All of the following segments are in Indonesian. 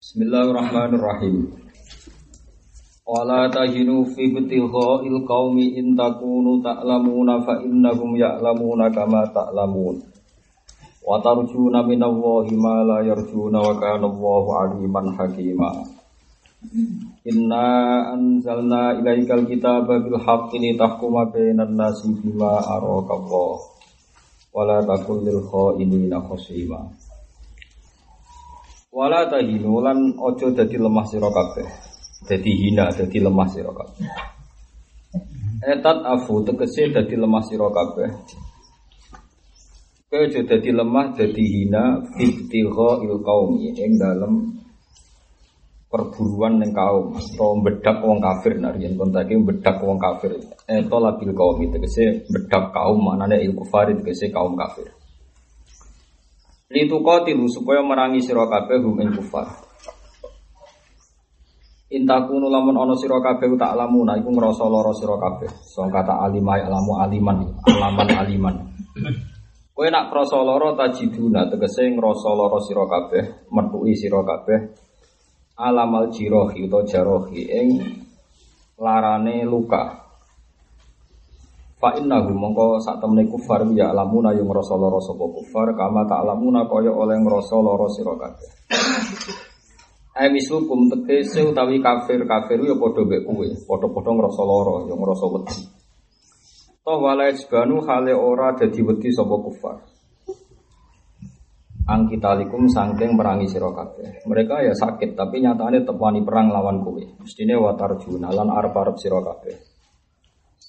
Bismillahirrahmanirrahim. Wala tahinu fi il qaumi in takunu ta'lamuna fa innahum ya'lamuna kama ta'lamun. Wa tarjuna minallahi ma la yarjuna wa kana Allahu aliman hakima. Inna anzalna ilaikal kitaba bil haqqi litahkuma bainan nasi bima araka Allah. Wala takul lil khainina khasima. Wala tahinu lan ojo dadi lemah sira kabeh. Dadi hina, dadi lemah sira kabeh. Etat afu tegese dadi lemah sira kabeh. Kowe aja dadi lemah, dadi hina fittigha il qaumi ing dalem perburuan ning kaum atau bedak wong kafir nah yen kontake bedak wong kafir. Eto labil qaumi tegese bedak kaum maknane il kufar tegese kaum kafir. Litu tilu supaya merangi sira kabeh hum ing kufar. Intakunu lamun ana sira kabeh tak lamuna iku ngrasa lara sira kabeh. Song kata alimai alamu aliman, alaman aliman. Kowe nak krasa lara tajiduna tegese ngrasa lara sira kabeh, metuki sira kabeh alamal jirohi utawa jarohi ing larane luka. Fa innahu mongko sak temene kufar ya lamuna yang ngrasa lara sapa kufar kama tak lamuna kaya oleh ngrasa lara sira kabeh. Ai tegese utawi kafir-kafir ya padha mek kowe, padha-padha ngrasa lara ya ngrasa wedi. Toh wala isbanu hale ora dadi wedi sapa kufar. Angkitalikum sangking merangi sira kabeh. Mereka ya sakit tapi nyatane tepani perang lawan kowe. Mestine watarjuna lan arep-arep sira kabeh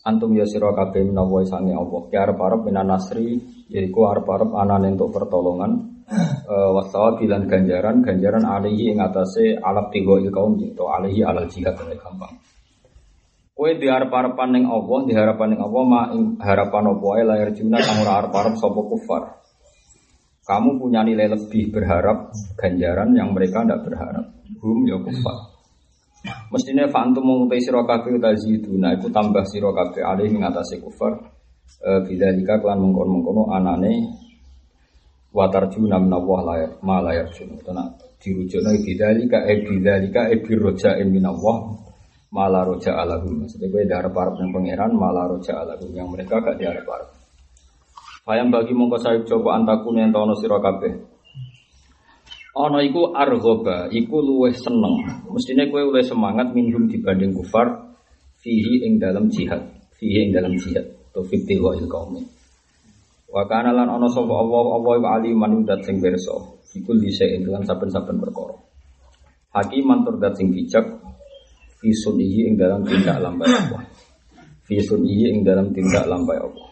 antum ya sira kabeh menawa sange Allah ya arep-arep minan nasri yaiku arep-arep anane untuk pertolongan uh, wasawa bilan ganjaran ganjaran alihi ing atase alap tigo il kaum itu alihi alal jihad gampang Kue di harapan ning Allah, di harapan ning Allah ma harapan apa ae lahir juna kang ora arep-arep sapa kufar. Kamu punya nilai lebih berharap ganjaran yang mereka tidak berharap. Hum ya kufar. Mestinya fantum mengutai siro kafe nah itu tambah siro kafe alih mengatasi kufar. Bila e, jika kalian mengkon mengkono anane watarjuna minallah layar ma layar juna. Karena dirujukna jika e jika e birroja minallah malah roja alahum. Maksudnya gue darah para yang pangeran malah roja yang mereka gak diharap harap. Fayam bagi mongko sayup coba antakun yang tahu siro kafe. Ono iku argoba, iku luweh seneng. Mestinya kue luweh semangat minum dibanding kufar fihi ing dalam jihad, fihi ing dalam jihad. To fiti wa il kaumi. Wa kana lan ono sapa Allah Allah wa aliman dat sing berso. Iku lise ing dalam saben-saben perkara. Hakiman tur dat sing bijak fi sunihi ing dalam tindak lambai Allah. Fi sunihi ing dalam tindak lambai Allah.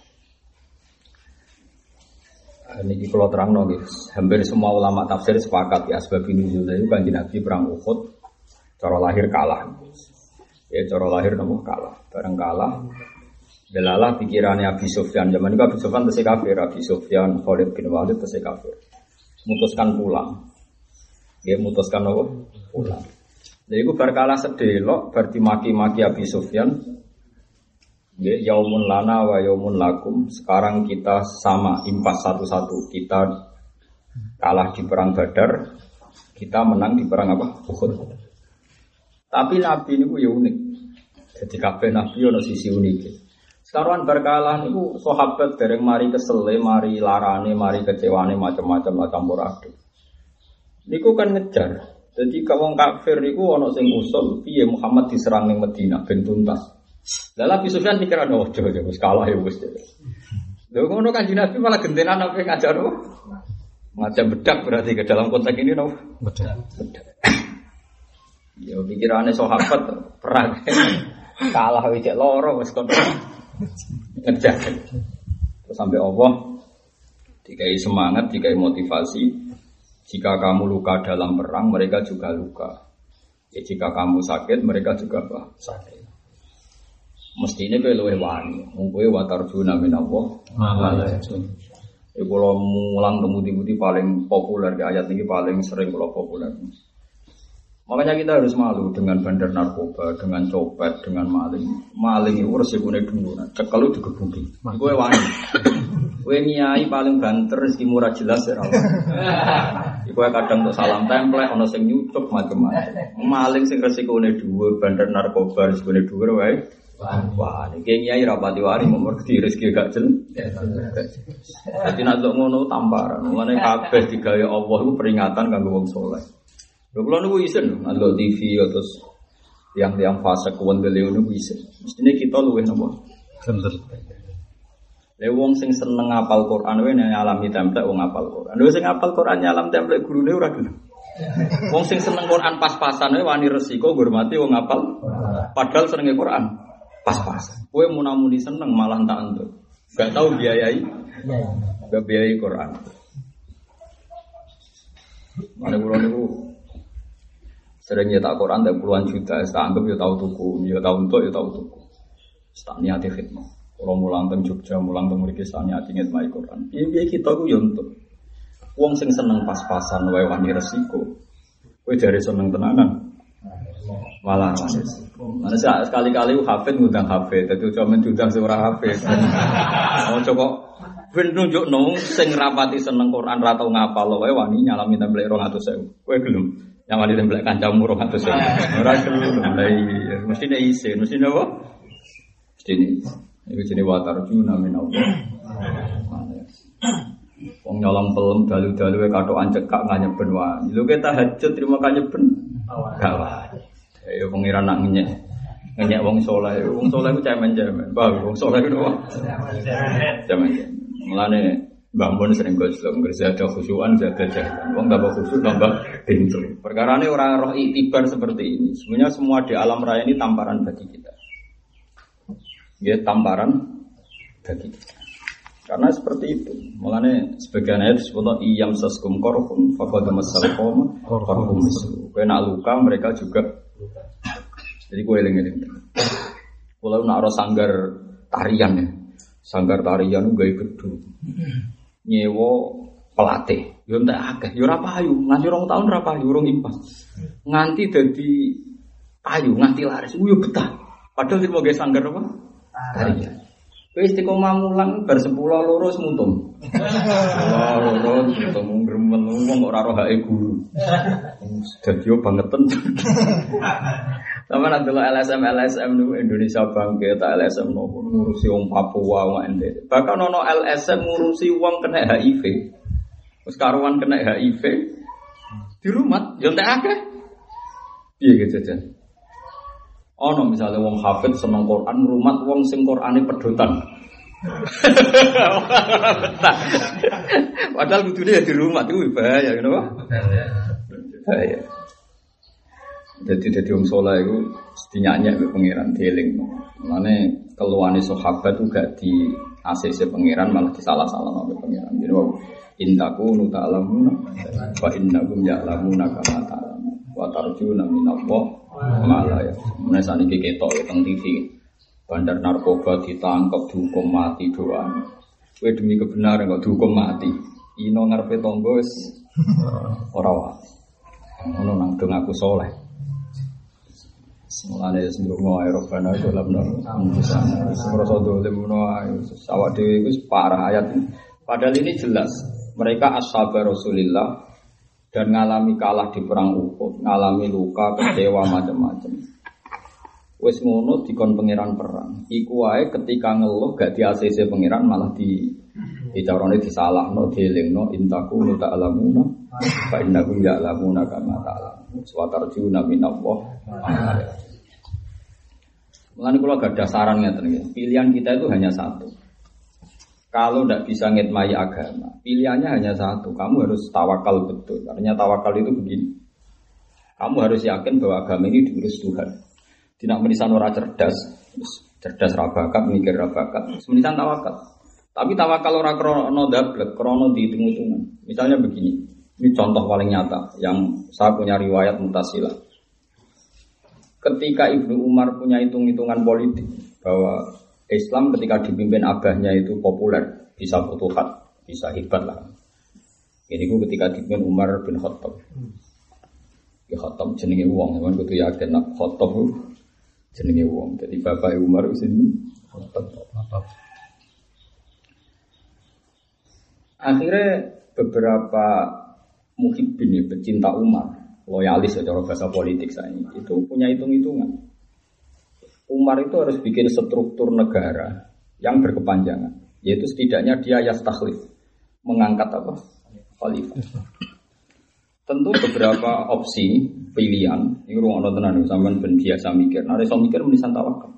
Ini kalau terang nongis, hampir semua ulama tafsir sepakat ya sebab ini juga itu kan Nabi perang Uhud, cara lahir kalah, ya cara lahir nopo kalah, bareng kalah, belalah pikirannya Abi Sufyan. Zaman itu Abi Sufyan terus kafir, Abi Sufyan Khalid bin Walid terus kafir, memutuskan pulang, dia memutuskan nopo pulang. Jadi itu berkala sedelok, berarti maki-maki Abi Sufyan, Ya, yaumun lana wa yaumun lakum. Sekarang kita sama impas satu-satu. Kita kalah di perang Badar, kita menang di perang apa? Uhud. Tapi Nabi ini ya unik. Jadi kabeh Nabi ada sisi unik. Sekarang berkalah itu sahabat dereng mari kesele, mari larane, mari kecewane macam-macam lah campur aduk. Niku kan ngejar. Jadi kalau kafir niku ono sing usul Muhammad diserang ning Madinah ben tuntas. Lalu Abi Sufyan mikir ada oh coba coba kalah ya bos. Lalu ngono kan Nabi malah gentenan apa ngajar oh. Macam bedak berarti ke dalam konteks ini no. Bedak. Bedak. Ya pikirannya sahabat perang kalah wicek loro wis kon ngejar. Terus sampai Allah dikai semangat, dikai motivasi. Jika kamu luka dalam perang, mereka juga luka. Ya, jika kamu sakit, mereka juga apa? sakit. Mesti ini kowe luwih wani. Wong kowe watarjuna min Allah. Ya kalau mulang temu paling populer di ayat ini paling sering kalau populer. Makanya kita harus malu dengan bandar narkoba, dengan copet, dengan maling. Maling itu resikonya dulu, nah, cekel itu digebuki. Gue wani. Gue niai paling banter, rezeki murah jelas ya Iku kadang untuk salam template, ono sing nyucuk macam-macam. Maling sing resikone dhuwur, bandar narkoba resikone dhuwur wae. Wah, ini kiai rapati wari mau mergi rezeki gak jel. Jadi nak ngono tamparan. Mulane kabeh digawe Allah itu peringatan kanggo wong saleh. Lho kula niku isin ndelok TV terus yang yang fase kewendele niku isin. Mestine kita luwih napa? Bener. Lha wong sing seneng ngapal Quran wae nyalami template wong ngapal Quran. Lha sing ngapal Quran nyalam template gurune ora gelem. Wong sing seneng Quran pas-pasan wae wani resiko ngurmati wong ngapal. Padahal senenge Quran pas-pasan. Kowe munamuni seneng malah tak entuk. Gak tahu biayai. Gak biayai Quran. Mana kula niku sering nyetak Quran dan puluhan juta, saya anggap ya tahu tuku, ya tahu untuk, ya tahu tuku. Tak niati khidmah. Kalau mulang teng Jogja, mulang teng mriki sak niati ngitmai Quran. Piye kita ku ya untuk. Wong sing seneng pas-pasan wae wani resiko. Kowe jare seneng tenanan. Malah. Mana sekali-kali hafid ngundang hafid, dadi cuma diundang seorang hafid. Oh coba Ben nunjuk nong sing rapati seneng Quran ra tau ngapal wae wani nyalami template 200.000. Kowe gelem nyalami template kancamu 200.000. Ora gelem. Lah iya, mesti nek isin, mesti apa? Mesti ini. Iku jenenge watarjuna min Allah. Wong nyolong pelem dalu-dalu katokan cekak nganyeben wae. Lho ke tahajud terima kanyeben. Gawat. Ya pengiran nak ngenyek. Ngenyek wong soleh. Wong soleh ku cemen-cemen. Bah, wong soleh ku apa? Cemen-cemen. Mulane Mbak Mun sering goslo, ngerti ada khusyuan, ada jahitan. Wong tambah khusyuk, tambah pintu. Perkara ini orang roh itibar seperti ini. Sebenarnya semua di alam raya ini tamparan bagi kita. Ya tamparan bagi kita. Karena seperti itu. Mulane sebagian ayat disebut iyam saskum korhum fakad masal koma korhum mislu. Kue nak luka mereka juga. Jadi kue eling-eling. Kalau nak ada sanggar tarian ya, sanggar tarian gaya gedung nyewo pelatih yo entek akeh. Yo ora payu. Nganti rong tahun ora payu rong impas. Nganti dadi payu nganti laris. Yo betah. Padahal mau ge sanggar apa? Tarian. Kowe istiqomah mulang bar 10 loro semutung. Loro loro semutung gremel wong ora roh hake guru. Dadi yo bangeten. Sama nanti lo LSM LSM nu Indonesia bangkit, LSM nu ngurusi wong Papua, wong NTT. Bahkan ono LSM ngurusi wong kena HIV. Terus karuan kena HIV di rumah, yo entek akeh. Piye gitu jajan? Ono misalnya wong hafid seneng Quran, rumah wong sing Qurane pedotan. Padahal kudune ya di rumah itu bahaya, kenapa? Bahaya. Jadi jadi wong soleh itu dinyanyi ke pangeran dieling. Mana keluhan sahabat itu gak di ACC pangeran malah disalah-salah oleh pangeran. Jadi wow, intaku nuta alamuna, wa innakum ya'lamuna kama ta'lamun. Wa tarjuna minallah malah ya. Mulai saat ini ketok teng TV. Bandar narkoba ditangkap dihukum mati doan. Kue demi kebenaran kok dihukum mati. Ino ngarepe tonggo wis ora nang dong aku soleh. Mulane wis ndonga ae robana dalam nur. Semroso dolim ngono ae. Awak dhewe iku parah ayat. Padahal ini jelas mereka ashabar Rasulillah dan ngalami kalah di perang Uhud, ngalami luka, kecewa macam-macam. Wes ngono dikon pangeran perang. Iku wae ketika ngeluh gak di ACC pangeran malah di dicarone disalahno, dielingno intaku nu ta'lamuna fa innakum ya'lamuna kama ta'lamun. Wa tarjuna minallah. Mulane kula gak ada saran ngeten Pilihan kita itu hanya satu. Kalau tidak bisa ngitmai agama, pilihannya hanya satu. Kamu harus tawakal betul. Artinya tawakal itu begini. Kamu harus yakin bahwa agama ini diurus Tuhan. Tidak menisan orang cerdas, cerdas rabakat, mikir rabakat. Menisan tawakal. Tapi tawakal orang krono dablek, krono dihitung-hitungan. Misalnya begini, ini contoh paling nyata yang saya punya riwayat mutasilah. Ketika Ibnu Umar punya hitung-hitungan politik bahwa Islam ketika dipimpin abahnya itu populer, bisa futuhat, bisa hebat lah. Ini gue ketika dipimpin Umar bin Khattab. Ya Khattab jenenge wong, kan kudu yakin nak Khattab jenenge wong. Jadi bapak Umar sini Khattab. Akhirnya beberapa muhibbin ya, pecinta Umar, loyalis ya cara bahasa politik saya itu punya hitung-hitungan. Umar itu harus bikin struktur negara yang berkepanjangan, yaitu setidaknya dia yastakhlif, mengangkat apa? Khalifah. Tentu beberapa opsi pilihan, ini ruang tenan sampean ben biasa mikir. Nah, iso mikir menisan tawakal.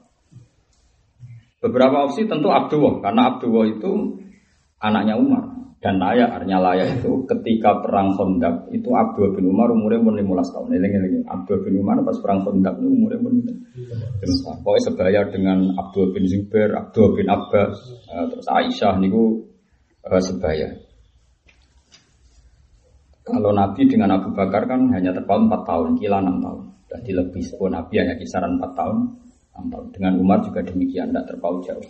Beberapa opsi tentu Abdullah, karena Abdullah itu anaknya Umar dan layak, artinya layak itu ketika perang Khandaq itu Abdul bin Umar umurnya umur 15 tahun. Ini ini Abdul bin Umar pas perang Khandaq itu umurnya umur 15 tahun. Pokoknya sebaya dengan Abdul bin Zubair, Abdul bin Abbas, eh, terus Aisyah niku uh, sebaya. Kalau Nabi dengan Abu Bakar kan hanya terpaut 4 tahun, kila 6 tahun. Jadi lebih sepuluh Nabi hanya kisaran 4 tahun, 6 tahun. Dengan Umar juga demikian, tidak terpaut jauh.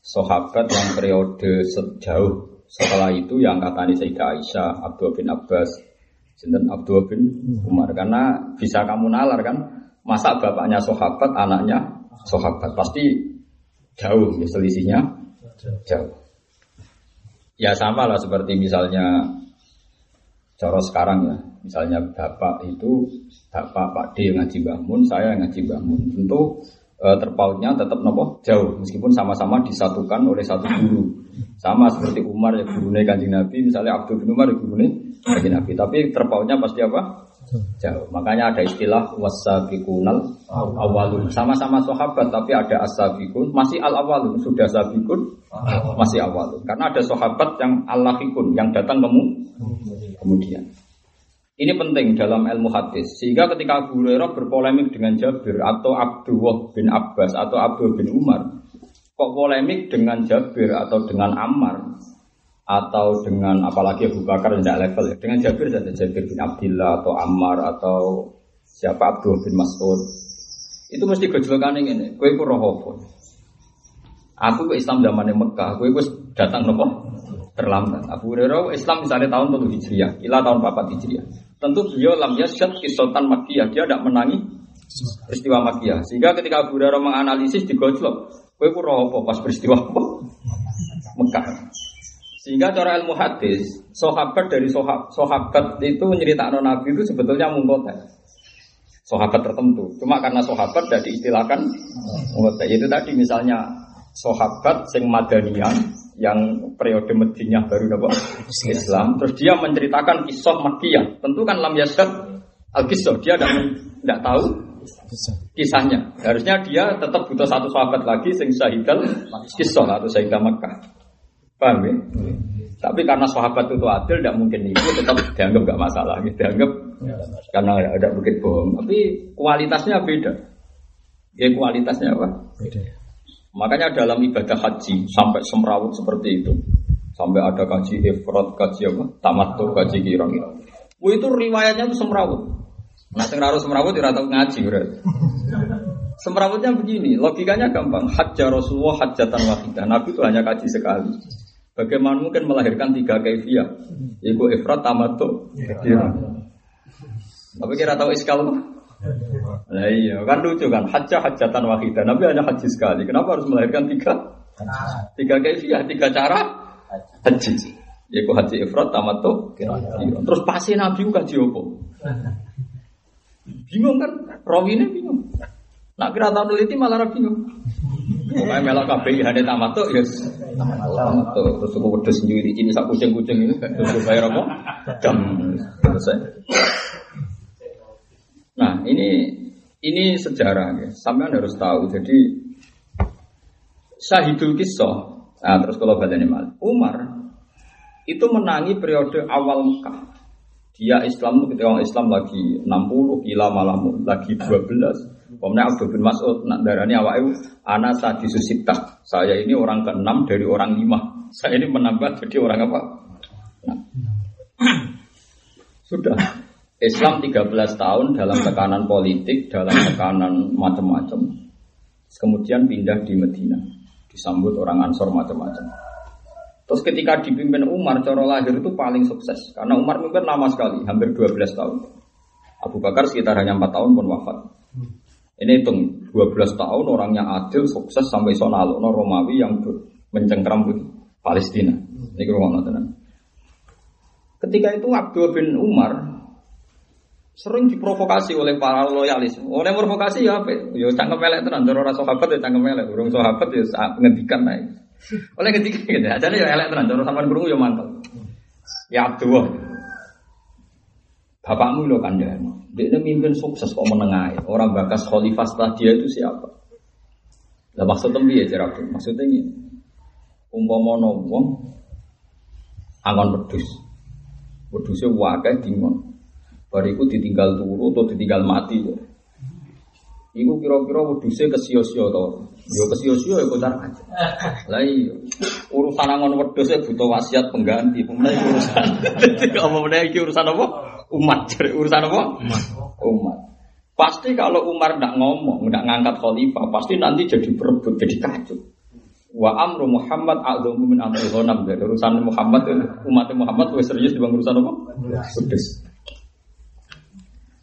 Sahabat yang periode sejauh setelah itu yang katanya Sayyidah Aisyah, Abdul bin Abbas, Sinten Abdul bin Umar. Karena bisa kamu nalar kan, masa bapaknya sahabat, anaknya sahabat. Pasti jauh ya selisihnya, jauh. Ya sama lah seperti misalnya Cara sekarang ya, misalnya bapak itu bapak Pak D ngaji bangun, saya ngaji bangun. Tentu e, terpautnya tetap nopo jauh, meskipun sama-sama disatukan oleh satu guru. Sama seperti Umar ya gurunya kanjeng Nabi, misalnya Abdul bin Umar ya gurunya kanjeng Nabi. Tapi terpautnya pasti apa? Jauh. Makanya ada istilah wasabikunal awalun. Sama-sama sahabat tapi ada asabikun masih al awalun. Sudah sabikun masih awalun. Karena ada sahabat yang allahikun yang datang kemudian. Ini penting dalam ilmu hadis. Sehingga ketika Abu Hurairah berpolemik dengan Jabir atau Abdullah bin Abbas atau Abdul bin Umar, kok polemik dengan Jabir atau dengan Ammar atau dengan apalagi Abu Bakar tidak level ya. Dengan Jabir saja Jabir bin Abdullah atau Ammar atau siapa Abdul bin Mas'ud. Itu mesti gejolakan ini. Kue ku roh Aku ke Islam zaman Mekah, kue datang nopo terlambat. Abu Hurairah Islam misalnya tahun 7 Hijriah, ila tahun 4 Hijriah. Tentu beliau lam yasyad kisotan Makkiyah, dia tidak menangi peristiwa Makkiyah. Sehingga ketika Abu Hurairah menganalisis di gojlok, kowe ku apa pas peristiwa apa? Mekah. Sehingga cara ilmu hadis, sahabat dari sahabat itu nyeritakno Nabi itu sebetulnya mungkotek. Sahabat tertentu. Cuma karena sahabat tidak diistilahkan mungkotek. Itu tadi misalnya sahabat sing madanian yang periode Madinah baru dapat Islam. Terus dia menceritakan kisah Makkiyah. Tentu kan lam yasad al kisah dia tidak tahu kisahnya. Harusnya dia tetap butuh satu sahabat lagi sing syahidal kisah atau syahidah Makkah. Paham ya? Tapi karena sahabat itu adil, tidak mungkin itu tetap dianggap nggak masalah, gitu. dianggap karena ada bukit bohong. Tapi kualitasnya beda. Ya kualitasnya apa? Beda. Makanya dalam ibadah haji sampai semrawut seperti itu. Sampai ada kaji ifrat, kaji apa? Tamattu, kaji kirang. itu riwayatnya itu semrawut. Nah, sing harus semrawut tidak tahu ngaji, berarti. Semrawutnya begini, logikanya gampang. Hajjah Rasulullah hajjatan wahidah. Nabi itu hanya kaji sekali. Bagaimana mungkin melahirkan tiga kaifiah? Ibu ifrat, tamattu, kirang. Tapi kira tahu iskal Nah iya, kan lucu kan. Hajjah hajatan wahidah. Nabi hanya haji sekali. Kenapa harus melahirkan tiga? Tiga kaifiah, tiga cara haji. Yaitu haji ifrat, tamattu, iya. Terus pasti Nabi kaji apa? Bingung kan? Rawi ini bingung. Nak kira tahu teliti malah bingung. Pokoknya melok kabeh hane tamattu ya. Tamattu. Terus aku wedhus nyuwi ini sak kucing-kucing ini terus bayar apa? Jam selesai. Nah ini ini sejarah ya. Sampai harus tahu. Jadi Syahidul Kisah. Nah terus kalau badannya mal. Umar itu menangi periode awal Mekah. Dia Islam ketika orang Islam lagi 60, kila malah lagi 12. Kemudian Abdul bin Mas'ud nak darani awak itu anak tadi susitah. Saya ini orang keenam dari orang lima. Saya ini menambah jadi orang apa? Nah. Sudah. Islam 13 tahun dalam tekanan politik, dalam tekanan macam-macam. Kemudian pindah di Medina, disambut orang Ansor macam-macam. Terus ketika dipimpin Umar, cara lahir itu paling sukses. Karena Umar mimpin lama sekali, hampir 12 tahun. Abu Bakar sekitar hanya 4 tahun pun wafat. Ini hitung 12 tahun orang yang adil, sukses sampai sonalo, no Romawi yang mencengkram Palestina. Ini tenang. Ketika itu Abdul bin Umar sering diprovokasi oleh para loyalis. Oleh provokasi ya apa? Ya cangkem melek tenan, cara ora sahabat ya cangkem melek, urung sahabat ya ngendikan naik. Oleh ngendikan gitu, ajane ya elek tenan, cara sampean krungu ya mantel. Ya Abdul. Bapakmu lo kan dia, mimpin sukses kok menengahi. Orang bakas khalifah setelah dia itu siapa? Lah maksudnya piye cara Maksudnya ini, umpama wong angon wedhus. Wedhuse wakai dingon. Bariku ditinggal turu atau ditinggal mati. Ya. Iku kira-kira wedhuse kesio-sio to. Yo kesio-sio ya kocar aja. Lah iya. Urusan angon wedhus butuh wasiat pengganti. Pemenang urusan. Apa meneh iki urusan apa? Umat. Urusan apa? Umat. Umat. Pasti kalau Umar tidak ngomong, tidak ngangkat khalifah, pasti nanti jadi berebut, jadi kacau. Wa amru Muhammad a'dhamu min amri ghanam. Urusan Muhammad umat Muhammad lebih serius dibanding urusan apa? Wedhus.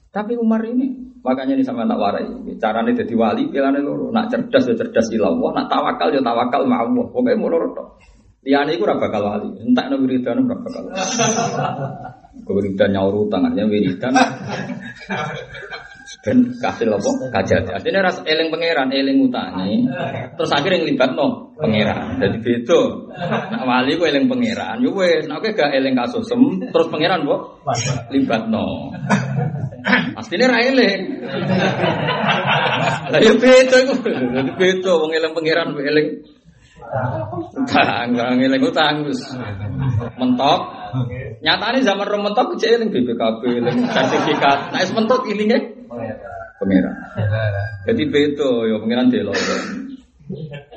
Tapi Umar ini makanya ini sama tak warai. Caranya jadi wali, pilihannya loro. Nak cerdas ya cerdas ilallah, nak tawakal ya tawakal ma Allah. Pokoknya mau loro tok. Liane iku ora bakal wali. Entak no wiridan ora bakal. Wiridan nyaur utang, artinya wiridan ben kasil apa? Kajati artinya ras eling pangeran eling utangi terus akhirnya ngelibat no pangeran. Jadi beda. Nak wali ku eling pangeran. Yo wes nak gak eling kasusem terus pangeran bu libat no aslinya ra eling. Lah yo beda iku beda wong eling pangeran eling utang. Utang eling utang terus mentok. Nyatanya zaman rom mentok cek eling BPKB eling sertifikat. Es mentok ilingnya Pangeran. Jadi beto ya pangeran delo.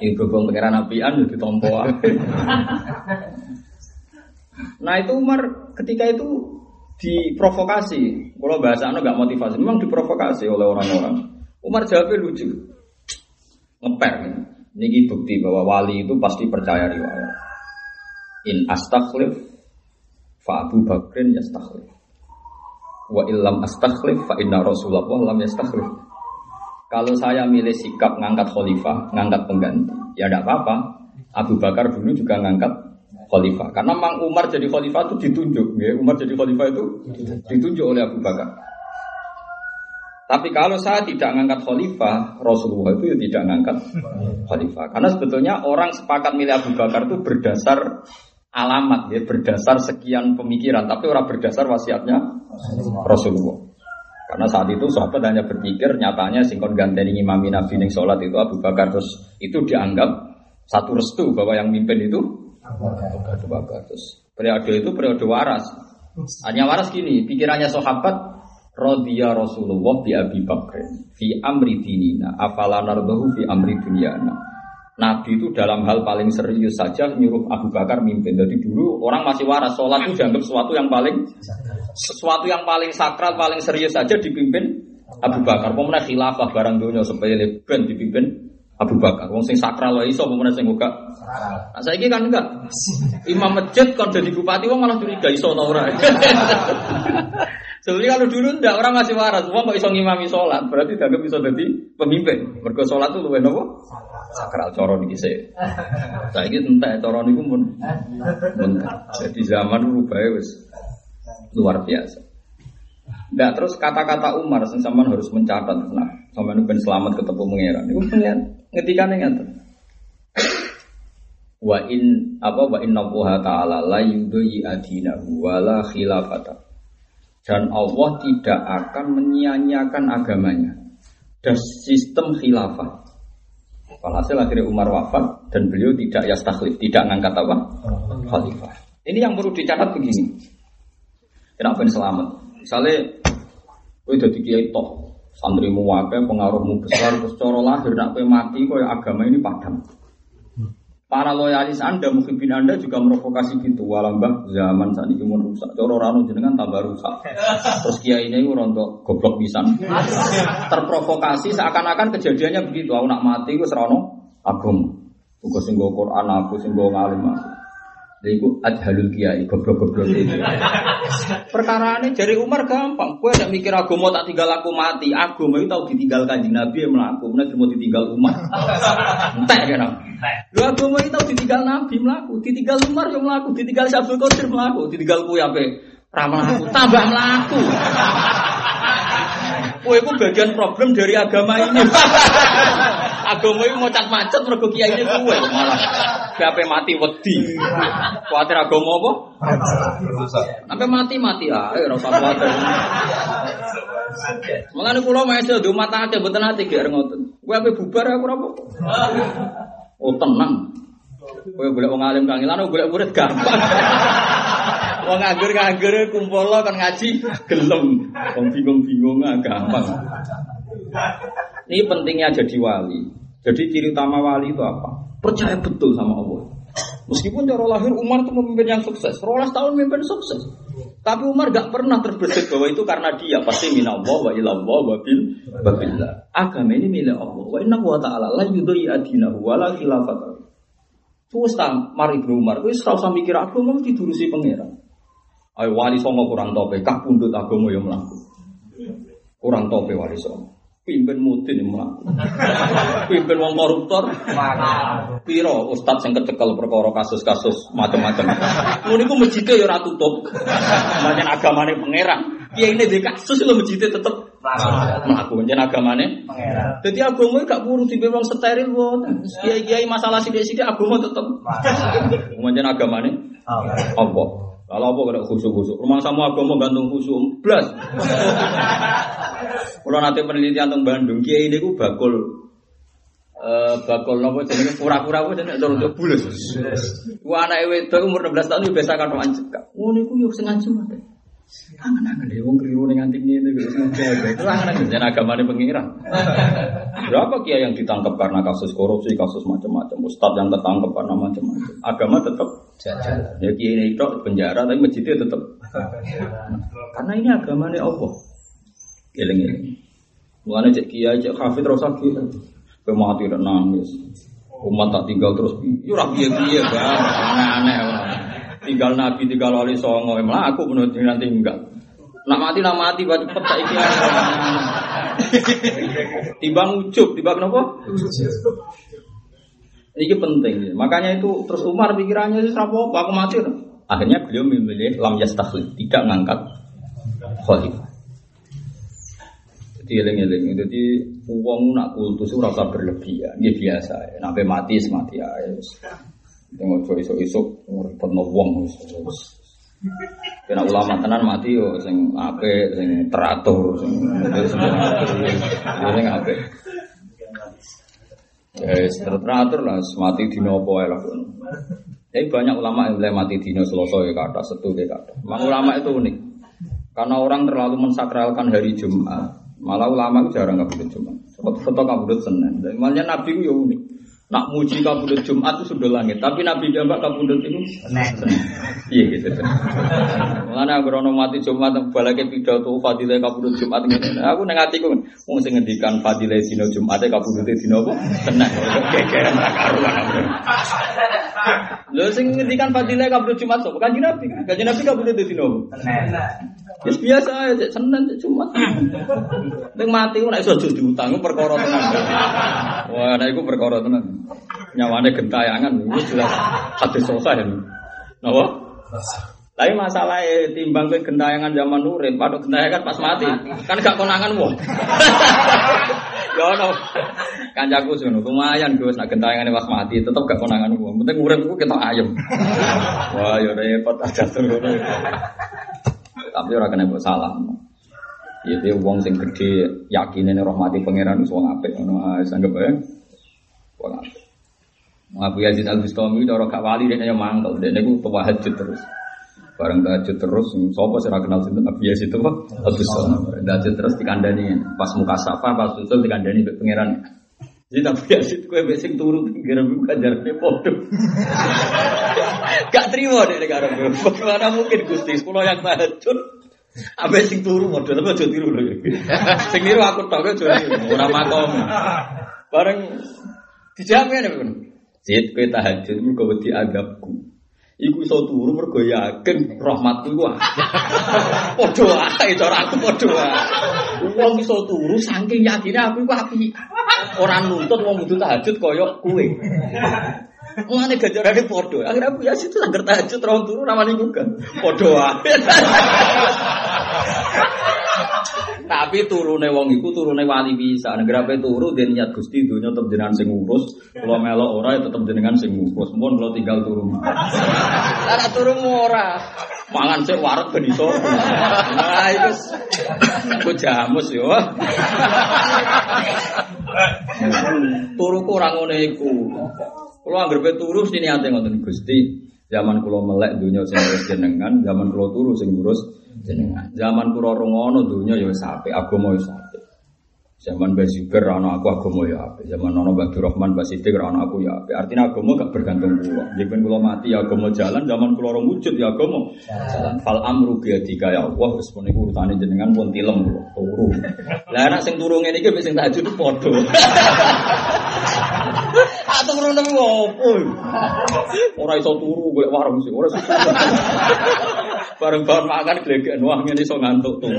Ini berhubung pangeran apian jadi tompo. Nah itu Umar ketika itu diprovokasi. Kalau bahasa anu gak motivasi, memang diprovokasi oleh orang-orang. Umar jawabnya lucu, ngeper. Ini bukti bahwa wali itu pasti percaya riwayat. In astakhlif fa Abu Bakrin yastakhlif wa illam astakhlif fa inna Rasulullah lam yastakhlif. Kalau saya milih sikap ngangkat khalifah, ngangkat pengganti, ya tidak apa-apa. Abu Bakar dulu juga ngangkat khalifah. Karena Mang Umar jadi khalifah itu ditunjuk, ya. Umar jadi khalifah itu ditunjuk oleh Abu Bakar. Tapi kalau saya tidak ngangkat khalifah, Rasulullah itu ya tidak ngangkat khalifah. Karena sebetulnya orang sepakat milih Abu Bakar itu berdasar alamat ya berdasar sekian pemikiran. Tapi orang berdasar wasiatnya Rasulullah. Karena saat itu sahabat hanya berpikir nyatanya singkon ganteni imami nabi ning sholat itu Abu Bakar. Terus itu dianggap satu restu bahwa yang mimpin itu Abu Bakar. Terus periode itu periode waras. Hanya waras gini pikirannya sahabat Rodiyah Rasulullah bi Abi Bakr fi amri dinina afala nardahu fi amri dunyana Nabi itu dalam hal paling serius saja nyuruh Abu Bakar mimpin. Jadi dulu orang masih waras, sholat itu dianggap sesuatu yang paling sesuatu yang paling sakral, paling serius saja dipimpin Abu Bakar. Pemenang khilafah barang dunia sepele ben dipimpin Abu Bakar. Wong sing sakral lah iso pemenang sing buka. Nah, saya kan enggak. Imam masjid kan jadi bupati wong malah curiga iso ta ora. Sebenarnya kalau dulu ndak orang masih waras, semua kok iso ngimami sholat, berarti dianggap bisa jadi pemimpin. Mergo sholat itu luwih nopo? Sakral coro niki sih. Saiki entek coro niku pun Jadi zaman rubah wis luar biasa. Ndak terus kata-kata Umar sing sampean harus mencatat. Nah, sampean ben selamat ketemu pangeran. Iku pengen ngetikane ngaten. Wa in apa wa inna ta'ala la yudhi adinahu wala khilafata dan Allah tidak akan menyia-nyiakan agamanya dan sistem khilafah. Walhasil akhirnya Umar wafat dan beliau tidak yastakhlif, tidak ngangkat apa? Khalifah. Ini yang perlu dicatat begini. Kenapa ini selamat? Misalnya, gue jadi kiai toh, santrimu wakai, pengaruhmu besar, terus coro lahir, nak mati, kau agama ini padam. Para loyalis Anda, mukhibin Anda juga merovokasi gitu. Walambah zaman saat ini mau rusak. Coro rano jenengan tambah rusak. Terus kiai ini rontok goblok bisa. Terprovokasi seakan-akan kejadiannya begitu. Aku nak mati, gue serono agum. Gue singgo Quran, aku singgo ngalim aku. Jadi aku adhalul kiai, goblok-goblok itu. Perkara ini dari Umar gampang. Gue ada mikir agama tak tinggal aku mati. Agama itu tahu ditinggal kanjeng Nabi yang melaku. Kemudian mau ditinggal Umar. Entah kan? Lu agama itu ditinggal Nabi melaku. Ditinggal Umar yang melaku. Ditinggal Syabdul Qadir melaku. Ditinggal ku ya Ra mlaku, tambah mlaku. Kowe iku bagian problem dari agama ini. agama ini macat macet mergo kiai ini kowe malah gape mati wedi. Kuatir agama apa? Sampai mati mati ae ora usah kuatir. Mulane kula masih do mata ate mboten ate gek ngoten. Kowe ape bubar aku ora apa. Oh tenang. Kowe golek wong alim kangelan golek murid gampang. Wong nganggur-nganggur kumpul kan ngaji gelem. Wong bingung-bingung ah, gampang. Ini pentingnya jadi wali. Jadi ciri utama wali itu apa? Percaya betul sama Allah. Meskipun cara lahir Umar itu memimpin yang sukses, rolas tahun memimpin sukses. Tapi Umar gak pernah terbesit bahwa itu karena dia pasti minallah wa ilallah wa bil babillah. Agama ini milik Allah. Wa inna wa ta'ala la yudhi adinahu wa la khilafata. Terus mari Ibnu Umar, wis ora usah mikir agama didurusi pangeran. Ayo wali songo kurang tope, kah pundut agama yang melaku. Kurang tope wali songo. Pimpin mudin yang melaku. Pimpin wong koruptor. Piro ustad yang kecekel perkara kasus-kasus macam-macam. Ngono iku masjidnya ya ora tutup. Pancen agamane pangeran. Kiai ini di kasus lo masjidnya tetep melaku. Pancen agamane pangeran. Jadi agama gak perlu di wong steril wonten. Kiai-kiai masalah sithik-sithik agama tetep. Pancen agamane Allah. Kalau apa kena khusyuk-khusyuk. Rumah sama agama gantung khusyuk. Blas. Kalau nanti penelitian tentang Bandung, kiai ini gue bakul eh bakul nopo jenenge pura-pura apa jenenge terus bulus. Wah anak wedok umur 16 tahun biasa kan anjek. Ngono iku yo sing ngancem ae. Angan-angan deh, wong keliru ning nganti ngene iki Itu angan-angan jen agamane pengiran. Berapa kiai yang ditangkap karena kasus korupsi, kasus macam-macam, ustadz yang tertangkap karena macam-macam. Agama tetap jalan. Ya kiai ini itu penjara tapi masjidnya tetap. Karena ini agamanya Allah. Eling-eling. Mulane cek kiai, cek hafid terus lagi. Pemati dan nangis. Umat tak tinggal terus. Yo ora piye-piye, Bang. Aneh-aneh tinggal Nabi, tinggal wali songo, emang aku menurut nanti enggak. Nak mati, nak mati, baju cepet tak iki. Timbang ucup, timbang kenapa? Ini penting. Makanya itu terus Umar pikirannya itu apa? Aku mati. Akhirnya beliau memilih lam yastakhlif, tidak ngangkat khalifah. Jadi eling-eling, jadi uang nak kultus itu rasa berlebihan, ini biasa. Ya. Nabi mati, semati ya. Tengok coy iso iso repotno wong Kena ulama tenan mati yo sing ape sing teratur sing sing ape. Ya teratur lah mati apa lah. Tapi banyak ulama yang mulai mati dino selasa ya kata setu ya kata. Memang ulama itu unik. Karena orang terlalu mensakralkan hari Jumat. Malah ulama itu jarang kabudut Jumat. Foto kabudut Senin. Dan malah Nabi itu ya unik. Nak muji kabudut Jumat itu sudah langit, tapi Nabi jambak kabudut itu Iya gitu. Mulane aku rono mati Jumat balake pidato fadilah kabudut Jumat ngene. Aku nang atiku wong sing ngendikan fadilah dina Jumat kabudut dina apa? Tenang. Kekeran ra karuan. Lho sing ngendikan fadilah kabudut Jumat sapa? Kanjeng Nabi. Kanjeng Nabi kabudut dina apa? Wis biasa aja Senin Jumat. Ning mati ora iso diutang perkara tenan. Wah, nek iku perkara tenan. Nyawane gentayangan itu jelas hadis sahih. Napa? Tapi masalah timbang ke gentayangan zaman urip, padha gentayangan pas mati. Kan gak konangan wong. Ya ono. Kancaku sing lumayan Gus nak gentayangan pas mati tetep gak konangan wong. Penting ku ketok ayem. Wah, ya repot aja ngono. Tapi ora kena mbok salah. Ya dia wong sing gede yakine rahmati pangeran wis wong apik ngono ae sanggep ae. Wong apik. Abu Yazid Al Bustami cara gak wali dia yang mangkel, dia niku tahajud terus. Bareng tahajud terus, sapa sih kenal sinten Abu Yazid itu Pak? Al Bustami. Tahajud terus dikandani pas muka safa, pas usul dikandani mbek pangeran. Jadi Abu Yazid kowe mbek sing turu pinggir iku kajarane padha. Gak terima deh negara Bagaimana mungkin Gusti, sekolah yang tahajud Abe sing turu model tapi aja tiru lho. Sing niru aku tok aja ora makom. Bareng dijamin ya, Zid kowe tahajud mergo wedi adabku. Iku iso turu mergo yakin rahmatku iku padha wae cara aku padha wae. Wong iso turu saking yakine aku iku apik. Ora nuntut wong kudu tahajud kaya kowe. Mulane ganjarane padha. Akhirnya Abu Yazid itu anggar tahajud terus turu ramane juga. Padha wae. Tapi turune wong iku turune wali bisa. Negara turu den niat Gusti donya tetep jenengan sing ngurus. Kula melok ora ya tetep jenengan sing ngurus. Mun kula tinggal turu. Ora turu ora. Mangan sik wareg ben iso. Nah iku ku jamus yo. Turu ku ora ngene iku. Kula anggere turu sini ate ngoten Gusti. Zaman kula melek dunya sing ngurus jenengan, zaman kula turu sing ngurus jenengan. Zaman kula rungono dunya ya wis apik, agama wis apik. Zaman Mbah Zubair ana aku agama ya apik. Zaman ana Mbah Rahman Mbah Siddiq aku ya apik. Artinya agama gak bergantung kula. Yen kula mati ya agama jalan, zaman kula ora wujud ya agama jalan. Fal amru bi yadika ya Allah wis pun iku urutane jenengan pun tilem kula turu. Lah anak sing turu ngene iki wis sing tahajud padha. Atau turu nang opo? Ora iso turu golek warung sih, ora iso. Bareng-bareng makan glegek wah ngene iso ngantuk tuh.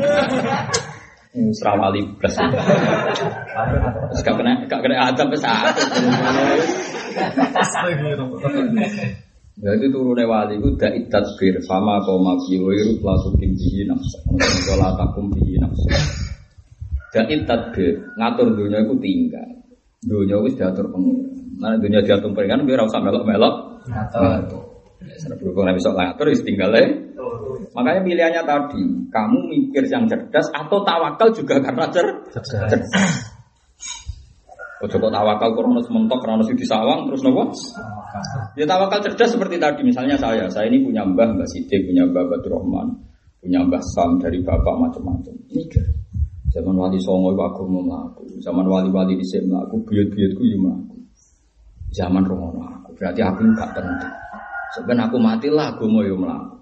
Serawali plus. Gak kena gak kena adab wis Jadi turune wali itu da tadbir sama koma biwiru lasukin bihi nafsa. Wala takum bihi nafsa. Da tadbir ngatur dunia itu tinggal. Dunia itu diatur pengiran. Nah dunia diatur pengiran biar usah melok-melok. Ngatur. Serap berhubung bisa ngatur, tinggal Makanya pilihannya tadi, kamu mikir yang cerdas atau tawakal juga karena cer cerdas. Ojo kok tawakal krono sementok krono di sawang terus nopo? Ya tawakal cerdas seperti tadi misalnya saya, saya ini punya mbah Mbah Sidik, punya mbah Batu Rahman, punya mbah Sam dari bapak macam-macam. Mikir. Zaman wali songo itu aku mau melaku, zaman wali-wali di sini melaku, buyut-buyutku ya melaku. Zaman romono aku, berarti aku nggak penting. Sebenarnya aku matilah, aku mau yo melaku.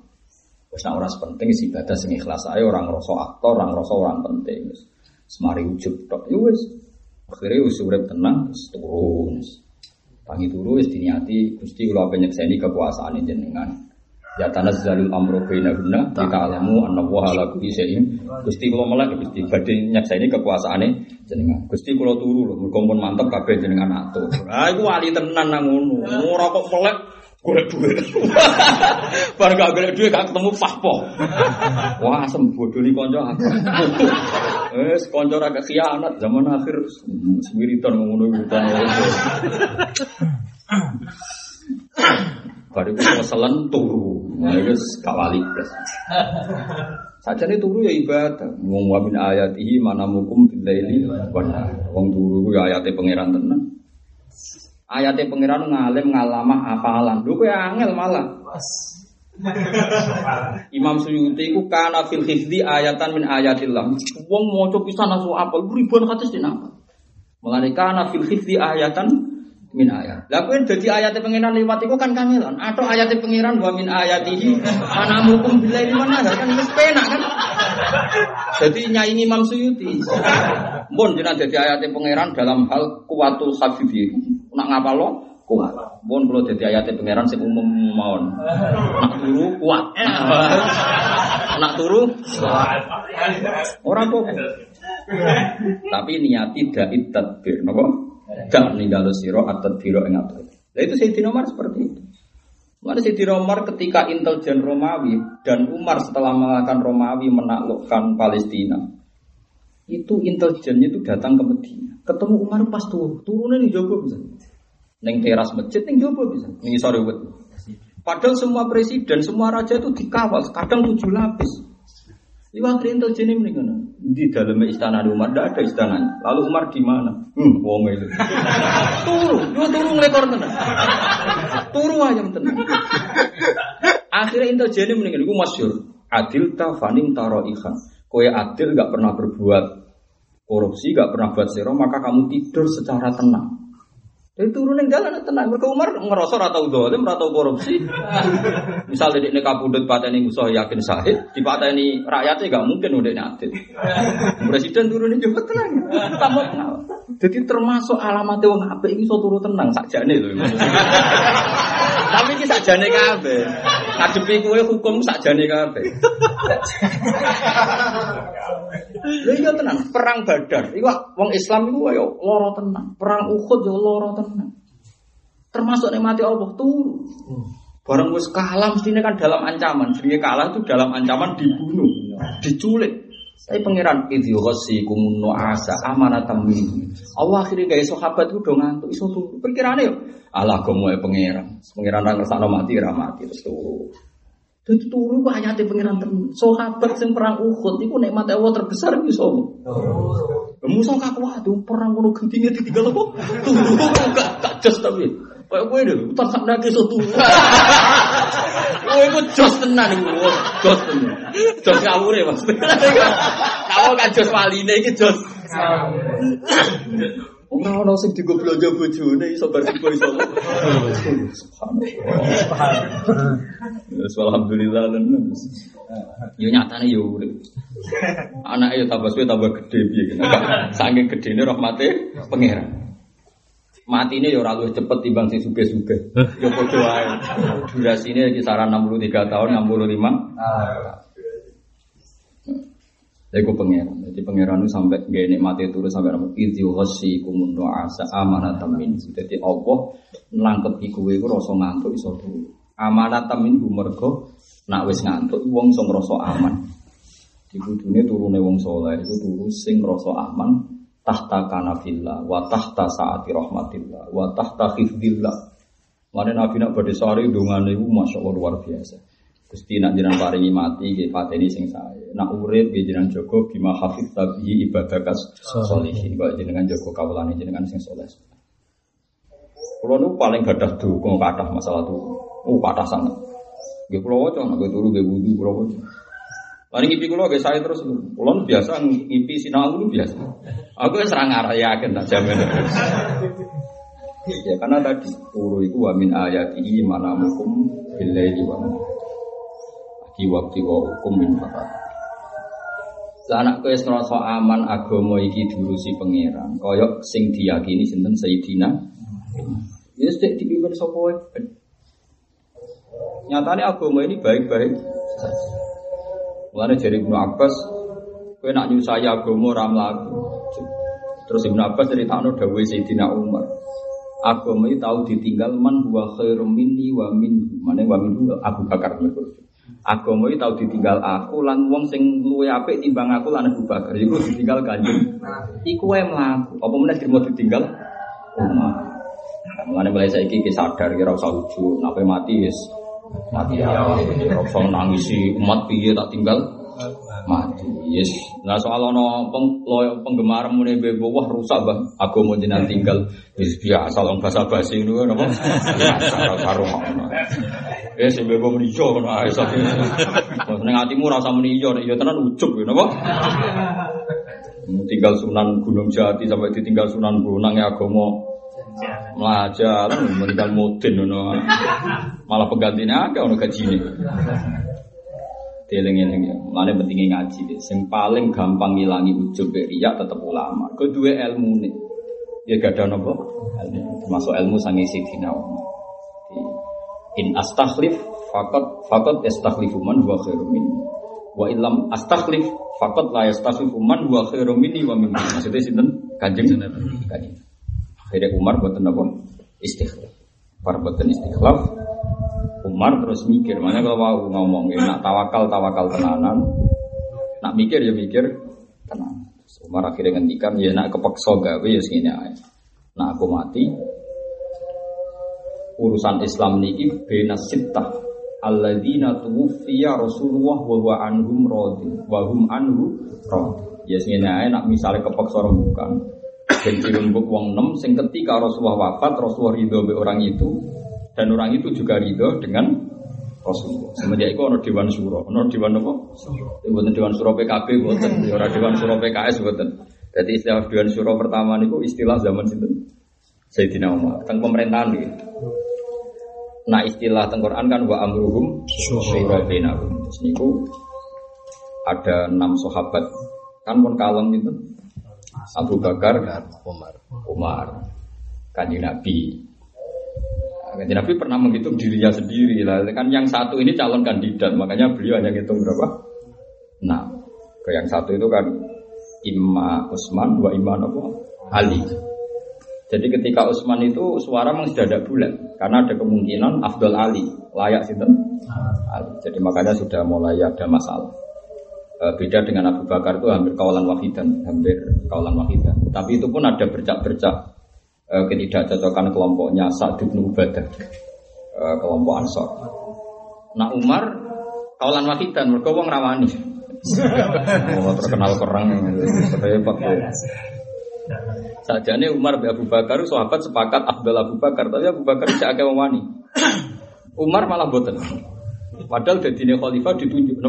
Wes nak orang penting sih ibadah sing ikhlas ae orang rasa aktor, orang rasa orang penting. Semari ujub tok. Ya. Akhire wis urip tenang wis turun. Tangi turu wis diniati Gusti kula penyekseni kekuasaan jenengan. Ya tanazzalul amru bainahunna kita alamu anna wa ala kulli syai'in. Gusti kula melek Gusti badhe nyekseni kekuasaane jenengan. Gusti kula turu lho mergo mantep kabeh jenengan atur. Ah iku wali tenan ngono. Ora kok melek golek duit. Bar gak golek duit gak ketemu fahpo. Wah, asem bodoh ni konco aku. Wes konco ra khianat zaman akhir semiritan ngono urutan. Baru itu keselen turu, nah itu kawali plus. Saja ini turu ya ibadah. Wong wa min ayatihi mana mukum bilaili Wong turu ya ayatnya pangeran tenan. Ayatnya pangeran ngalim ngalama apalan. Lho kowe angel malah. Imam Suyuti ku kana fil hifdi ayatan min ayatillah. Wong maca pisan asu apal ribuan hadis dina. Mulane kana fil hifdi ayatan min ayat. Lah kowe dadi ayate pengiran liwat iku kan kangelan. Atau ayate pengiran wa min ayatihi ana mukum billahi mana kan wis penak kan. Jadi nyanyi Imam Suyuti. Mun jenengan dadi ayate pengiran dalam hal kuwatul hafifi. Nak ngapal lo kuat. Mun kula dadi ayate pengiran sing umum mawon. Nak turu kuat. Nak turu kuat. Ora apa Tapi niati dait tadbir napa? Gak meninggal siro atau biro yang atur. Nah itu Sayyidina Umar seperti itu. Mana Sayyidina Umar ketika intelijen Romawi dan Umar setelah mengalahkan Romawi menaklukkan Palestina, itu intelijennya itu datang ke Medina. Ketemu Umar pas turun, turunnya nih Jogo bisa. Neng teras masjid, neng Jogo bisa. Nih sorry Padahal semua presiden, semua raja itu dikawal, kadang tujuh lapis. Iwak intelijen ini mendingan di dalam istana Umar tidak ada istana. Lalu Umar di mana? Hmm, wong itu. turu, yo turu ngelekor tenan. Turu ayam tenan. Akhirnya intelijen mendingan gue masyur. Adil ta fanim taro ikan. Kowe adil gak pernah berbuat korupsi, gak pernah buat sero, maka kamu tidur secara tenang. Jadi turun yang jalan tenang. Mereka Umar ngerasa ratau dolim, ratau korupsi. Misalnya di kabudut pateni musuh yakin sahid, di pateni rakyatnya gak mungkin udah nyadit. Presiden turun juga tenang. Tambah tenang. Jadi termasuk alamat wong apa ini so turu tenang sakjane lho. Tapi ini sakjane kabeh. Ngadepi kowe hukum sakjane kabeh. Lha iya tenang, perang Badar. Iku wong Islam iku yo lara tenang. Perang Uhud yo lara tenang. Termasuk nikmati Allah turu. Barang wis kalah mestinya kan dalam ancaman. Jadi kalah itu dalam ancaman dibunuh, diculik. Saya pangeran idhi ghasi kumunno asa amanatam minhu. Allah akhirnya gaya sahabat itu dong ngantuk iso turu. Pikirannya yo Allah ya pangeran. Pangeran nang ngersakno mati ra mati terus turu. Jadi turu kok ayate pangeran temen. Sahabat sing perang Uhud iku nikmat Allah terbesar iku sapa? Musa kakuat perang ngono gentinge ditinggal apa? Turu gak gak jos tapi. Kayak gue deh, tak sak nake so turu. Kowe iku jos tenan iku. Jos tenan. Jos ngawure Mas. Kamu kan jos waline iki jos. Ora ono sing digo belanja bojone iso bar iso. Subhanallah. Alhamdulillah tenan. Yo nyatane yo urip. Anake yo tambah suwe tambah gede piye. Saking gedene rahmate pangeran. Matine ya ora luwih cepet timbang sing suge-suge. Ya padha wae. Durasine kisaran 63 tahun, 65. Lha iku pangeran. Jadi pangeran itu sampai gak nikmati turu sampai ramu idzi ghassi kumun asa amanatan min. Jadi Allah nangkep iku iku rasa ngantuk iso turu. Amanatan min mergo nak wis ngantuk wong iso ngrasa aman. Di kudune turune wong saleh iku turu sing ngrasa aman tahta kanafillah wa tahta saati rahmatillah wa tahta khifdillah. Mana Nabi nak badhe sari dongane iku masyaallah luar biasa. Gusti nak jenengan paringi mati nggih pateni sing sae. Nak urip nggih jenengan jaga bima hafid tabihi ibadakas sholihin. Kok jenengan jaga kawulane jenengan sing saleh. Kulo nu paling gadah dukung kathah masalah tuh. Oh, kathah sangat. Nggih kulo waca nek turu nggih wudu kulo waca. Mari ngipi kulo nggih saya terus kulo biasa ngipi sinau nu biasa. Aku wis ora ngarayaken tak jamin. Ya karena tadi turu itu wa min ayatihi manamukum billaili wa di waktu wa hukum min fakat. Anak kowe ngrasa aman agama iki diurusi pangeran. Kaya sing diyakini sinten Sayyidina. Ya sik dipimpin sapa wae. Nyatanya agama ini baik-baik. Mulane dari Ibnu Abbas, kowe nak nyusai agama ora. Terus Ibnu Abbas critakno dawuhe Sayyidina Umar. Agama itu tahu ditinggal man huwa khairum minni wa min mana wa min Abu Bakar Agama itu tahu ditinggal aku lan wong sing luwe apik timbang aku lan Abu Bakar. Iku ditinggal kanjeng. Iku wae mlaku. Apa meneh dirimo ditinggal? Umar. Mulane mulai saiki ki sadar kira usah ujug, nape mati wis mati ya. Ora usah nangisi umat piye tak tinggal mati. Yes. Nah soal ono peng, penggemar mune bebo wah rusak bang. Agama jenengan tinggal wis biasa wong basa basi ngono napa. Biasa karo ngono. Eh sing bebo yo ngono ae sak. Ning atimu rasa muni yo nek yo tenan ujug yo napa. Tinggal Sunan Gunung Jati sampai ditinggal Sunan Bonang ya agama Melajar, meninggal ngono. Malah penggantinya agak ono gajine. Dieling-eling ya. Mulane pentingnya ngaji. Sing paling gampang ngilangi ujub riya tetap ulama. Kedua ilmu nih. Ya gak ada nopo. Termasuk ilmu sangi sidina In astakhlif fakot fakot yastakhlifu man huwa khairum minni. Wa illam astakhlif fakot la yastakhlifu man huwa khairum minni wa minni. Maksudnya sinten? Kanjeng Kanjeng. Akhirnya Umar buatan apa? Istikhlaf. Par buatan istikhlaf. Umar terus mikir, mana kalau mau ngomong, nak tawakal tawakal tenanan, nak mikir ya mikir tenan. Umar akhirnya ngendikan, ya nak kepeksa gawe ya segini aja. Nak aku mati, urusan Islam niki bena sitah alladzina tuwfiya Rasulullah wa huwa anhum radhi wa hum anhu radhi. Ya segini aja nak misalnya kepeksa bukan. Dan dirembuk wong nem sing ketika Rasulullah wafat, Rasulullah ridho be orang itu dan orang itu juga ridho dengan Rasulullah. Semenjak itu ono Dewan Suro, ono Dewan apa? Bukan Dewan Suro PKB, bukan orang Dewan Suro PKS, bukan. Jadi istilah Dewan Suro pertama itu istilah zaman itu Sayyidina Umar tentang pemerintahan gitu. Nah istilah tengkoran kan wa amruhum syura bainahum. Terus niku ada enam sahabat kan pun kalem itu Abu Bakar, Umar, Umar, kanjeng Nabi. Kanjeng Nabi pernah menghitung dirinya sendiri lah. Kan yang satu ini calon kandidat, makanya beliau hanya hitung berapa? Nah, ke yang satu itu kan Imma Utsman, dua Imam apa? Ali. Jadi ketika Utsman itu suara memang sudah ada bulat karena ada kemungkinan Abdul Ali layak sih Ali. Jadi makanya sudah mulai ada masalah. E, beda dengan Abu Bakar itu hampir kawalan wahidan, hampir kawalan wahidan. Tapi itu pun ada bercak-bercak e, ketidakcocokan kelompoknya Sa'd bin Ubadah, e, kelompok Ansor. Nah Umar kawalan wahidan, mereka wong rawani. oh, terkenal kerang, repot. Sajane Umar bin Abu Bakar sahabat sepakat Abdul Abu Bakar, tapi Abu Bakar tidak akan wani. Umar malah boten. Padahal jadi khalifah ditunjuk?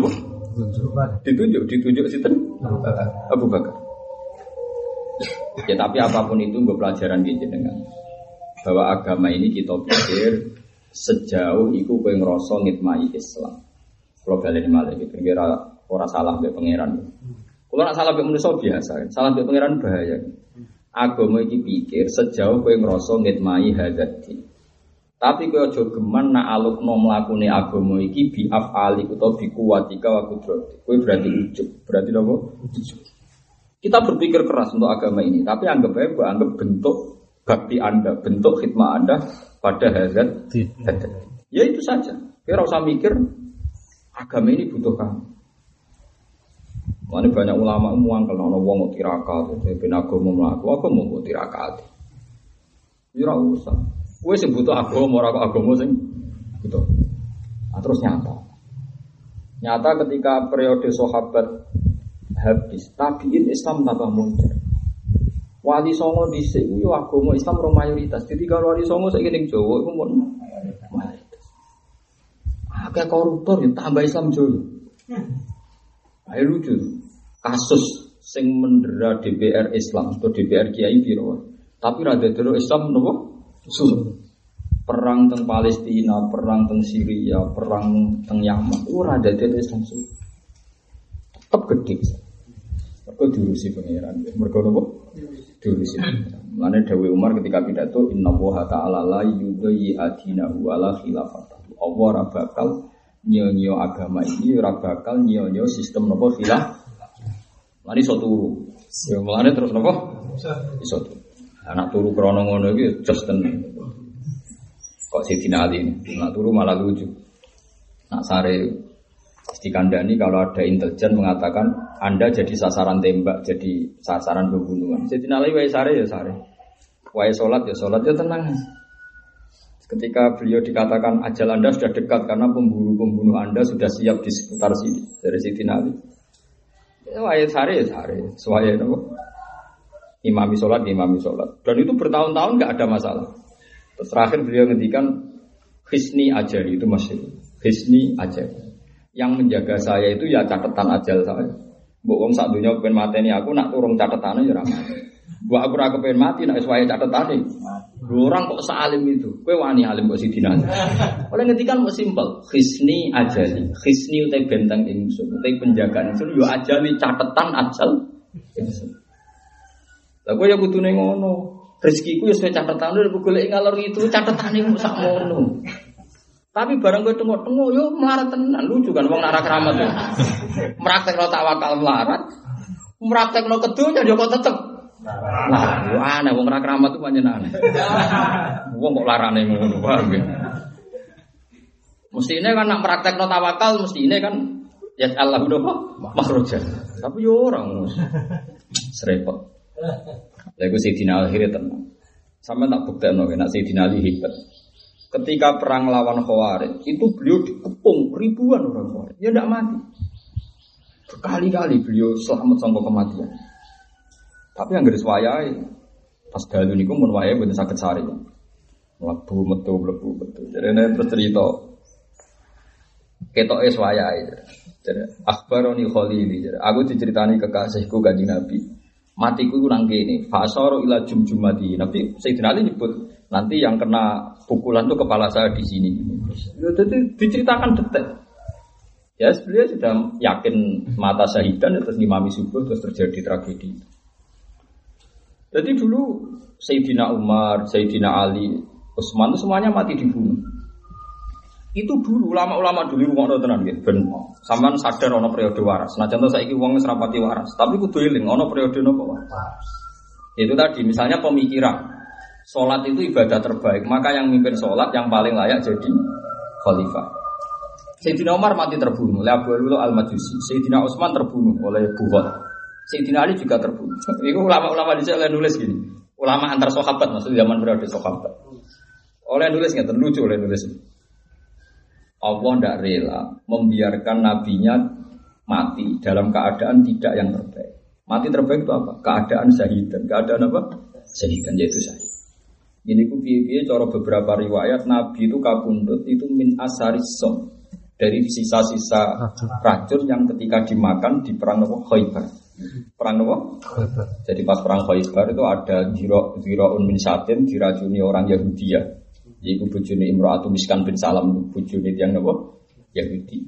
Ditunjuk, ditunjuk situ Abu Bakar. Ya tapi apa pun itu gue pelajaran gitu dengan bahwa agama ini kita pikir sejauh itu gue ngerosol ngitmai Islam. Kalau balik malah gitu, kira orang salah be pangeran. Kalau nak salah be manusia biasa, salah be pangeran bahaya. Agama iki pikir sejauh kowe ngrasa ngitmai hadati. Tapi kowe aja geman nak alukno mlakune agama iki bi afali utawa bi kuwatika wa kudrati. Kowe berarti ujub. Berarti apa? Kita berpikir keras untuk agama ini, tapi anggap aja gue anggap bentuk bakti Anda, bentuk khidmat Anda pada hadat. Ya itu saja. Kira usah mikir agama ini butuh kamu. Mana banyak ulama muang kalau orang wong mau tirakat, ben agama mlaku, agama mau tirakat. Ya ora usah. Kowe sing butuh agama ora agama sing butuh. Nah, terus nyata. Nyata ketika periode sahabat habis, tabiin Islam tambah muncul. Wali Songo di sini, agama Islam orang mayoritas. Jadi kalau Wali Songo saya ingin Jawa itu pun mayoritas. Agak koruptor ya tambah Islam Jawa. Ayo lucu kasus sing mendera DPR Islam atau DPR Kiai biro. Tapi rada dulu Islam nopo? Suruh. Perang teng Palestina, perang teng Syria, perang teng Yaman, itu rada dulu Islam suruh. Tetap gede. Mereka diurusi pangeran. Mereka nopo? Diurusi. Mana Dewi Umar ketika pidato Inna woha ta'ala la yudayi adinahu ala khilafatahu Allah bakal nyonyo agama ini bakal nyonyo sistem nopo khilaf Lani iso turu. Ya mulane terus? Iso turu. Anak turu krono ngono iki just tenan. Kok Sidina Ali ini, nak turu malah lucu. Nak sare dikandani kalau ada intelijen mengatakan Anda jadi sasaran tembak, jadi sasaran pembunuhan. Sidina Ali wae sare ya sare. Wae salat ya salat ya tenang. Ketika beliau dikatakan ajal Anda sudah dekat karena pembunuh-pembunuh Anda sudah siap di sekitar sini dari Sidina Ali. Waya sare ya sare, suaya itu imami sholat, imami sholat. Dan itu bertahun-tahun nggak ada masalah. Terus terakhir beliau ngendikan hisni aja itu masih hisni aja. Yang menjaga saya itu ya catatan ajal saya. Bu wong sak dunia pengen mateni aku nak turun catatannya ya ramai. Bu aku ora pengen mati nak sesuai catatane. Orang kok salim itu, kue wani alim kok sidina. Oleh ngetikan kok simpel, khisni ajali, khisni utai benteng ingsun, utai penjagaan ingsun, yo ajali catatan ajal. Lah gue ya butuh ngono, rezekiku ya sesuai catatan udah gue golek ngalor itu catatan itu sak ngono. Tapi barang gue tengok-tengok, yo melarat tenan lucu kan, wong narak keramat tuh. Meraktek no tawakal melarat, meraktek no kedunya yo kok tetep Lah, aneh wong ora keramat tuh pancen aneh. Wong kok larane ngono, paham ya? Mesti ini kan nak praktekno tawakal, mesti ini kan ya Allah udah kok makhroja. Tapi yo orang serepot. Lha iku Sayyidina akhirnya tenang. Sama tak buktekno nek Sayyidina Ali hebat. Ketika perang lawan Khawarij, itu beliau dikepung ribuan orang Khawarij. Ya tidak mati. Berkali-kali beliau selamat sampai kematian. Tapi yang garis wayai pas dalu niku mun wayahe mboten saged sari. Mlebu metu mlebu metu. Jadi ini terus cerita ketoke wayahe. Jadi akhbaroni khalili. Aku diceritani kekasihku kanjeng Nabi. Matiku ku nang kene. Fasoro ila jumjumati. Nabi Sayyidina Ali nyebut nanti yang kena pukulan tuh kepala saya di sini. Jadi diceritakan detail. Ya beliau sudah yakin mata syahidan terus ngimami subuh terus terjadi tragedi. Jadi dulu Sayyidina Umar, Sayyidina Ali, Utsman itu semuanya mati dibunuh. Itu dulu ulama-ulama dulu rumah tenan gitu. Ben sampean sadar ono periode waras. Nah contoh saya wong wis rapati waras, tapi kudu eling ono periode nopo waras. Itu tadi misalnya pemikiran. Sholat itu ibadah terbaik, maka yang mimpin sholat yang paling layak jadi khalifah. Sayyidina Umar mati terbunuh oleh Abu Lulu al-Majusi. Sayyidina Utsman terbunuh oleh Buhot. Sayyidina Ali juga terbunuh. Itu ulama-ulama di oleh nulis gini. Ulama antar sahabat maksudnya zaman berada sahabat. Oleh nulis nggak terlucu oleh nulis. Allah tidak rela membiarkan nabinya mati dalam keadaan tidak yang terbaik. Mati terbaik itu apa? Keadaan dan Keadaan apa? dan yaitu syahid. Ini ku piye cara beberapa riwayat Nabi itu kabundut itu min asarisom dari sisa-sisa racun yang ketika dimakan di perang Nabi Khaybar. Perang Nabi Jadi pas perang Khaybar itu ada ziro ziro min satin diracuni orang Yahudi ya. Yaitu bujuni Imro'atu Miskan bin Salam bujuni yang Nabi Yahudi.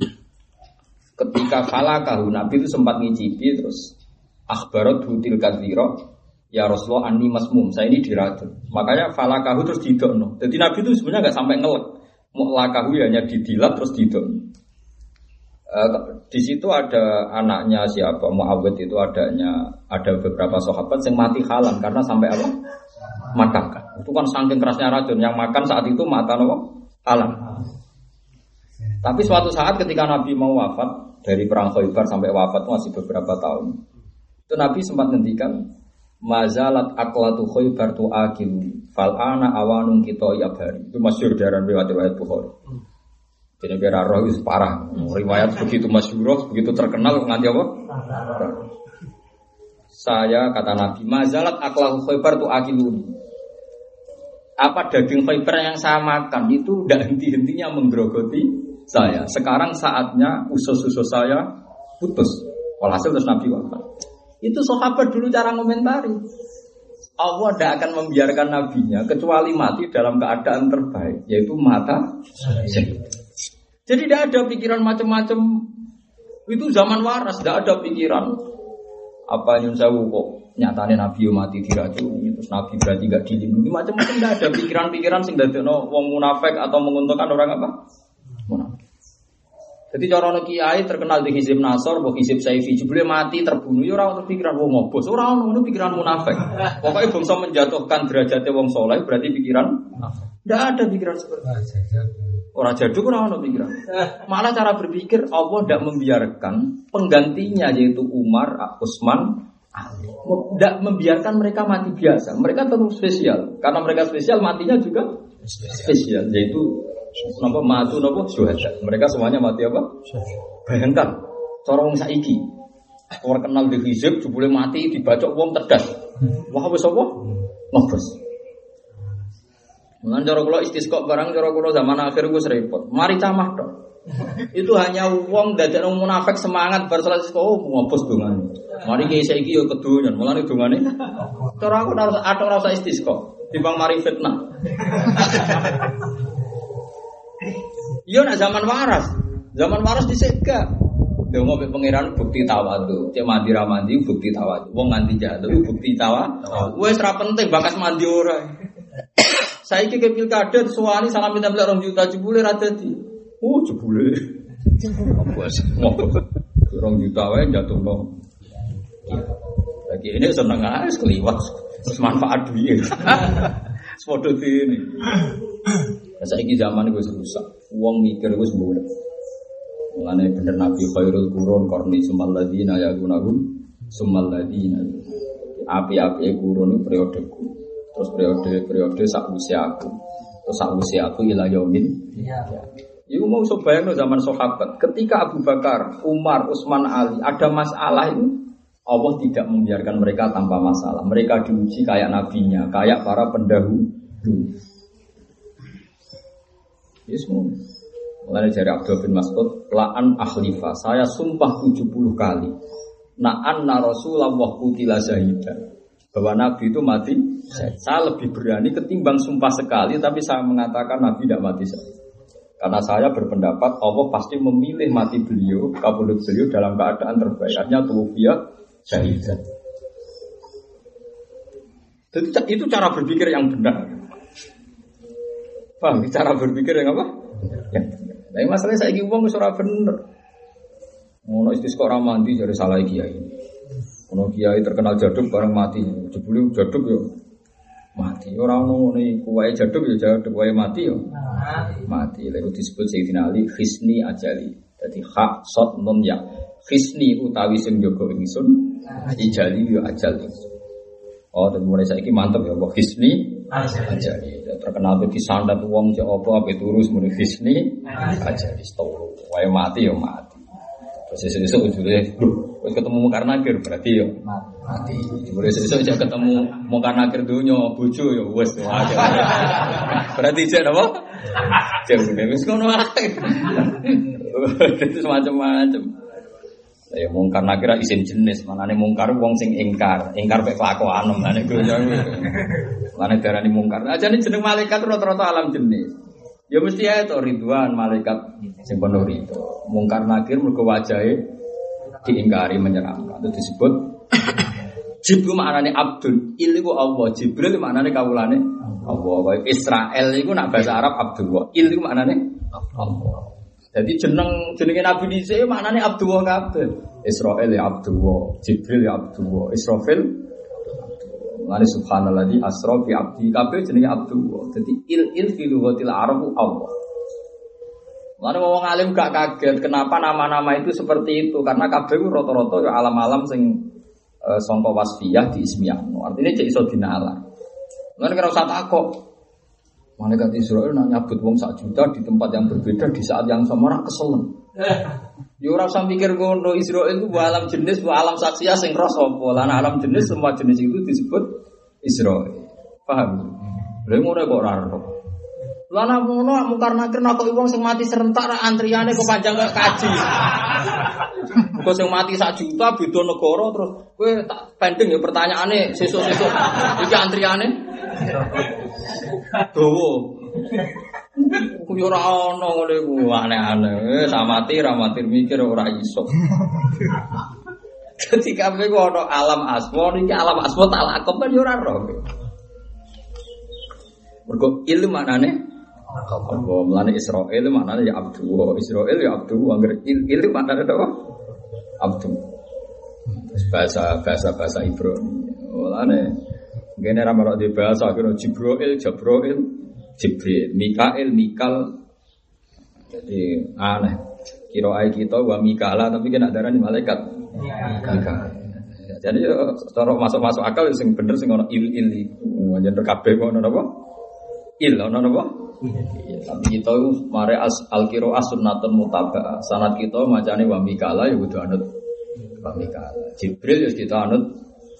Ketika falakahu Nabi itu sempat ngicipi terus akhbarat hutil kadhiro ya Rasulullah ani masmum, saya ini diracun. Makanya falakahu terus didokno. Jadi Nabi itu sebenarnya nggak sampai ngelek. Mu'lakahu ya hanya didilat terus didokno. Uh, di situ ada anaknya siapa Muawid itu adanya ada beberapa sahabat yang mati halam karena sampai apa makan kan itu kan saking kerasnya racun yang makan saat itu mata apa halam tapi suatu saat ketika Nabi mau wafat dari perang Khaybar sampai wafat masih beberapa tahun itu Nabi sempat ngendikan Mazalat aklatu khaybar tu akilu fal ana awanung kita yabari. Itu masyhur dari riwayat-riwayat Bukhari. Jadi biar roh itu parah. Riwayat begitu masyhur, begitu terkenal nganti apa? Saya kata Nabi, mazalat aklatu khaybar tu akilu. Apa daging khaybar yang saya makan itu tidak henti-hentinya menggerogoti saya. Sekarang saatnya usus-usus saya putus. Walhasil terus Nabi wafat. Itu sahabat dulu cara komentari. Allah tidak akan membiarkan nabinya kecuali mati dalam keadaan terbaik, yaitu mata. Jadi tidak ada pikiran macam-macam. Itu zaman waras, tidak ada pikiran apa yang saya kok nyatanya Nabi mati diracuni terus Nabi berarti gak dilindungi macam-macam tidak ada pikiran-pikiran sing no wong munafik atau menguntungkan orang apa munafik jadi cara kiai terkenal di hizib Nasor, buat hizib Saifi, jebule mati terbunuh, ya orang pikiran wong ngobos, orang orang pikiran munafik. Pokoknya bangsa menjatuhkan derajatnya wong soleh, berarti pikiran tidak ada pikiran seperti itu. Orang jaduk orang orang pikiran. Malah cara berpikir Allah tidak membiarkan penggantinya yaitu Umar, Utsman. Tidak membiarkan mereka mati biasa. Mereka tetap spesial. Karena mereka spesial, matinya juga spesial. Yaitu Nopo matu nopo syuhada. Mereka semuanya mati apa? Bayangkan, corong saiki. Orang kenal di hizib, boleh mati dibacok wong terdas. Wah, wes apa? Nobos. Dengan cara kula barang cara kula zaman akhir gue repot. Mari camah dong. Itu hanya uang dari orang munafik semangat bar salat oh ngopos dongane. Mari kiai saiki yo kedonyan, mulane dongane. Cara aku harus ada rasa istisqo, timbang mari fitnah. Iya nak zaman waras. Zaman waras disegak. Dia mau pangeran bukti tawadu. Cek mandi ramandi bukti tawadu. Wong nganti jatuh bukti tawa. Wes ra penting bakas mandi ora. Saya ke pilkada suami salam minta orang juta jebule ra dadi. Oh jebule. Bos. Orang juta wae jatuh no. Lagi ini seneng aja keliwat. Manfaat duit. Sepodo ini. Saya ini zaman gue rusak. Uang mikir gue sembuh. Mengenai bener Nabi Khairul Qurun korni sumal ladina ya gunagum sumal ladina. Api-api kurun itu periodeku. Terus periode periode sak usia aku. Terus sak usia aku ilah yomin. Iya. Ibu mau bayang zaman sahabat. Ketika Abu Bakar, Umar, Utsman, Ali ada masalah itu, Allah tidak membiarkan mereka tanpa masalah. Mereka diuji kayak nabinya, kayak para pendahulu. Ya. Mulai dari Abdul bin Mas'ud, la'an akhlifa, saya sumpah 70 kali. Na'an na Rasulullah kutila syahidan. Bahwa Nabi itu mati, saya lebih berani ketimbang sumpah sekali, tapi saya mengatakan Nabi tidak mati saya. Karena saya berpendapat Allah pasti memilih mati beliau, kabulut beliau dalam keadaan terbaik. Artinya tuwfiya syahidan. Jadi itu cara berpikir yang benar. Paham? Cara berpikir yang apa? Ya. Tapi masalahnya saya ingin uang surah bener. Mau istisqa orang mandi jadi salah kiai. Kalau kiai terkenal jaduk bareng mati, jebuli jaduk yo. Mati. Orang ngono iku wae jaduk ya jaduk wae mati yo. Mati. Lalu disebut Sayyidina Ali khisni ajali. Jadi hak sot non ya. Khisni utawi sing jaga ingsun, ijali yo ajal ingsun. Oh, dan mulai saya mantap ya, Mbak Hisni Ajali. Terkenal di sandat uang cek apa apa turus mulai Hisni Ajali. Setoro, wae mati ya mati. Esok ujungnya, duh, ketemu Mungkar Nakir berarti ya mati. Mulai esok aja ketemu Mungkar Nakir dunia, bucu ya wes aja. Berarti cek apa? Cek udah wes kono Itu semacam-macam. Ya mungkar nakira isim jenis, mana nih mungkar wong sing ingkar, ingkar pe kelakuan, mana gue mana darah nih mungkar. Aja nih jeneng malaikat rata-rata alam jenis. Ya mesti ya itu ridwan malaikat sing penuh itu. Mungkar nakir mergo wajahe diingkari menyeramkan. Itu disebut Jibril maknane Abdul, il iku Allah, Jibril maknane kawulane Allah. Israel iku nak bahasa Arab Abdul, il iku maknane Allah. Jadi jeneng jenenge Nabi Nisa maknane Abdullah kabeh. Israel ya Abdullah, Jibril ya Abdullah, Israfil Lani subhanallah di asra fi abdi kabeh jenenge Abdullah. Jadi il il fi lughatil Arab Allah. Lalu wong alim gak kaget kenapa nama-nama itu seperti itu karena kabeh rata-rata ya alam-alam sing uh, sangka wasfiyah di ismiyah. Artinya cek iso dinalar. Lalu kira usah takok, Malaikat Israel nak nyabut wong sak juta di tempat yang berbeda di saat yang sama rak keselen. Ya ora usah mikir ngono Israel itu alam jenis, bu alam saksia sing roh sapa. Lan alam jenis semua jenis itu disebut Israel. Paham? Lha ngono kok ora roh. Lan ngono mungkar nakir kok wong sing mati serentak ra antriane kok panjang kok kaji. Kok sing mati sak juta beda negara terus kowe tak pending ya pertanyaane sesuk-sesuk iki antriane Dawa. Ku yo ora ana ngene ku aneh-aneh. Wis amati ra mati mikir ora iso. Ketika kabeh ku ana alam asma niki alam asma tak lakop kan yo ora roh. Mergo ilmu maknane apa melane Israel maknane ya abdu. Israel ya abdu angger ilmu maknane apa? Abdu. bahasa bahasa bahasa Ibrani. Mulane Gini ramal di bahasa kira Jibril, Jabroil, Jibril, Mikael, Mikal. Jadi aneh. Kira ayat kita wa Mikala tapi kena darah di malaikat. Mikael. Jadi cara masuk-masuk akal sing bener sing ono il il iku. Jan kabeh ono apa? Il ono apa? Tapi kita mare as al kiro sunnatun mutaba. Sanat kita macane wa Mikala ya kudu anut wa Mikala. Jibril ya kita anut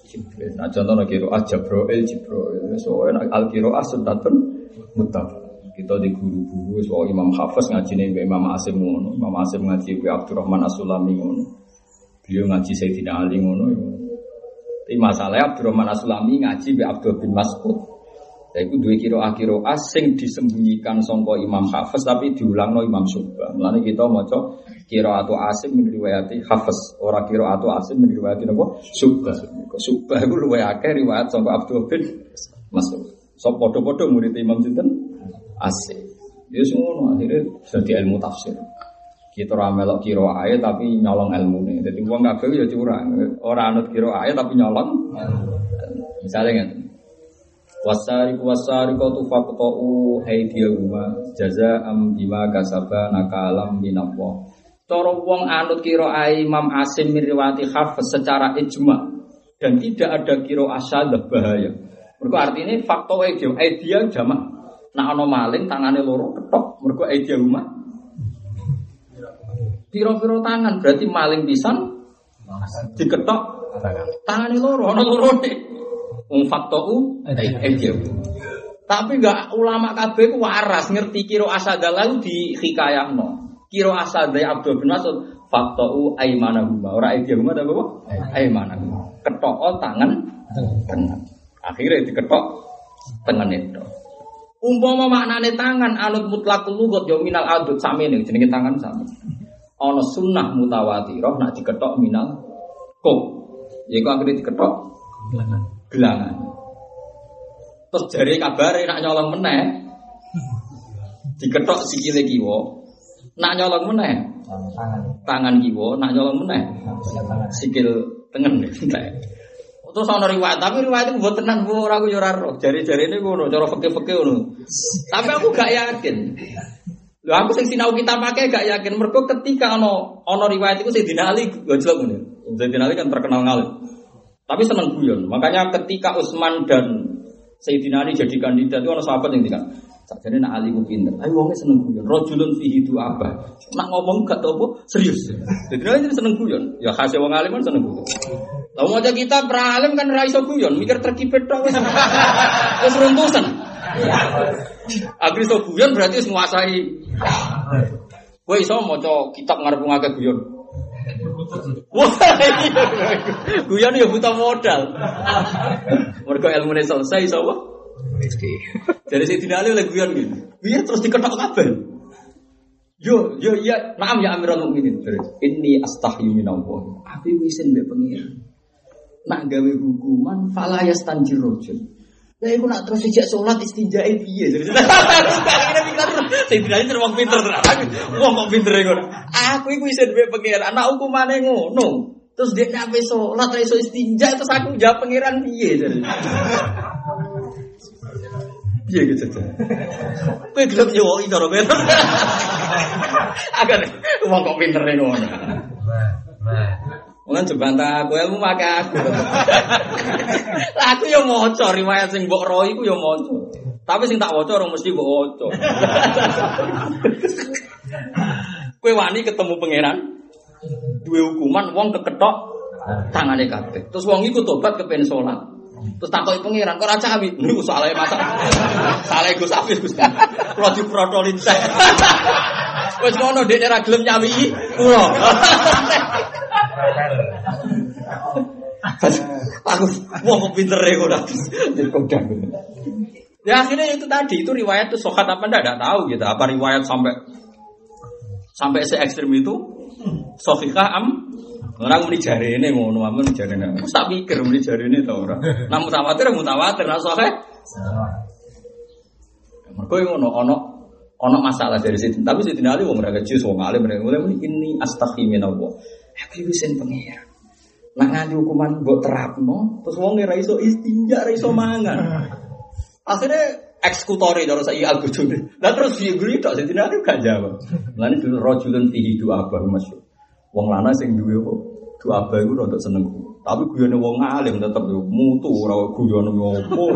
Jibril. Nah contohnya kiro ah Jabroil Jibril. So enak al kiro ah sunatun mutaf. Kita di guru-guru so Imam Hafiz ngaji nih Imam Asim ngono. Imam Asim ngaji be Abdurrahman Asulami ngono. Beliau ngaji Sayyidina Ali ngono. Tapi masalahnya Abdurrahman Asulami ngaji be Abdul bin Mas'ud. Iku dua kiro akiro asing disembunyikan songko Imam Hafiz tapi diulang no Imam Subah. Mulane kita maca kiro atau asim min riwayati Hafiz, ora kiro atau asim min riwayati napa Subah. Subah iku luwih akeh riwayat songko Abdul bin Mas'ud. So podo-podo murid Imam sinten? Asim. Ya semua akhirnya jadi ilmu tafsir. Kita ramelok kiro ayat tapi nyolong ilmu nih. Jadi uang kabeh ya curang. Orang anut kiro ayat tapi nyolong. Misalnya nggak Wasariku wasariqatu faqta'u aydiyahuma jazaa'am bima kasaba nakalam minallah. Cara wong anut kira Imam Asim miriwati Hafiz secara ijma dan tidak ada kira asal bahaya. Mergo artinya fakta aidiyah aidiyah jamak. Nah ana maling tangane loro ketok mergo aydiyahuma. Piro-piro tangan berarti maling pisan diketok tangane loro ana loro. Wong faktou ejeu. Tapi enggak ulama kabeh ku waras ngerti kiro asadalah di hikayahno. Kiro asadai Abdul bin Mas'ud faktou aimanahuma. Ora ejeu apa apa? Aimanahuma. Ketok tangan tengen. Akhirnya diketok tengen itu. Umpama maknane tangan anut mutlak lugat yo minal adut samene jenenge tangan sami. Ana sunnah mutawatirah nak diketok minal kok. Yaiku akhirnya diketok gelangan. Terus jari kabare nak nyolong meneh. Diketok sikile kiwa. Nak nyolong meneh. Tangan kiwa nak nyolong meneh. Sikil tengen. Terus ana riwayat, tapi riwayat itu buat tenan bu ora aku roh. Jari-jari ini ngono, cara ngono. Tapi aku gak yakin. Lho aku sing sinau kita pakai gak yakin mergo ketika ana ana riwayat itu Sayyidina Ali gojlok ngene. Sayyidina Ali kan terkenal ngalim. Tapi seneng guyon. Makanya ketika Utsman dan Sayyidina Ali jadi kandidat itu ana sahabat yang tinggal. Sakjane nak Ali ku pinter. Ayo wonge seneng guyon. Rajulun fihi apa? Nak ngomong gak tau apa serius. Jadi Ali seneng guyon. Ya khase wong alim kan seneng guyon. Lah mau kita beralim kan ra iso guyon, mikir terkipet tok wis. Wis runtusan. Akhir iso guyon berarti wis nguasai. Kowe iso maca kitab ngarep ngake guyon. Wah, guyon ya buta modal. Mergo ilmune selesai iso apa? Jadi saya tidak oleh guyon gitu. Guyon terus diketok kabel. Yo, yo, iya, naam ya Amirul Mukminin. Ini astahyu minallah. Aku wisin mbek pengiran. Nak gawe hukuman fala yastanjir rajul. Lah iku nak terus sejak salat istinjae piye? Jadi kira pikir saya tidak ini wong pinter tenan. Wong kok pinter. Aku iku isin mbek pengiran. Anak hukumane ngono. Terus dia nyampe sholat, iso istinja, terus aku jawab pengiran piye jadi. Piye gitu tuh. Kowe gelem nyowoki cara pinter. Agar wong kok pinter ngono. Mungkin jembanta aku ilmu pakai aku. Lah aku yo maca riwayat sing mbok ro iku yo maca. Tapi sing tak waca ora mesti mbok waca. Kowe wani ketemu pangeran duwe hukuman wong keketok tangane kabeh. Terus wong iku tobat kepen salat. Terus takoki pangeran, kok ora cawi? Niku saleh masak. Saleh Gus Afif Gus. Kulo diprotolin teh. Wis ngono dekne ra gelem nyawi kulo. Aku mau kok pinter ya kok Ya akhirnya itu tadi itu riwayat itu sokat apa enggak, enggak tahu gitu. Apa riwayat sampai sampai se ekstrim itu Sofika am Orang muni jari ini ngono, amun jari ini. Aku tak pikir muni jari ini tau orang. Nah mutawatir, mutawatir, nah soalnya. Mereka yang ngono, ono ono masalah dari situ. Tapi situ nali wong mereka jus wong alim mereka mulai muni ini astaghfirullah Allah. Aku bisa pengira. Nak ngaji hukuman buat terapno, terus wong ngira iso istinja, iso mangan. Akhirnya eksekutori dari saya al -Qudun. Lah terus dia gurih tak situ nali gak jawab. Lalu dulu rojulun fihi dua apa masuk. Wong lana sing duwe kok doa bae ku rada seneng. Tapi guyone wong alim tetep yo mutu ora guyone ngopo.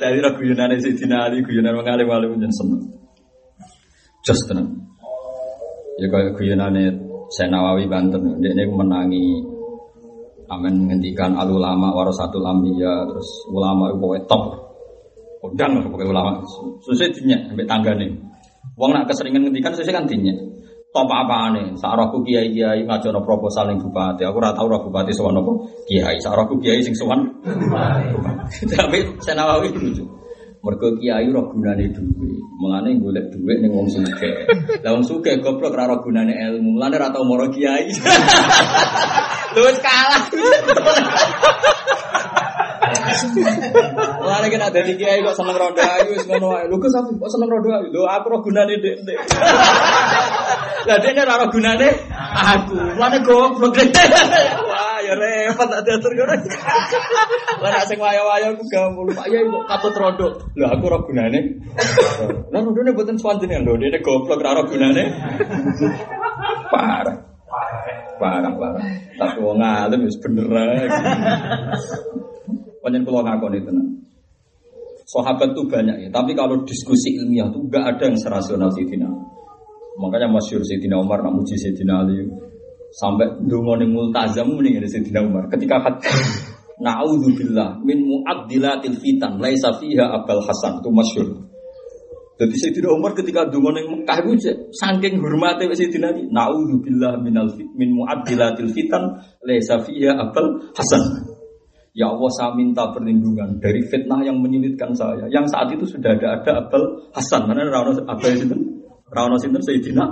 Dari ra guyonane Sayyidina Ali guyonane wong alim alim jeneng seneng. Just tenang. Ya kaya guyonane Senawawi Banten, dia menangi Amin menghentikan al ulama warasatul anbiya terus ulama itu top. Undang lah pokoknya ulama. Susah dinyak sampai tangga nih. Wong nak keseringan ngendikan saya kan dinya. Top apa nih? Saroku kiai kiai ngajono proposal yang bupati. Aku rata tahu bupati sowan apa kiai. Saroku kiai sing sowan. Tapi saya nawawi lucu. Mergo kiai roh gunane duwe. Mulane golek duit ning wong sugih. Lah wong sugih goblok ora roh gunane ilmu. Mulane ora tau moro kiai. Lu kalah. Mulane kena dadi kiai kok seneng rondo ayu wis ngono ae. Lho kok seneng rondo ayu? Lho aku ora gunane Dek. Lah dekne ora gunane aku. Mulane goblok. Wah, ya repot tak diatur ngono. Lah nek sing wayo-wayo aku gampang. Pak Yai kok katut. Lah aku ora gunane. Lah rondone mboten swanten lho, dekne goblok ora gunane. Parah. Parah, parah. Tapi wong alim wis bener. Panjen kalau ngakon itu nah. Sahabat tuh banyak ya, tapi kalau diskusi ilmiah tuh gak ada yang serasional Sayyidina. Makanya masyur Sayyidina Umar nak muji Sayyidina Ali sampai dungone multazam mending dari Sayyidina Umar. Ketika kata Na'udzubillah min mu'addilatil fitan laisa fiha Abul Hasan itu masyur. Jadi Sayyidina Umar ketika dungo ning Mekah itu saking hormate Sayyidina Ali, naudzubillah minal min mu'addilatil fitan laisa fiha Abul Hasan. Ya Allah saya minta perlindungan dari fitnah yang menyulitkan saya. Yang saat itu sudah ada ada Abel Hasan. Mana Rano Abel itu? Rano Sinten Sayyidina.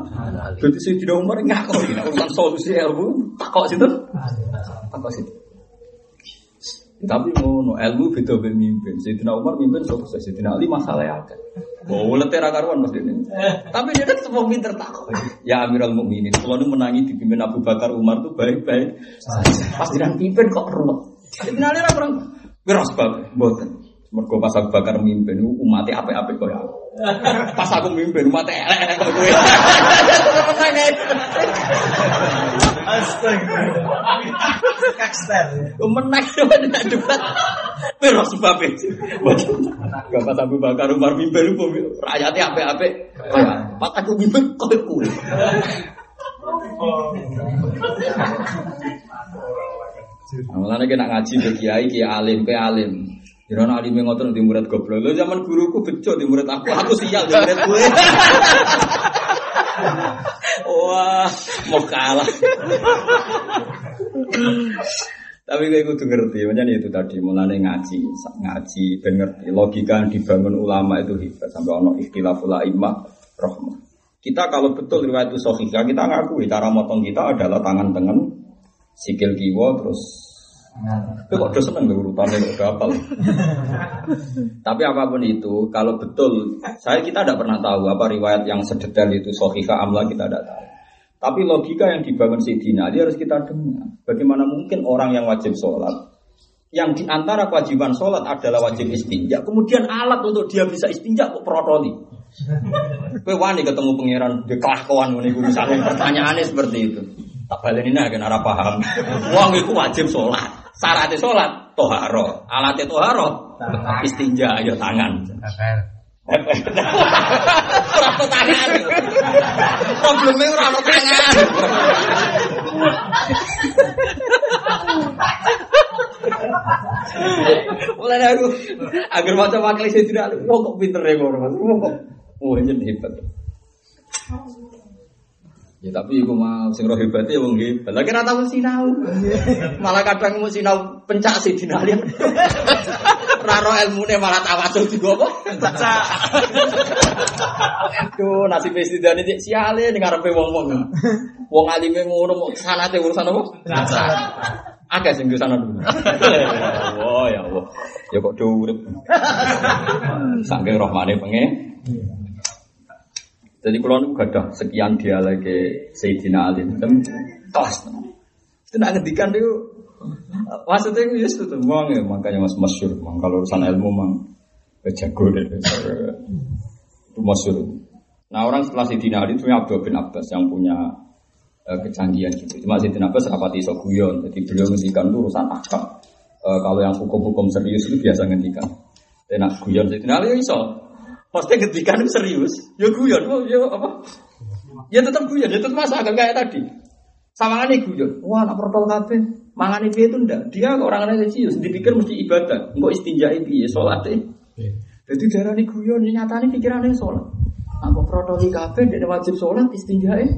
Jadi Sayyidina Umar ngaku ini urusan solusi ilmu. Takok Sinten. Takok Sinten. Tapi ngono ilmu beda be mimpin. Sayyidina Umar mimpin sukses. Sayyidina Ali masalah ya Oh, letih ra karuan Mas Dene. Tapi dia kan semua pinter takut. Ya Amirul Mukminin, kalau nu menangi dipimpin Abu Bakar Umar tuh baik-baik. Pas jiran pimpin kok ruwet. Sebenarnya ra kurang Wis sebab mboten. Mergo pas Abu Bakar mimpin umat apik-apik koyo aku. Pas aku mimpin umat elek koyo kowe. Astaga. Kakster. Menang menang debat. Pero sebab itu. Gak pas Abu Bakar Umar mimpin rakyatnya apik-apik. Pas aku mimpin koyo kowe. Mulane kena ngaji ke kiai, kiai alim, ke alim. Jangan alim yang ngotot di murid goblok. Lo zaman guruku bejo di murid aku, aku sial di murid gue. Wah, mau kalah. Tapi kayak kudu ngerti, macam itu tadi mulane ngaji, ngaji ben ngerti logika yang dibangun ulama itu hebat sampai ono ikhtilaful a'immah rahmah. Kita kalau betul riwayat itu sahihah, kita ngakui cara motong kita adalah tangan tengen, sikil kiwa terus itu kok udah seneng deh urutannya udah hafal. Tapi apa pun itu, kalau betul, saya kita tidak pernah tahu apa riwayat yang sedetail itu sohika amla kita tidak tahu. Tapi logika yang dibangun Sayyidina Ali harus kita dengar. Bagaimana mungkin orang yang wajib sholat, yang di antara kewajiban sholat adalah wajib istinja, kemudian alat untuk dia bisa istinja kok protoli. Kowe wani ketemu pangeran di kelakuan ngene iku misalnya pertanyaannya seperti itu. Tak balen ini agak nara paham. Wong iku wajib sholat. Syaratnya sholat toharo. Alatnya toharo istinja ya tangan. Ora tangan. Problemnya ora. Mulai aku agar macam wakil saya tidak, kok pinter ya kok, hebat. Ya tapi iku mah sing roh hebat ya wong hebat. Lagi rata tahu sinau. Malah kadang mau sinau pencak sih dinalian. Raro ilmune malah tawasul juga apa? Pencak. Aduh, nasib dan ini siale ning ngarepe wong-wong. Wong alime ngono mau sanate urusan apa? Pencak. Akeh sing sana dulu. Oh ya Allah. Ya kok do urip. Saking rahmane pengen. Jadi kalau nu gada sekian dia lagi Sayyidina Ali dan tos. Itu nak ngedikan itu maksudnya itu just itu mang ya makanya mas masyur mang kalau urusan ilmu mang jago deh itu masyur. Nah orang setelah Sayyidina Ali itu Abdul bin Abbas yang punya uh, kecanggihan gitu. Cuma Sayyidina Abbas rapati soguyon, jadi beliau ngendikan itu urusan akam. Uh, kalau yang hukum-hukum serius itu biasa ngendikan. Dan guyon Sayyidina Ali ya iso. Maksudnya ketika itu serius, ya guyon, oh, ya apa? Ya tetap guyon, ya tetap masa agak kayak tadi. Sama ini guyon, wah anak protol kafe, mangan itu itu ndak. Dia orang religius, dipikir mesti ibadah, enggak istinja ya sholat eh. Jadi darah ini guyon, nyata ini pikirannya sholat. Apa protol kafe, dia wajib sholat istinja eh.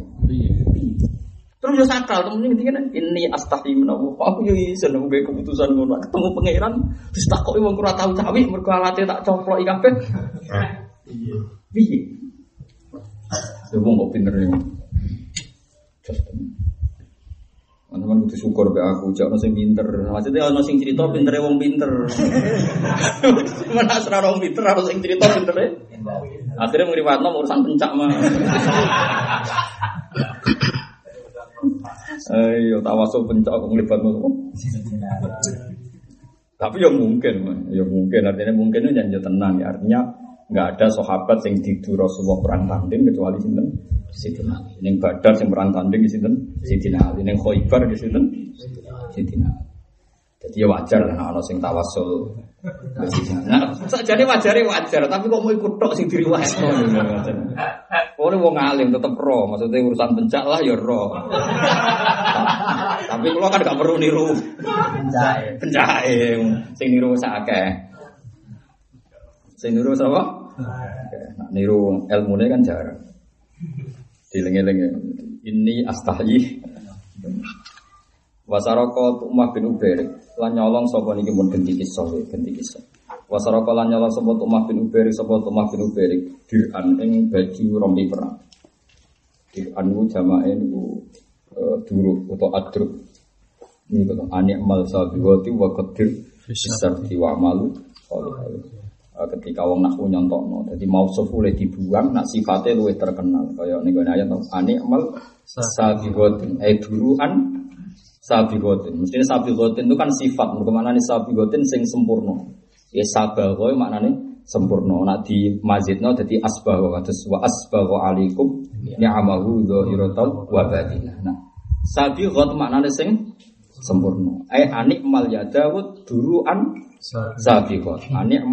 Terus ya sakral, temen ini kan ini astaghfirullah menawa. Aku yo iso nemu keputusan ngono. Ketemu pangeran, terus takoki wong ora tau cawi mergo alate tak coplok kabeh. Iya. Piye? Ya wong kok pinter ya. Teman-teman kudu syukur be aku, cak ono sing pinter. Maksudnya ono sing cerita pintere wong pinter. Mana asra wong pinter ono sing cerita pintere. Akhirnya ngriwatno urusan pencak mah. Ayo tawasul pencak kok nglibatno. Tapi ya mungkin, ya mungkin artinya mungkin itu janji tenang ya artinya nggak ada sahabat yang tidur Rasulullah perang tanding kecuali sinten Sidina Ali. Ning Badar sing perang tanding di sinten Sidina Ali. Ning Khaibar di sinten Sidina Ali. Jadi ya wajar lah ana sing tawasul. Nah, sajane wajare wajar, tapi kok mau ikut tok sing diriwayatno. Oh, ini wong alim tetep ro, maksudnya urusan pencak lah ya ro. tapi kalau kan gak perlu niru pencak, pencak sing niru sakake. Sing niru sapa? Nah, niru ilmune kan jarang. Dilenge-lenge ini astahyi. Wasaroko Umar bin Ubair lan nyolong sapa niki mun genti kisah genti kisah. Wasaroko lan nyolong sapa Umar bin Ubair sapa Umar bin Ubair diran ing baju rompi perang. Diran ku jamae niku duru atau adruk. Ini kata anik mal sabiwati wa qadir bisar wa malu. Ketika wong nahwu nyontokno. Jadi mausuf oleh dibuang nak sifatnya luwih terkenal. Kaya ning gone ayat ani amal sabiqatin eh duruan sabiqatin. Mestinya sabiqatin itu kan sifat. Mergo maknane sabiqatin sing sempurna. Ya sabagha maknane sempurna. Nak di mazidno dadi asbagha kados wa asbagha alaikum ni'amahu dzahiratan wa batinah. Nah, sabiqat maknane sing sempurna. Eh anik mal ya Dawud duruan sabiqat. Anik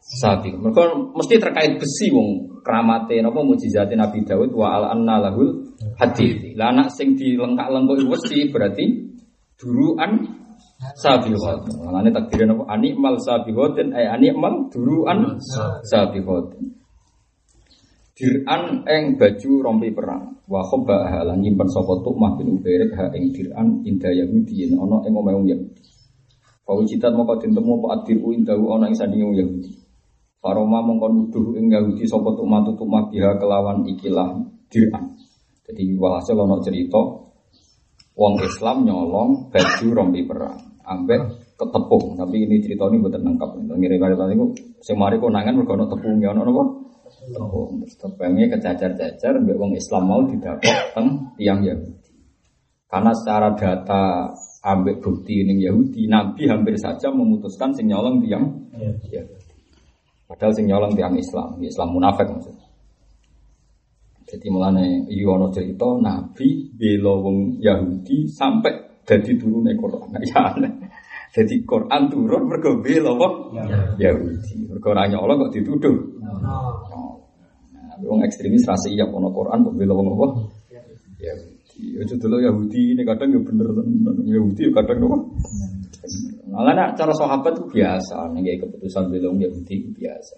sabiq. Mereka mesti terkait besi wong keramate napa mujizate Nabi Daud wa al anna lahul hadid. Lah anak sing dilengkak-lengkok besi berarti duruan sabiqat. Mulane takdire napa animal sabiqatin ay animal duruan sabiqat. Dir'an eng baju rompi perang wa khabba lan nyimpen sapa tukmah bin Ubairik ha ing dir'an inda Yahudi ana ing omahe Yahudi. Fawujitat moko ditemu apa adiru indahu ana ing sandinge Yahudi. Faroma mongkon nuduh ing Yahudi sapa tukmah biha kelawan ikilah dir'an. Jadi walhasil ana cerita wong Islam nyolong baju rompi perang ambek ketepung. Tapi ini cerita ini buatan lengkap. Ngirim kali tadi sing mari konangan mergo ana tepungnya ana napa? Tepung. Terus tepungnya kecacar-cacar mbek wong Islam mau didapat teng tiang Yahudi. Karena secara data ambek bukti ini Yahudi, Nabi hampir saja memutuskan sing nyolong tiang Yahudi. Padahal sing nyolong tiang Islam, Islam munafik maksudnya. Jadi mulane iya ana cerita Nabi bela wong Yahudi sampai dadi turune Quran. Ya aneh. Jadi Quran turun mergo bela wong Yahudi. Mergo ora nyolong kok dituduh. Nah, wong ekstremis ra siap ana Quran kok bela wong apa? Yahudi. Ya dulu Yahudi ini kadang ya bener tenan. Yahudi ya kadang apa? Malah nak cara sahabat itu biasa, nih keputusan wong Yahudi itu biasa.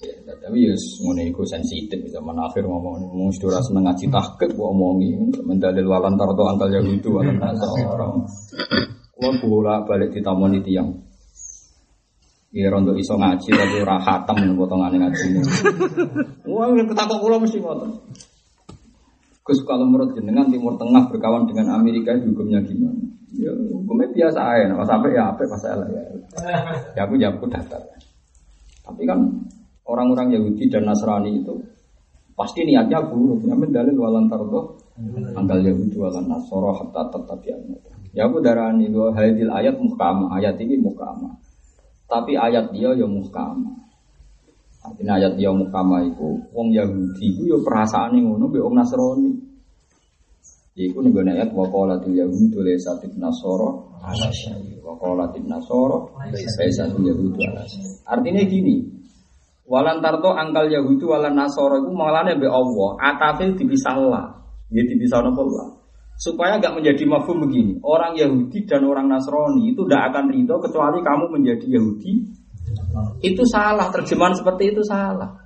Ya, tapi ya ngono iku sensitif zaman akhir ngomong ngomong sudah seneng ngaji tahqiq kok omongi mendalil walan tarto angkal Yahudi walan nasara. Kulo bola balik ditamoni tiyang. Ya rondo iso ngaji tapi ora khatam ning potongane ngaji. Wah, ketakok kula mesti ngoten. Gus kalau menurut jenengan Timur Tengah berkawan dengan Amerika hukumnya gimana? Ya hukumnya biasa aja, nah, sampai ya apa masalah ya. Ya aku jawabku daftar. Tapi kan orang-orang Yahudi dan Nasrani itu pasti niatnya buruk. Ya mendalil walan tardo anggal Yahudi walan Nasoro hatta tetap ya. Ya aku darani bahwa hadil ayat muhkama, ayat ini muhkama. Tapi ayat dia ya muhkama. Artinya ayat dia muhkama itu wong Yahudi itu ya perasaan yang ngono be wong Nasrani. Iku nih gue ayat wakolatil Yahudi lesatif Nasoro wakolatil Nasoro lesatif Yahudi Artinya gini, Walan tarto angkal Yahudi walan Nasoro itu malahnya be Allah. Atafil dipisah lah, dia dipisah nopo lah. Supaya nggak menjadi mafhum begini. Orang Yahudi dan orang Nasrani itu tidak akan ridho kecuali kamu menjadi Yahudi. Itu salah terjemahan seperti itu salah.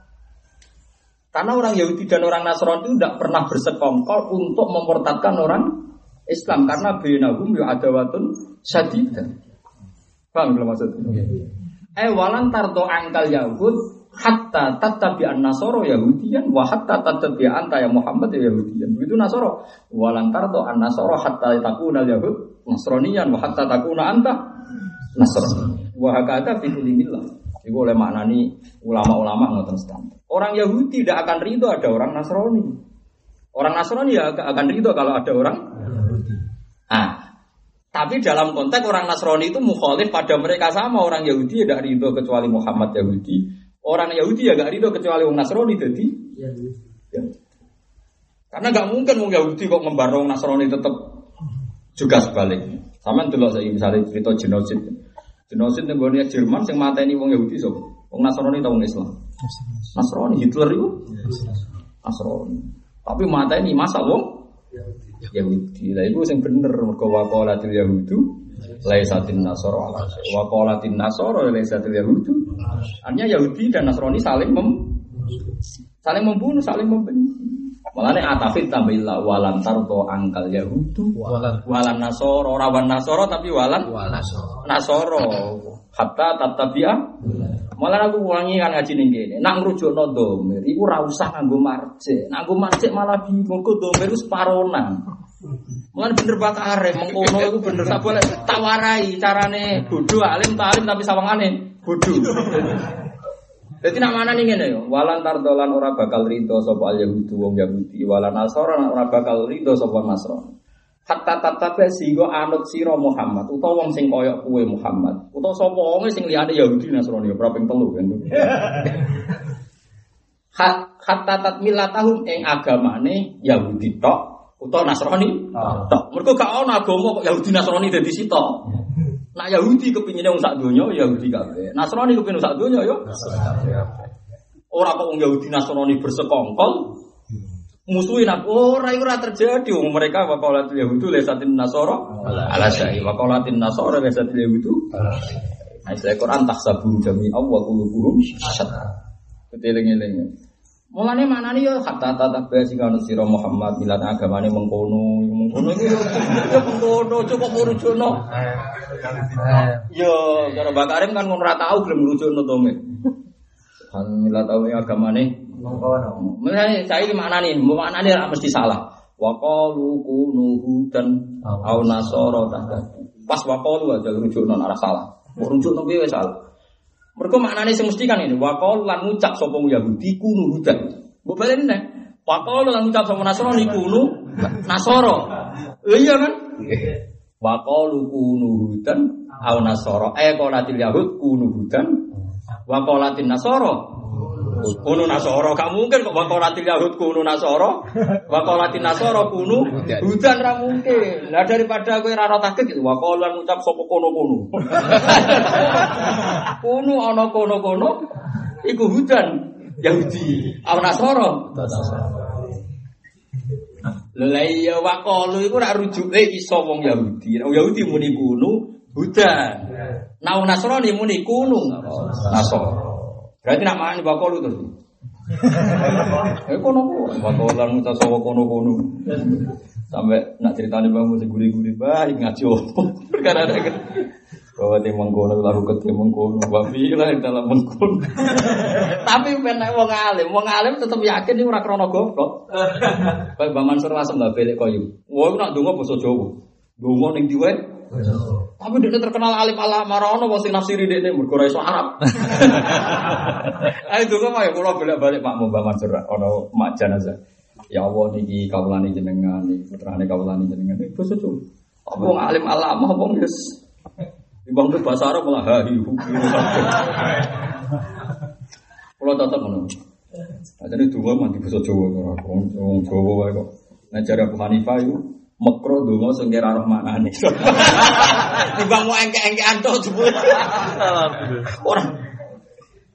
Karena orang Yahudi dan orang Nasrani itu tidak pernah bersekongkol untuk mempertatkan orang Islam karena benahum ya ada watun sadidah. Paham belum maksudnya? Eh walan tarto angkal Yahud hatta tatabi an nasoro yahudian wa hatta tatabi anta ya Muhammad ya yahudian begitu nasoro walan tarto an nasoro hatta takuna yahud nasronian wa hatta takuna anta nasrani wa hakata fi kulli millah itu oleh maknani ulama-ulama ngoten standar orang Yahudi tidak akan ridho ada orang Nasrani orang Nasrani ya akan ridho kalau ada orang ah tapi dalam konteks orang Nasrani itu mukhalif pada mereka sama orang Yahudi tidak ridho kecuali Muhammad Yahudi Orang Yahudi ya gak ridho kecuali orang Nasrani jadi. Ya. ya. Karena gak mungkin orang Yahudi kok ngembar orang Nasrani tetap juga sebaliknya. Sama dulu saya misalnya cerita genosid. Genosid yang gue Jerman yang mata ini orang Yahudi so. Orang Nasrani atau orang Islam? Nasrani Hitler itu. Nasrani. Tapi mata ini masa wong Yahudi. Lah itu yang bener mergo waqalatil yahudu laisatin nasoro ala wa qalatin nasoro laisatil yahudu. Artinya Yahudi dan Nasrani saling mem saling membunuh, saling membenci. Malahnya atafit tambahillah walan tarto angkal Yahudu. Walan, walan nasoro. Rawan nasoro tapi walan nasoro. Hatta tatabia malah aku ulangi kan ngaji ning kene. Nak ngrujukno domir iku ora usah nganggo marjek nganggo marjek malah bingung. Kok domir wis paronan Mulane bener bakare mengkono iku bener. Tak boleh tawarai carane bodoh alim tak alim tapi sawangane Bodoh. Jadi nak mana nih ngene yo, walan tardolan ora bakal rido sapa al Yahudi wong Yahudi, walan Nasara ora bakal rido sapa Nasrani. Hatta tatabe sehingga anut sira Muhammad utawa wong sing kaya kuwe Muhammad, utawa sapa wong sing liyane Yahudi Nasrani yo ping telu kan. Hat- Hatta tatmilatahum ing agamane Yahudi tok utawa Nasrani tok. Mergo gak agama kok Yahudi Nasrani dadi sitok. Nak Yahudi kepinginnya wong sak donya Yahudi kabeh. Nasrani kepingin sak donya yo. Ora kok wong Yahudi Nasrani bersekongkol musuhin aku ora iku ora terjadi wong mereka waqalatul yahudu lesatin nasara ala syai waqalatin nasara lesatil yahudu Nah, istilah Quran tahsabun jami Allah qulubuhum syat. Keteling-eling. Mulane manane yo hatta tata bae sing ana sira Muhammad milat agamane mengkono, mengkono iki yo yo mengkono coba murujono. Yo, cara Mbak Karim kan ngono ora tau gelem ngrujukno to me. Tau ya agamane Mengkono. Misalnya saya ini makna nih, nih mesti salah. Wakalu kunu hudan au nasoro tahta. Pas wakalu aja non arah salah. Non biasa salah. Mereka maknanya semesti kan ini. Wakalu lan ngucap sopong Yahudi kunu hudan. Gue balik nih. Wakalu lan ngucap sopong Nasoro nih kunu Nasoro. Iya kan? Wakalu kunu hudan au nasoro. Eh kolatil Yahud kunu hudan. Wakolatin Nasoro. Kunu Nasoro, gak mungkin kok wakolatil Yahud kunu Nasoro, wakolatin Nasoro kunu hudan ra mungkin. Lah daripada kowe ra takut gitu, wakolan ngucap sapa kono-kono. Kunu ana kono-kono iku hudan Yahudi, au Nasoro. Lha iya wakalu iku ora rujuke iso wong Yahudi. Wong Yahudi muni kunu hudan. Nah Nasrani muni kunu Nasoro. Berarti nak mangan wakalu terus. Eh kono kono, wakalan ngucap sapa kono-kono. Sampai nak ceritanya bang mesti gurih-gurih baik ngaji opo. Perkara ada kan. Bahwa tim mengkono lalu ke tim mengkono, babi lah yang dalam mengkono. Tapi penak wong alim, wong alim tetep yakin ini ora krana goblok. Kayak Bang Mansur Lasem lah belik koyo. Wah, nak donga basa Jawa. Donga ning diwe. Tapi dia terkenal alim ala marono wong sing nafsiri iso Arab. Donga mah ya kula bolak-balik Pak Mbah Mansur ono mak jenazah. Ya Allah niki kawulane jenengan, niki putrane kawulane jenengan. Jawa. Apa wong alim alamah apa wis Ibang tuh bahasa Arab malah hahi. Kalau tetap ngono. Nah, jadi dua mandi bahasa Jawa ora wong wong Jawa kok. Nah jare Abu Hanifah iku makro donga sing kira roh maknane. Timbang mau engke-engkean to jebul. Ora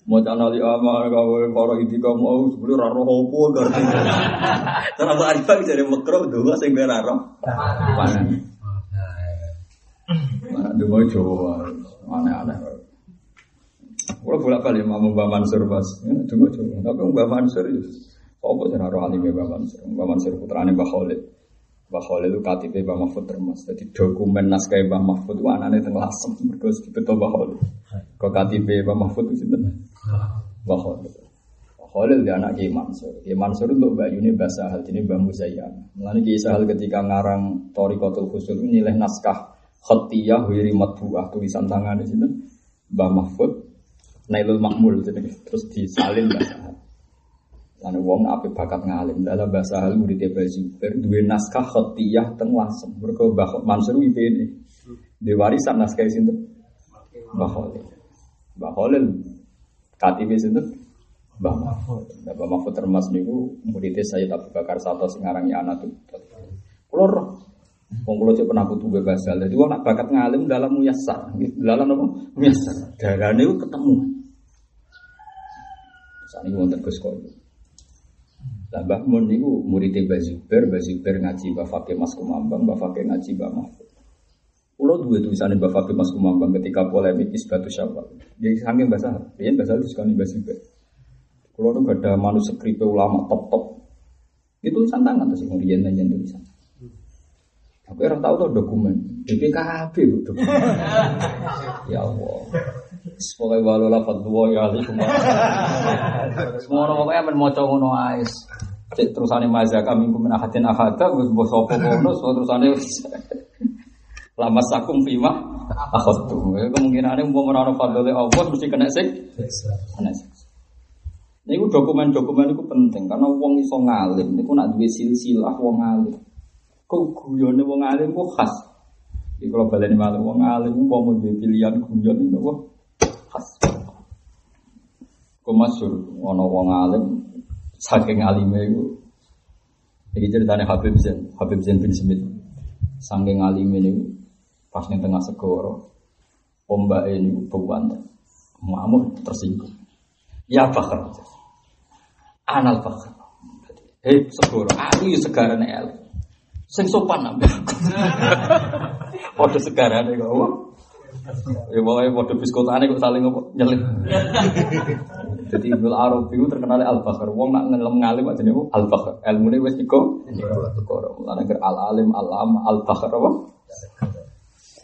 mau cana li ama gawe para itika mau jebul ora roh opo garti. Terus Abu Hanifah jare makro donga sing kira roh maknane. Mana donga Jawa aneh-aneh. Kalau bolak balik mau Mbak Mansur pas, cuma cuma. Tapi Mbak Mansur itu, apa sih naruh alim Mbak Mansur? Mbak Mansur putrane Mbak Khalid. Khalid itu KTP Mbak Mahfud termas. Jadi dokumen naskah Mbak Mahfud itu anaknya tengah lasem. Mereka dibetul Mbak Khalid. Kok KTP Mbak Mahfud itu sih Mbak Khalid. Mbak Khalid dia anak Kiai Mansur. Kiai Mansur untuk Mbak Yuni bahasa hal ini Mbak Muzayyan. Mulanya Kiai Sahal ketika ngarang Torikotul Khusul ini nilai naskah Khotiyah Wiri Matbuah tulisan tangan di sini Mbak Mahfud Nailul Makmul jadi terus disalin bahasa. Lalu wong ape bakat ngalim dalam bahasa hal murid Mbah Zubair duwe naskah khotiyah teng lasem. Mergo Mbah Mansur ini di warisan naskah sinten? Mbah Khalil. Mbah Khalil KTP sinten? Mbah Mahfud. Mbah Mahfud termas niku muridnya Sayyid Abu Bakar Sato sing ya anak tuh. Kulo roh Wong kula cek pernah kudu bebas hal. Jadi wong nak bakat ngalim dalam muyassar. Dalam apa? Muyassar. Darane ketemu. Saat ini wonten Gus. Lah Mbah Mun niku muridé Mbah Zubair, Mbah Zubair ngaji Mbah Fakih Mas Kumambang, Mbah Fakih ngaji Mbah Mahfud. Kulo duwe tulisane Mbah Fakih Mas Kumambang ketika polemik Isbatu Syawal. Dia saking bahasa, dia bahasa itu sekali Mbah Zubair. Kulo tuh ada manuskrip ulama top-top. Itu tulisan tangan sing ngriyen nyen tulisan. Aku orang tahu tuh dokumen BPKB dokumen. ya Allah. Semoga walau lafat dua ya alaikum. Semua orang pokoknya men moco ngono ais. Cek terusane mazhab kami kumin ahadin ahada bos sopo kono so terusane lama sakum fima akhadtu. Kemungkinane mau ora ono fadhole Allah mesti kena sik. Kena sik. Niku dokumen-dokumen itu penting karena wong iso ngalim niku nak duwe silsilah wong ngalim. Kok guyone wong alim ku khas. Iki kalau baleni malah wong alim ku mau duwe pilihan guyon niku. Kok masyhur ana wong alim saking alime iku Iki ceritanya Habib Zain, Habib Zain bin Smith. Saking alime niku pas ning tengah segoro ombak ini bewan ngamuk tersinggung. Ya bakar. Anal bakar. Hei segoro, aku segarane el. Sing sopan nambah aku. Padha segarane kok. Ya pokoknya padha biskotane kok saling apa nyelip. Jadi Ibnu Arabi itu terkenal al bakar. Wong nak ngelem ngalim aja nih al bakar. Ilmu ini wes iko. Segoro. Mulane ger al alim al am al bakar apa?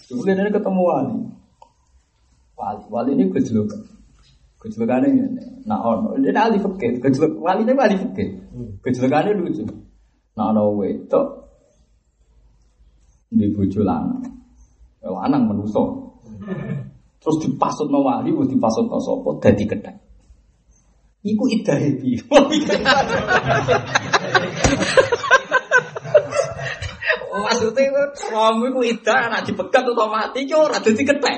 Kemudian ini ketemu wali. Wali, wali ini gejolokan. Gejolokannya ini. Nah, ono, ini ahli fikih. Gejolok, wali ini ahli fikih. Gejolokannya lucu. Nah, ono wedok di bojo lanang. Lanang menuso. Terus dipasut no wali, terus dipasut no sopo, dadi kedai. Iku idahe piye? Maksudnya suami ku ida anak dipegat atau mati ki ora dadi ketek.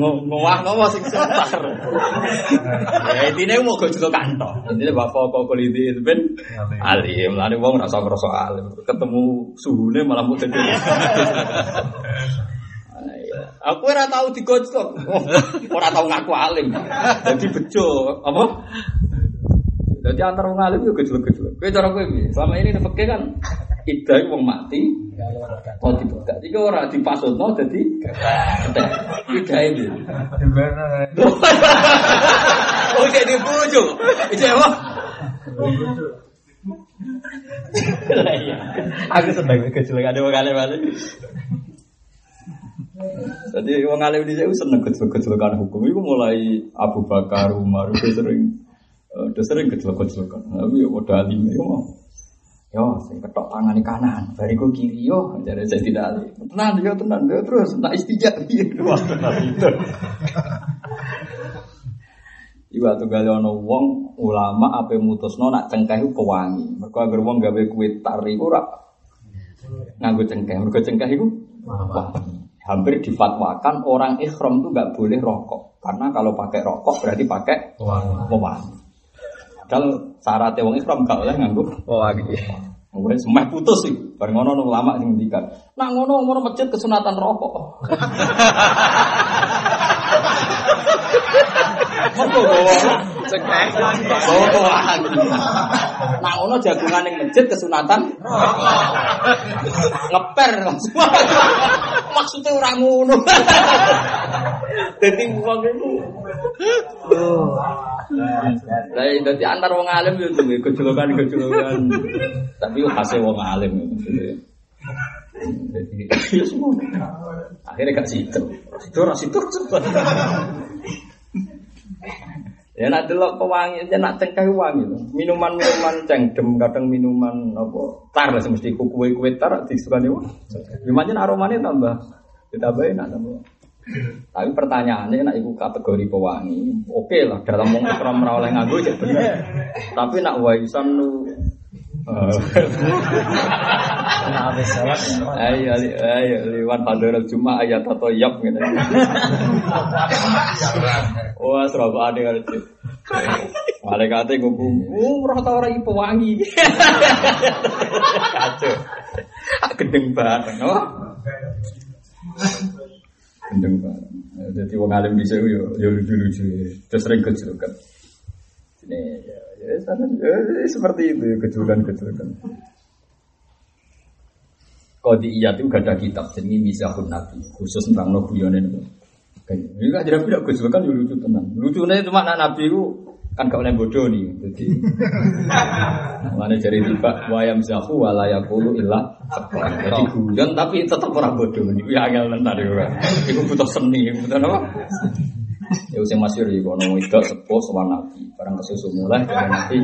Ngowah ngowah sing sebar. Ya intine mau go jelo kantor. Intine bapak kok kuliti itu ben alim. Lane wong ora usah ngrasa alim. Ketemu suhune malah mung dadi. Aku ora tau digojlok. Ora tau ngaku alim. Jadi bejo, apa? Jadi antar wong alim yo gejolak-gejolak. Kowe cara kowe piye? Selama ini nepeke kan ida wong mati. Oh dipegat. Iki ora dipasutno dadi ketek. Ida iki. Oh jadi bojo. Iki apa? Iya. Aku seneng gejolak ada wong alim alim. Jadi wong alim di sini seneng gejolak-gejolakan hukum. Iku mulai Abu Bakar, Umar, itu sering Udah sering kejelok-kejelokan. Tapi ya udah alim ya mau. Yo, saya ketok tangan kanan, bariku kiri yo, jadi saya tidak alim. Tenang, yo tenang, yo terus, nak istijak, iya, wah tenang itu. Iwa tuh gali ono wong ulama apa mutusno nak cengkeh itu pewangi. Mereka agar wong gawe kue tari rak nganggo cengkeh. Mereka cengkeh itu. Hampir difatwakan orang ikhram tuh nggak boleh rokok karena kalau pakai rokok berarti pakai pewangi. Kalau syaratnya wong Islam gak oleh nganggo wangi. Wes semeh putus sih. Bar ngono ulama sing ngendikan. Nak ngono umur masjid kesunatan rokok. Mergo Cekek. bawa bawahan. Nak ngono jagungan ning masjid kesunatan ngeper langsung. Maksudnya ora ngono. Dadi wong iku Lah dadi antar wong alim yo duwe gejolokan-gejolokan. Tapi khase wong alim. Jadi ya. Akhirnya gak situ. Situ ora situ. Ya nak delok pewangi, ya nak cengkeh wangi lho. Minuman-minuman cengdem, kadang minuman apa tar lah mesti kue-kue tar disukani wong. Gimana aromanya tambah ditambahin nak tambah. Tapi pertanyaannya nak iku kategori pewangi, oke lah dalam wong ikram ora oleh nganggo ya. Tapi nak waisan lu Ayo, ayo, liwan pada cuma ayat atau yap gitu. Wah, seraba ada ngerti. Malaikatnya ngomong, oh, roh tau orang pewangi. Kacau. Gendeng banget, oh. Gendeng banget. Jadi wong alim bisa yo yo lucu-lucu. Terus sering kecelakaan. Ini ya, ya, sana, ya, seperti itu ya kejulukan-kejulukan. Kodi iya itu gak ada kitab jadi misahun nabi khusus tentang nobuyone itu. Ini kan jadi tidak kejulukan ya lucu tenang. Lucunya cuma anak nabi itu kan gak boleh bodoh nih. Jadi mana jadi tiba wayam zahu walayakulu ilah. Jadi guyon tapi tetap orang bodoh. Ini ya angel nanti orang. Itu butuh seni, butuh apa? Ya usah masyur ya, kalau itu sepuh sama nabi. Barang kesusu mulai dari nanti,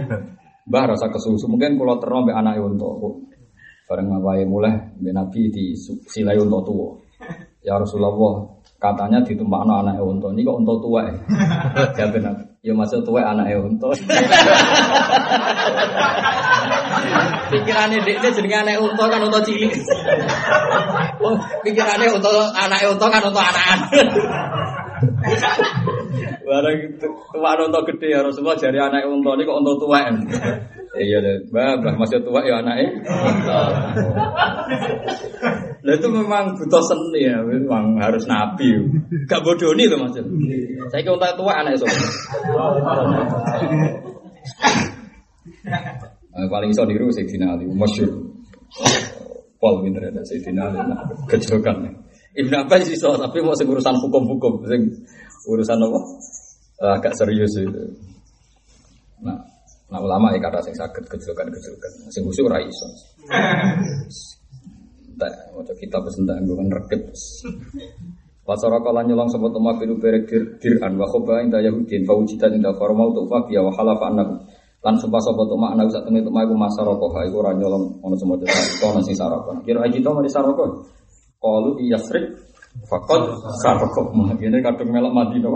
mbah rasa kesusu. Mungkin kalau be anak untuk Bareng ngawae mulai mbek Nabi di silai unta tua. Ya Rasulullah, katanya ditumpakno anake unta. Ini kok unta tua ya? Jawab Nabi. Ya maksud tua anake unta. Pikirannya dia jenenge anak unta kan unta cilik. Oh, pikirannya unta anake unta kan unta anakan. Barang tua unta gede ya Rasulullah jari anak unta ini kok unta tua kan. Iya deh, bah, masih tua ya anaknya. Lah itu memang butuh seni ya, memang harus nabi. Gak bodoh nih loh maksud. Saya kira tua anak itu. Eh, paling iso niru Sayyidina Ali, masyhur. Pol pinter ada Sayyidina Ali, nah, kejokan. Ibn Abbas iso, tapi mau urusan hukum-hukum, urusan apa? Eh, agak serius itu. Nah, nah ulama ya kata sing sakit kejokan-kejokan, sing khusyuk ora iso. Tak, maca kitab wis entek nggo rekep. Pasara kala nyolong sapa tuma biru berek dir diran wa khoba inda yahudin fa inda farmau tu fa biya wa halafa annahu lan sumpah sapa tuma ana sak temene tuma iku masaraka ha iku ora nyolong ana semono ana sing saraka kira aji to mari saraka qalu yasrik faqad saraka ngene kadung melok mati to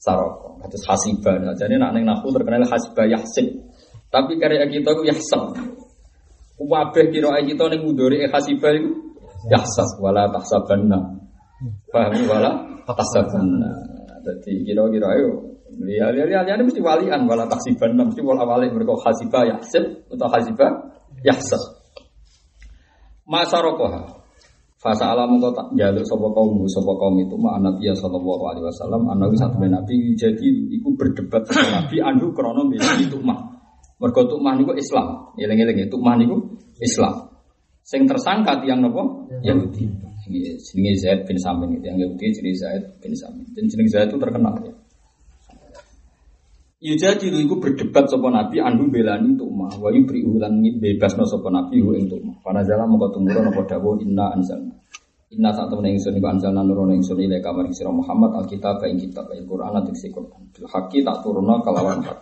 saraka kados hasibah. Jadi nak ning nahu terkenal hasibah yahsib tapi karya kita ku yahsab Wabeh kira kita ning mudhari hasibah iku? Yahsab wala tahsabanna. Paham wala tahsabanna. Dadi kira-kira ayo. Ya, ya, ya, ya, mesti walian. Wala taksiban mesti wala wali mereka hasibah yahsib atau hasibah yahsab. Masarokoha Fasa alam kau tak jaluk sopo kaum sopo kaum itu ma Nabi ya sallallahu alaihi wasallam anawi satu Nabi jadi iku berdebat sama Nabi anu krono milih itu mah mergo tukmah niku Islam. Eling-eling tukmah niku Islam. Sing tersangka tiang nopo Yahudi. Ini jenenge Zaid bin Samin itu yang Yahudi jenenge Zaid bin Samin. Dan jenenge Zaid itu terkenal ya Yuja jiru iku berdebat sapa nabi anhu belani tukmah wa yubri ulan bebasno sapa nabi hu ing tukmah. Para jala mongko tumurun apa dawuh inna anzalna. Inna sak temene ingsun iku anzalna nurono ingsun ile kamar sira Muhammad alkitab ing kitab ing Quran lan diksi Quran. Bil tak turunno kelawan hak.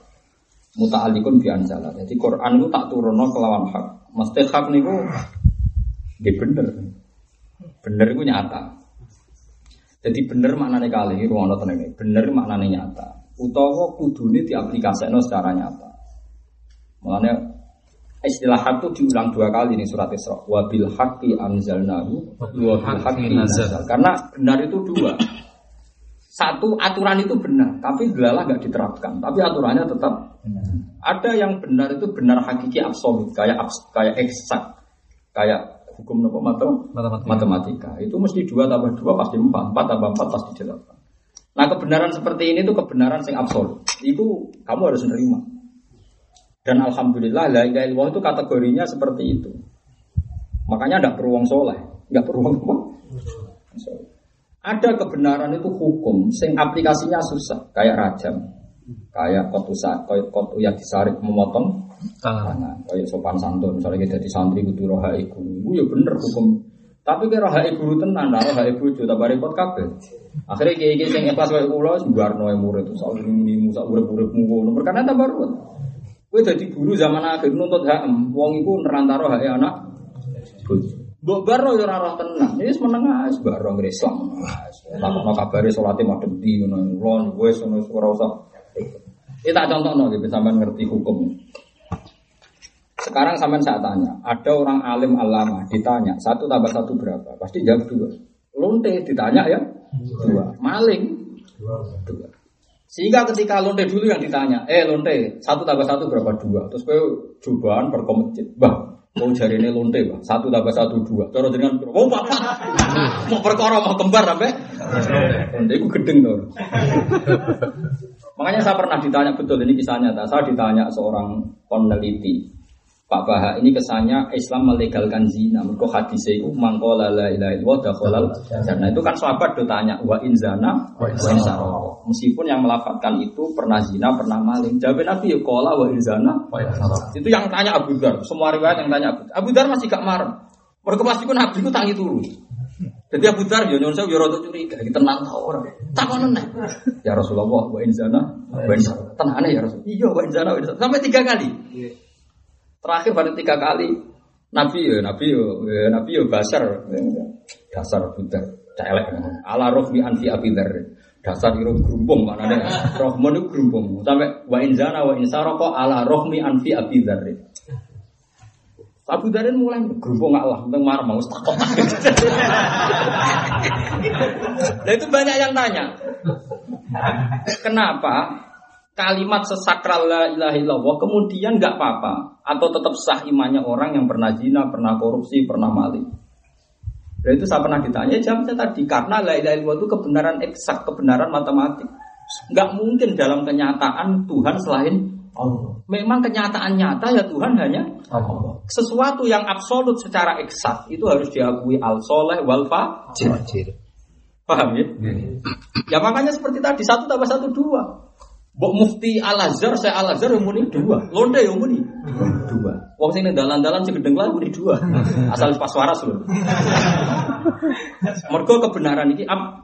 Muta'alliqun bi anzala. Jadi Quran itu tak turunno kelawan hak. Mesti hak niku nggih bener. Bener iku nyata. Jadi bener maknane kali ruang tenene. Bener maknane nyata utawa kudune diaplikasikan secara nyata. Makanya istilah hak itu diulang dua kali nih surat Isra. Wa bil haqqi anzalnahu wa bil haqqi nazal. Karena benar itu dua. Satu aturan itu benar, tapi delalah nggak diterapkan. Tapi aturannya tetap ada yang benar itu benar hakiki absolut, kayak abs, kayak eksak, kayak hukum nopo matematika. matematika. Itu mesti dua tambah dua pasti empat, empat tambah empat pasti delapan. Nah kebenaran seperti ini itu kebenaran yang absolut. Itu kamu harus menerima. Dan alhamdulillah la ilaha illallah itu kategorinya seperti itu. Makanya tidak perlu wong soleh, nggak perlu wong apa? Ada kebenaran itu hukum, sing aplikasinya susah, kayak rajam, kayak kotu kayak kotu yang disarik memotong tangan, kayak sopan santun, misalnya kita di santri kudu roha iku, ya bener hukum. Tapi kira roha iku tenan, roha iku itu tak repot. Akhirnya kiai kiai yang ikhlas kayak pulau, sembarno murid itu soal ini musa urep urepmu ngono. Perkara tambah ruwet. Kowe dadi guru zaman akhir nuntut HM, wong iku nerantaro hak anak bojo. Mbok barno ya ora roh tenan. Ya wis meneng ae barno ngre Islam. Takokno kabare salate madhep di ngono. Lon wis ngono ora usah. Ini tak contohno gitu sampean ngerti hukum. Sekarang sampean saya tanya, ada orang alim alama ditanya satu tambah satu berapa? Pasti jawab dua. Lonte ditanya ya dua. Maling dua. Sehingga ketika lonte dulu yang ditanya, eh lonte satu tambah satu berapa dua? Terus gue cobaan berkomentar, bah mau cari ini lonte bah satu tambah satu dua. Terus dengan oh bapak mau perkara mau kembar sampai lonte itu gedeng tuh. Makanya saya pernah ditanya betul ini kisahnya. Saya ditanya seorang peneliti Pak Baha ini kesannya Islam melegalkan zina. Mereka hadis itu mangkola la ilaha illallah dakhalal jannah. Itu kan sahabat do tanya wa in zana wa in. Meskipun yang melafatkan itu pernah zina, pernah maling. Jawab Nabi ya qala wa in zana wa Itu yang tanya Abu Dar. Semua riwayat yang tanya Abu Dar. Abu Dar masih gak marah. Mereka pasti pun Nabi itu tangi turun. Jadi Abu Dar ya nyuwun saya ya rada curiga, iki tenan ta ora. Takon neh. Ya Rasulullah wa in zana wa in. Tenane ya Rasul. Iya wa in zana wa in. Sampai tiga kali. Terakhir pada tiga kali Nabi ya, Nabi ya, Nabi ya basar, dasar budak, celek. Ala rohmi anfi abidar, dasar iru gerumpung mana deh, rohmon itu gerumpung. Sampai wa inzana wa insaroko ala rohmi anfi abidar. Abu Darin mulai gerumpung Allah, tentang marah mau takut. Nah itu banyak yang tanya, kenapa kalimat sesakral la ilaha illallah kemudian nggak apa-apa atau tetap sah imannya orang yang pernah zina, pernah korupsi, pernah maling. Dan itu saya pernah ditanya jawabnya tadi karena la ilaha illallah itu kebenaran eksak, kebenaran matematik. Nggak mungkin dalam kenyataan Tuhan selain Allah. Memang kenyataan nyata ya Tuhan hanya Allah. Sesuatu yang absolut secara eksak itu harus diakui al soleh wal fajir. Paham ya? Ya makanya seperti tadi satu tambah satu dua. Bok mufti Al Azhar, saya Al Azhar yang muni dua, londe yang muni dua. Wong sini dalan-dalan sing gedeng lah muni dua, asal pas waras loh. Mergo kebenaran ini ab,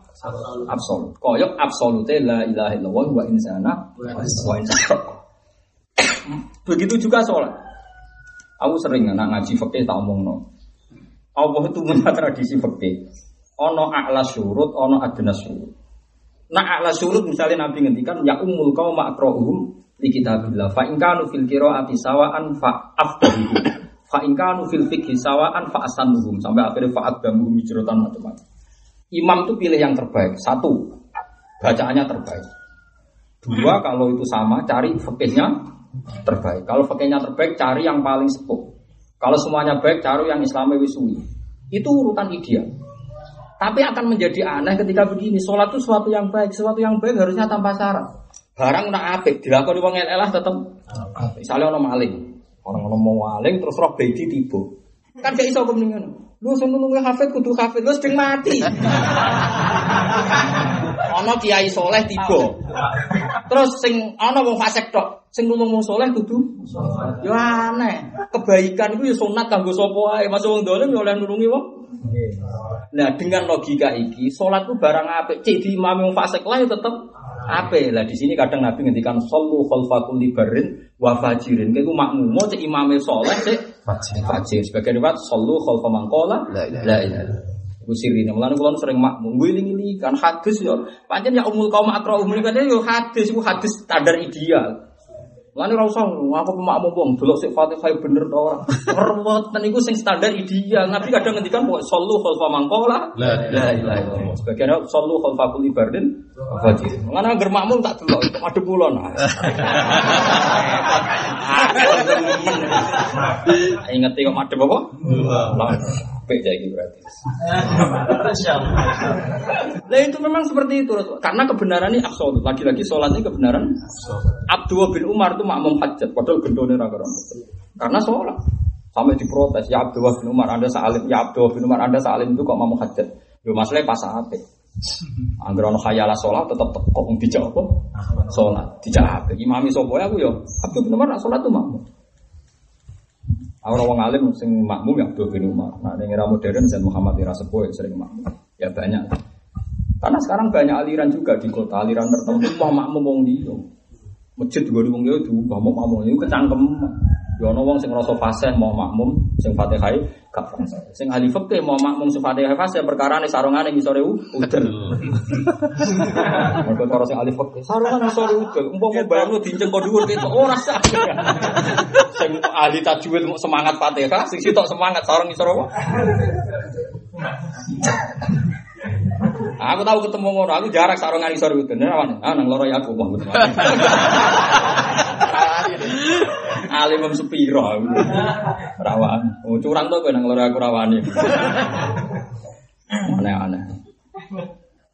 absolut. Koyok absolute la ilaha illallah wa insana wa insana. Begitu juga sholat. Aku sering anak ngaji fakih tak omong no. Allah itu punya tradisi fakih. Ono a'la surut, ono adna surut. Nah a'la surut misalnya Nabi ngendikan ya umul kau makrohum di kitabillah. Fa in kanu fil qiraati sawaan fa afdahuhum. Fa in kanu fil fikhi sawaan fa asanuhum. Sampai akhirnya fa adamuhum hijratan macam-macam. Imam itu pilih yang terbaik. Satu, bacaannya terbaik. Dua, kalau itu sama, cari fikihnya terbaik. Kalau fakihnya terbaik, cari yang paling sepuh. Kalau semuanya baik, cari yang Islamnya wisui. Itu urutan ideal. Tapi akan menjadi aneh ketika begini. Sholat itu sesuatu yang baik. Sesuatu yang baik harusnya tanpa syarat. Barang nak apik, dilakoni wong elah tetap. Misalnya orang maling. Orang orang mau maling terus roh bedi tiba. Kan gak iso kemeningan. Lu sing nulungi hafid kudu hafid, lu sedang mati. Ana kiai soleh tiba. Terus sing ana wong fasik tok, sing nulung wong soleh kudu yo aneh. Kebaikan itu ya sunat kanggo sapa wae. Masuk wong dolim ya oleh nulungi wong. Nah, dengan logika iki, salat ku barang apik. Cek di imam wong fasik lah ya tetep apik. Lah di sini kadang Nabi ngendikan sallu khalfa kulli barrin wa fajirin. Kayak ku makmum, cek imame soleh cek fajir. Sebagian riwayat sallu khalfa man qala la ilaha illallah. Iku sirine. Mulane kula sering makmum ngiling kan hadis ya. Pancen ya umul kaum akra umul kan yo hadis iku hadis standar ideal. Mulane ora usah aku pemakmum wong delok sik Fatihah bener to ora. Ruwet niku sing standar ideal. Nabi kadang ngendikan pokok sallu khalfa man qala la ilaha illallah. Sebagian sallu khalfa kulli bardin fajir. Mulane anggere makmum tak delok madhep kula nah. Kok madhep apa? Lah, apik iki berarti. Nah itu memang seperti itu karena kebenaran ini absolut. Lagi-lagi sholat ini kebenaran. Abdul bin Umar itu makmum hajat, padahal gendone ra Karena sholat sampai diprotes ya Abdul bin Umar Anda salim ya Abdul bin Umar Anda salim itu kok makmum hajat. Yo masalahnya pas apik. Angger ono khayalah sholat tetap kok dijawab apa? Sholat dijawab. Imami sopo aku yo Abdul bin Umar sholat tuh makmum. Orang orang alim sing makmum ya Abdul bin Umar. Nah, yang era modern Zain Muhammad era sepuh sering makmum. Ya banyak. Karena sekarang banyak aliran juga di kota, aliran tertentu mau makmum wong dia. Masjid juga di wong dia diubah mau makmum itu kecangkem. Ya ono wong sing ngrasa fasih mau makmum sing Fatihah gak fasih. Sing ahli fikih mau makmum sing Fatihah fasih perkara ne sarungane ngisore udel. Mergo cara sing ahli fikih sarungan ngisore udel. Umpama bayangno dinceng kok dhuwur ketok ora sah. Sing ahli tajwid mau semangat Fatihah, sing sitok semangat sarung ngisor apa? Aku tahu ketemu ngono, aku jarak sarungan isor itu. Nek awan, ah nang loro ya aku ketemu. Alim mem sepiro. Rawan. Oh, curang to kowe nang loro aku rawani. Aneh-aneh.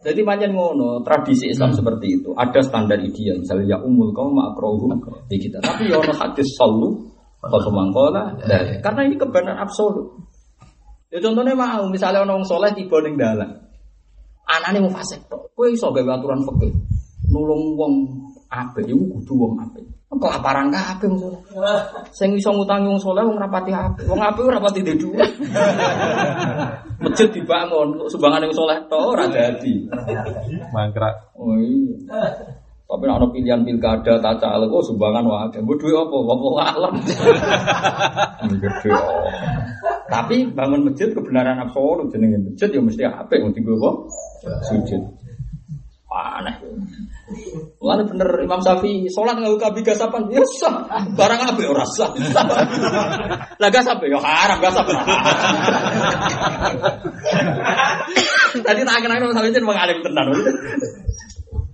Jadi panjang ngono, tradisi Islam seperti itu. Ada standar ideal, misalnya ya umul kaum makrohum di kita. Tapi ya ono hadis selalu kalau mangkola, karena ini kebenaran absolut. Ya contohnya mau, misalnya orang soleh tiba ning dalan, anaknya mau fasik tok, kue iso aturan fikih, nulung wong apik, iku kudu wong apik. Kelaparan kabeh soleh. Sing iso ngutangi wong soleh wong rapati apik, wong apik ora rapati duwe dhuwit. Masjid dibangun, sumbangan wong soleh tok ora dadi. Mangkrak. Oh iya. Tapi nek ana pilihan pilkada tak caleg oh sumbangan wae. Mbok duwe apa? Wong alam. Gede. Tapi bangun masjid kebenaran absolut jenenge masjid ya mesti apik mesti apa? Sujud. Aneh. Mulane bener Imam Syafi'i salat nganggo kabi gasapan ya sah. Barang apik ora sah. Lah gasap ya haram gasap. Tadi tak kenal Imam Syafi'i wong alim tenan.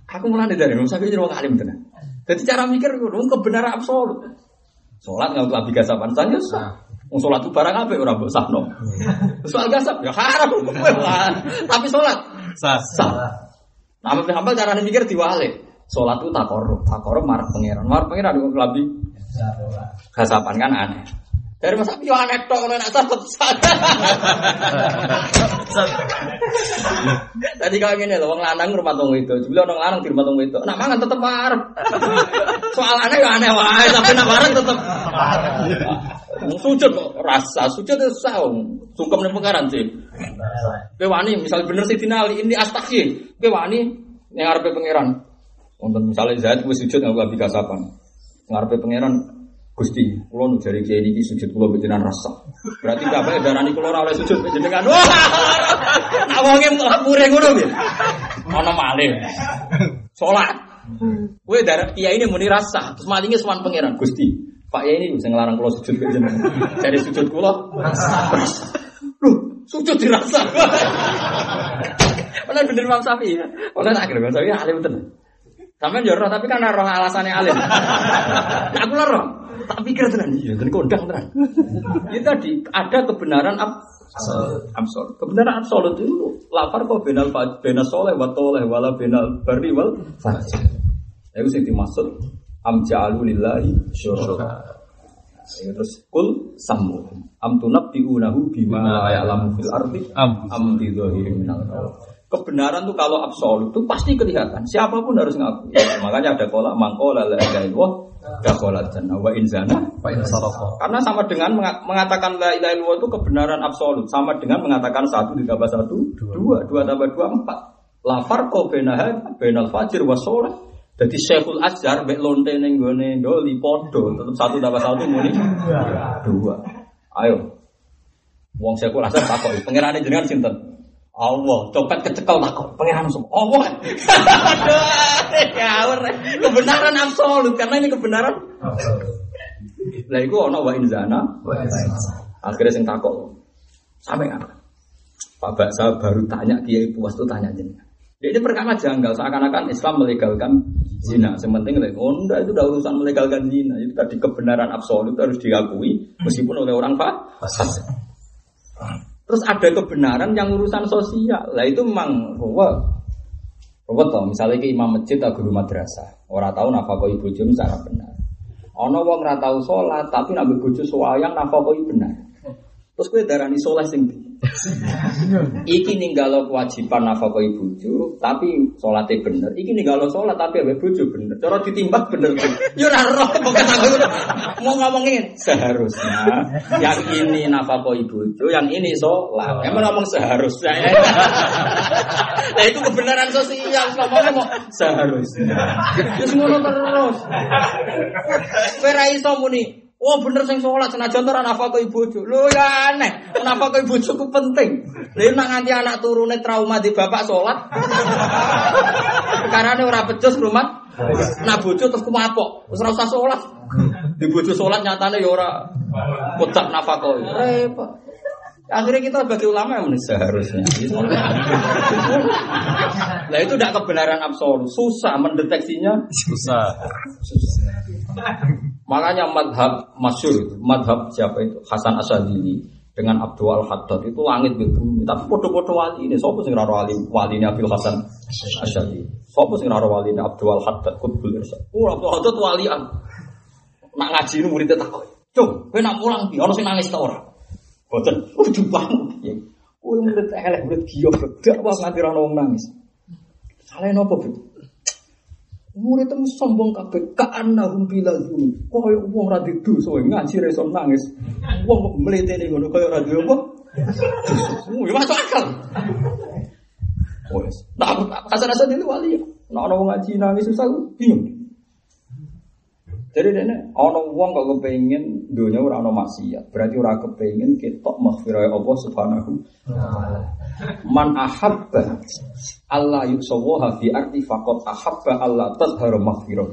Aku mulai dari Imam Syafi'i wong alim tenan. Jadi cara mikir wong kebenaran absolut. Salat nganggo kabi gasapan saja sah. Wong salat itu barang apik ora mbok sahno. Soal gasap ya haram. Tapi salat Sah. sah. Nah, Ahmad bin Hambal caranya mikir diwalik. Sholat itu takorup, takorup marah pangeran, marah pangeran itu lebih gasapan kan aneh. Dari masa yo aneh tok kalau nak sah. Tadi kalau gini loh, wong lanang rumah tunggu itu, jebule orang lanang di rumah tunggu itu, nak mangan tetep marah. Soal aneh ya aneh wae, tapi nak marah tetep. Sujud kok rasa, sujud itu sah, wong. sungkem nih pengaran sih. Kowe wani misal bener sih dinali ini astaghfir. Kowe wani yang ngarepe pangeran. Wonten misale Zaid wis sujud nganggo abi kasapan. Ngarepe pangeran Gusti, kula nu jari kiai niki sujud kula panjenengan rasa. Berarti kabeh darani kula ora oleh sujud panjenengan. Wah! Awonge muring ngono piye? Ana malih. Salat. Kowe darah kiai ini muni rasa, terus malinge sowan pangeran Gusti. Pak Yai ini bisa ngelarang kula sujud panjenengan. Jadi sujud rasa. Loh, sujud dirasa. Mana bener Imam Syafi'i ya? Mana tak kira Imam Syafi'i alim tenan. Sampeyan yo roh tapi kan roh alasannya alim. Nah, aku roh. Tak pikir tenan iya, dan kondang tenan. Itu tadi ada kebenaran ab absolut. Kebenaran absolut itu lapar kok benal benal soleh wa toleh wala benal bari wal fajr. Itu sing dimaksud am ja'alu lillahi syuraka. Ya, terus kul samu am tunabbi'unahu bima la ya'lamu fil ardi Am. am bidhahirin minal. Kebenaran tuh kalau absolut tuh pasti kelihatan. Siapa pun harus ngaku. Makanya ada kola mangkola la ilaha illallah dakhala jannah wa in zana Pak Insaroko. karena sama dengan menga- mengatakan la ilaha illallah itu kebenaran absolut sama dengan mengatakan satu ditambah satu dua dua tambah dua empat la farqo bainaha bainal fajr wa sholat jadi Syekhul Azhar mek lonte ning gone doli podo tetep satu tambah satu muni dua ayo wong Syekhul Azhar takok pangerane jenengan sinten Allah, copet kecekel takok pangeran semua. Allah. Ngawur. Kebenaran absolut karena ini kebenaran lah iku ana wa inzana. Akhirnya sing takok. Sampai nggak? Pak Baksa baru tanya Kiai Puas tuh tanya jenengan. Ini perkara janggal seakan-akan Islam melegalkan zina. Sementing oh enggak itu udah urusan melegalkan zina. Itu tadi kebenaran absolut harus diakui meskipun oleh orang fasik. Terus ada kebenaran yang urusan sosial. Lah itu memang ruwet. Ruwet toh, misalnya ke imam masjid atau guru madrasah. Orang tahu nafkah ibu jum secara benar. Ono wong ora tau sholat tapi nabi bojo soayang nafkah benar. Terus kowe darani soleh sing? Iki ninggalo kewajiban nafkah bojo tapi salate bener. Iki ninggalo sholat tapi ambek bojo bener. Cara ditimbang bener. Yo ora roh pokoke aku mau ngomongin seharusnya yang ini nafkah bojo, yang ini sholat. Emang ngomong seharusnya. Nah itu kebenaran sosial ngomongnya mau seharusnya. Terus ngono terus. Kowe ra iso muni Oh bener sing sholat senajan ora nafkah ibu bojo. Lho ya aneh, nafkah ibu bojo ku penting. Lha nek nganti anak turune trauma di bapak sholat. Karena ora becus rumah. Nah bojo terus kumapok, wis ora usah sholat. Di bojo sholat nyatane ya ora kotak nafkah. Repot. Akhirnya kita bagi ulama yang seharusnya. Nah itu tidak kebenaran absolut, susah mendeteksinya. Susah. Makanya madhab masyur, madhab siapa itu Hasan Asadili dengan Abdul Al Haddad itu langit gitu bumi. Tapi podo-podo wali ini, siapa sing raro wali wali ini Abdul Hasan Asadili? Siapa sing raro wali ini Abdul Al Haddad Qutbul Irsyad? Oh Abdul Haddad walian. Nak ngaji ini muridnya takut. Cung, kowe nak mulang di, ono sing nangis ta ora? Boten, kudu bangun. Ya. Kowe murid elek, murid giok, gak apa nganti ora ono wong nangis. Salah nopo, Bu? Murid itu sombong kabeh ka'annahum bilal yuni. Kaya wong ra dosa ngaji ra nangis. Wong kok mletene ngono kaya ra apa? Ya masuk akal. Wes. Nah, kasar-kasar itu wali ya. Nah, orang ngaji nangis susah, bingung. Jadi ini ono wong kalau kepengen dunia ora ono maksiat, berarti ora kepengen kita maghfirah Allah Subhanahu Man ahabba Allah yuksawaha fi arti faqat ahabba Allah tadharu maghfirah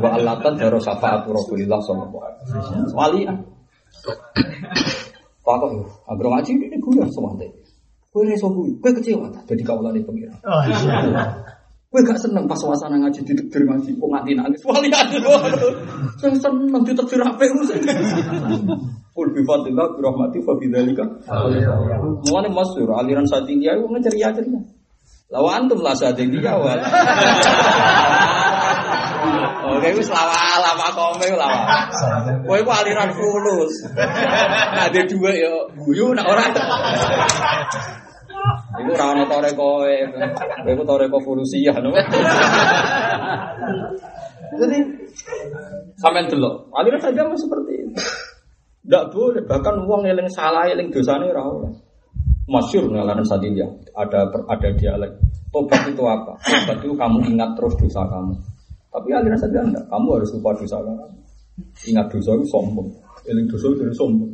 wa Allah tadharu syafaatu Rasulillah sallallahu alaihi wasallam. Walian. Pakok yo, ngaji ini guna semua Kowe reso kuwi, kecewa ta dadi kawulane pengiran. Kowe gak seneng pas suasana ngaji ditekdir ngaji kok nganti nangis. Walian. Sing seneng ditekdir apik mesti. Kul bi fadlillah bi rahmati fa bi dzalika. Mulane masyhur aliran Sadiqiyah itu ceria-ceria. Lawa antum lah Sadiqiyah wal. Oke, wis lawa lama kome lawa. Kowe ku aliran fulus. Ada dua ya guyu nak ora. Ora ono tore kowe. Kowe ku tore ko fulusiyah no. Jadi sampean delok, aliran saja seperti itu. Tidak boleh, bahkan uang eling salah, eling dosanya ora oleh. Masyur ngalaran sadilya, ada ada dialek. Tobat itu apa? Tobat itu kamu ingat terus dosa kamu. Tapi aliran sadilya enggak, kamu harus lupa dosa kamu. Ingat dosa itu sombong, eling dosa itu sombong.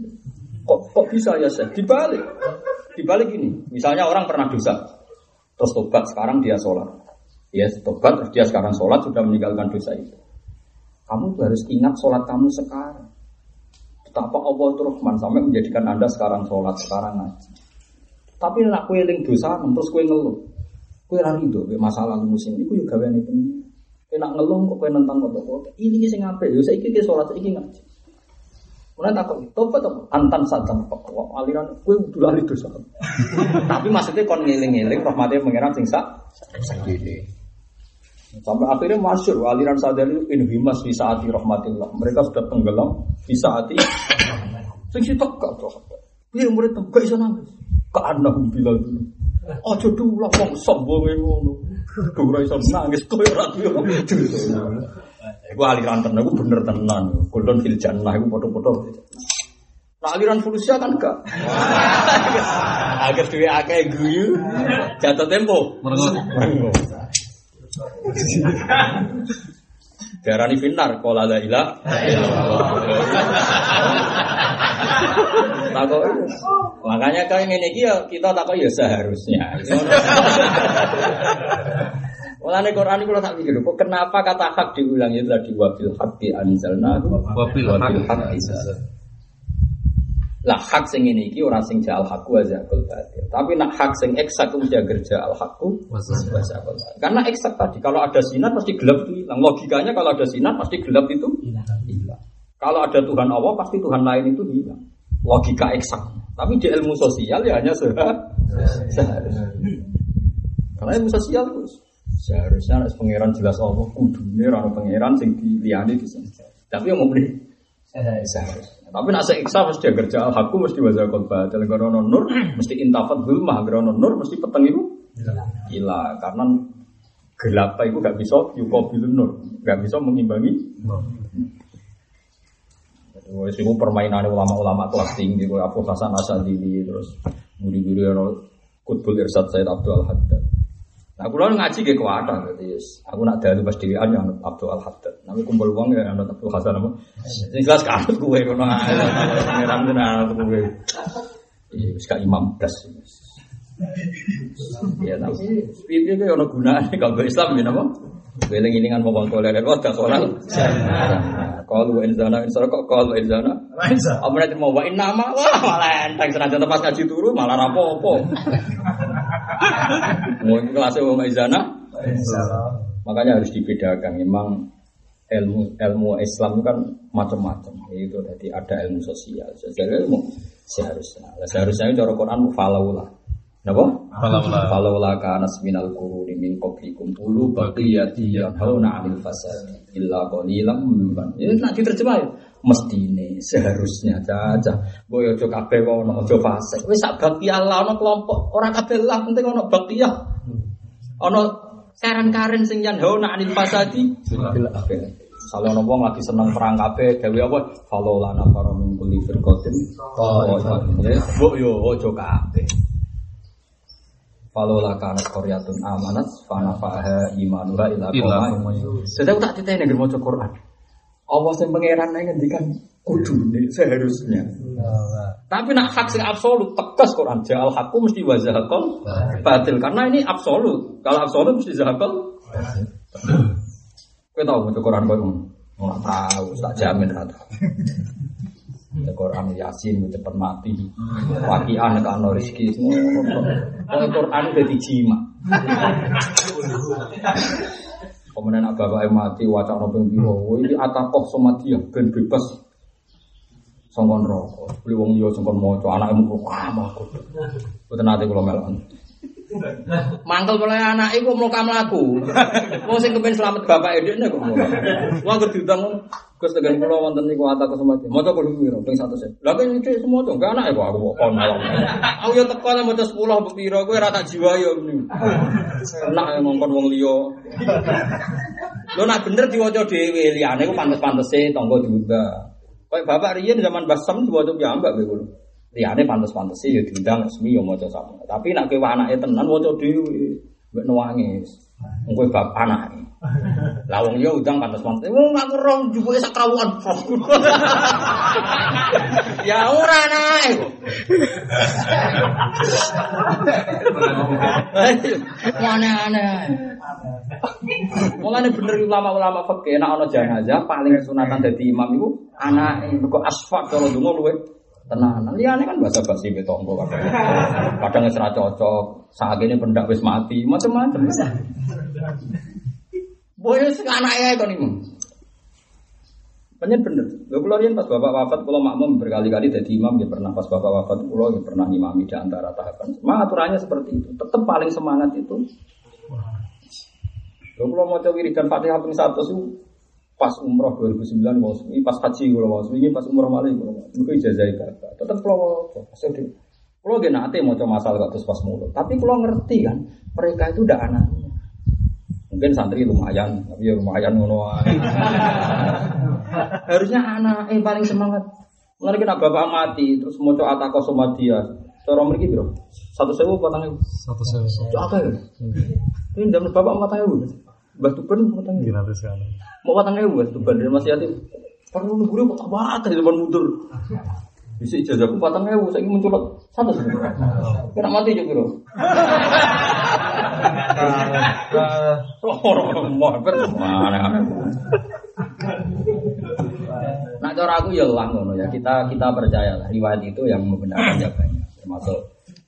Kok kok bisa ya saya? Dibalik, dibalik ini. Misalnya orang pernah dosa, terus tobat, sekarang dia sholat. Ya tobat, terus dia sekarang sholat sudah meninggalkan dosa itu. Kamu harus ingat sholat kamu sekarang. Betapa Allah itu Rahman sampai menjadikan Anda sekarang sholat, sekarang ngaji. Tapi nak kue eling dosa, terus kue ngeluh. Kue lari itu, masalah musim ini, kue juga ini pun. Kue nak ngeluh, kok kue nentang kota kota. Ini sing ngape, yo saya ikut sholat, saya ngaji. Mulai takut, tobat apa? Antan satam, aliran kue udah lari dosa. Tapi maksudnya kon ngiling-ngiling, rahmatnya mengira sing sak. Sampai akhirnya masyur aliran sadar itu inhimas fi saati rahmatillah. Mereka sudah tenggelam fi saati. Sing sitok gak tuh. Piye murid tem gak iso nangis. Ka anahum bilal dulu. Aja dulu lah wong sombong ngono. Ora iso nangis koyo ora duwe. Iku aliran tenan iku bener tenan. Golden fil jannah iku foto-foto. Nah aliran fulusia kan gak. Agar duwe akeh guyu. Jatuh tempo. Merengo. Darani finar qala la ilaha Takok makanya kayak iki ya kita takok ya seharusnya. Mulane Quran itu tak pikir, kok kenapa kata hak diulang itu tadi wabil haqqi anzalna Wabil haqqi lah hak sing ini iki ora sing jal hakku aja kul batil. Tapi nak hak sing eksak mesti kerja al hakku wasakul Karena eksak tadi kalau ada sinar pasti gelap itu hilang. Logikanya kalau ada sinar pasti gelap itu hilang. Kalau ada Tuhan Allah pasti Tuhan lain itu hilang. Logika eksak. Tapi di ilmu sosial ya hanya seharusnya. Karena ilmu sosial itu seharusnya harus pangeran jelas Allah kudune ora pangeran sing diliyani di. Tapi yang mau seharusnya. Tapi nak seiksa mesti kerja al hakku mesti wajah kol batil. Karena nur mesti intafat zulmah. Karena nur mesti peteng itu gila karena gelap itu gak bisa yukobilun nur. Gak bisa mengimbangi Wes itu permainan ulama-ulama kelas tinggi, Abu Hasan Asadili, terus guru-guru yang kutbul irsad Said Abdul Haddad. Nah, aku lalu ngaji ke kuada, jadi aku nak dalu pas dewan yang Abdul Al Haddad. Namun kumpul uang ya anut Abdul Hasan apa? Ini jelas kanut gue kono. Ngeram tenan anut gue. Iya, wis imam das. Ya tapi piye ki ono gunane kalau Islam ya napa? Weling-ilingan mau bangko lele kok gak soal. Kalau in zana in kok kalau in zana. Apa nanti mau wa nama wah malah enteng senajan pas ngaji turu malah rapopo. Mau kelasnya wa izana. Makanya harus dibedakan. Memang ilmu ilmu Islam itu kan macam-macam. Itu tadi ada ilmu sosial. Sosial ilmu seharusnya. Seharusnya cara Quran falaulah. Napa? Falaulah. Falaulah kana minal quruni min qablikum ulu baqiyati yanhauna 'anil fasad illa qalilan mimman. Ya nak diterjemah ya. Mestine seharusnya caca. Boyo aja kabeh ono aja fasik. Wis sak bakti Allah ono kelompok ora kabeh lah penting ono ya. Ono saran karen sing yanhauna 'anil fasadi illa Kalau ono wong lagi seneng perang kabeh, gawe apa? Kalau lana para min kulli firqatin. Oh, ya. Mbok yo aja kabeh. Falola kanat koryatun amanat fanafaha imanuha ila koma aku tak titeni nggak mau Quran. Allah yang pangeran yang ngendikan kudu nih seharusnya. Tapi nak hak sing absolut tegas Quran jal hakku mesti wazahakol batil karena ini absolut. Kalau absolut mesti zahakol. Kau tahu mau Quran kau nggak tahu, tak jamin rata. Ya Quran Yasin cepet mati. Wakian kan rezeki semua. Quran udah dijima. Kemudian nak bapak mati wacana nopeng biro, ini atakoh sama dia ben bebas. Songkon rokok, beli wong liya songkon moco, anak emu kok kamah kok. Betul nanti kalau melon. Mangkel mulai anak iku mau kamu laku. Mau sing kepen selamat bapak edeknya kok. Wah gue Gus tegan kula wonten niku ata kesempatan. Maca kudu piro ping 100. Lah kan iki semua to, enggak anak kok aku kon malam. Aku yo teko nek maca 10 mbok piro kowe ora tak jiwa yo. Enak ngongkon wong liya. Lo nak bener diwaca dhewe liyane ku pantes-pantese tangga diundang. Kayak bapak Rian zaman Basam diwaca piyambak kowe kulo. Liyane pantes-pantese ya diundang resmi yo maca sama. Tapi nak kowe anake tenan waca dhewe. Mbek nangis. Engko bab anake. Lah wong yo udang pantes-pantes. Wong aku rong jubuke sakrawuan. ya ora anake kok. Aneh-aneh. Mulane bener ulama-ulama fikih nek ana jenazah paling sunatan dadi imam iku anake mergo asfak kalau donga luwe tenanan. Liyane kan bahasa basi be tonggo kadang. Kadang wis cocok, sakene pendak wis mati, macam-macam. Boyo sing anake kon iku. Banyak bener. Lho kula riyen pas bapak wafat kula makmum berkali-kali jadi imam ya pernah pas bapak wafat kula ya pernah ngimami di antara tahapan. Semangat aturannya seperti itu. Tetap paling semangat itu. Lho kula maca wiridan Fatihah ping 100 itu pas umroh 2009 mau ini pas haji kula mau ini pas umroh malih kula mau. Niku ijazah bapak. Tetep kula maca. Kula ge nate maca masal kok terus pas mulut. Tapi kula ngerti kan mereka itu udah anaknya. Mungkin santri lumayan, tapi ya lumayan ngono. Harusnya anak yang paling semangat. Mulai kita bapak mati, terus mau coba atako sama dia. Cara mereka bro, satu sewu patang ibu. Satu sewa. Apa ya? Ini zaman bapak patang ibu. Mbak Tuban patang ibu. Nanti sekarang. Mau patang ibu Mbak Tuban dari masih yatim. Perlu nunggu dia banget di depan mundur. Bisa ijazahku patang ibu, saya ingin mencolot satu sewu. Kena mati juga bro. Nah cara aku ya lah ya kita kita percaya lah riwayat itu yang membenarkan ya banyak termasuk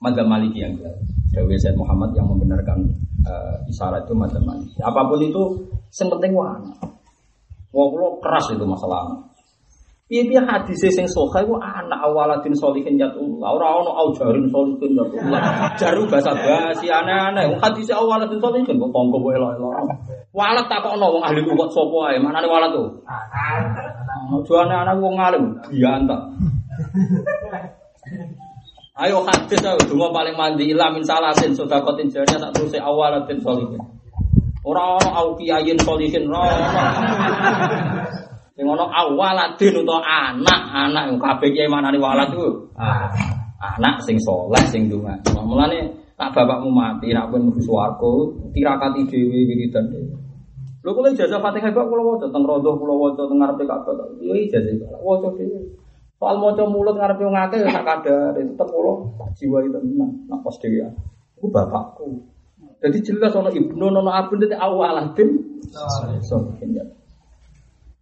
Madzhab Maliki yang. Dewi Said Muhammad yang membenarkan uh, isyarat itu Madzhab Maliki. Apa pun itu yang penting wah. Wah keras itu masalah. Piye piye hadis sing soha iku anak awaladin solihin yatullah. Ora ono aujarin solihin yatullah. Jaru bahasa basi aneh-aneh. Hadis awaladin solihin kok tonggo wae elok-elok. Walat takokno wong ahli kok sapa ae. Manane walat tuh? Ojo anak-anak wong alim bianta. Ayo hadis ayo donga paling mandi ila min salasin sedekatin jariah sak terus awalatin solihin. Ora ono au kiyayin solihin ora ono. Sing ono awaladin utawa anak, anak yang kabeh kiai manane walad iku. Anak sing soleh sing donga. Mulane nak bapakmu mati nak pun mlebu swarga, tirakati dhewe wiridan dhewe. Lho kula ijazah Fatihah kok kula waca teng rodoh kula waca teng ngarepe Ka'bah. Yo ijazah kok waca dhewe. Soal maca mulut ngarepe wong akeh ya sak kadar, tetep kula jiwa itu tenang nak pas dhewe. Iku bapakku. Jadi jelas ono ibnu ono abun dadi awalatin. Sokin ya.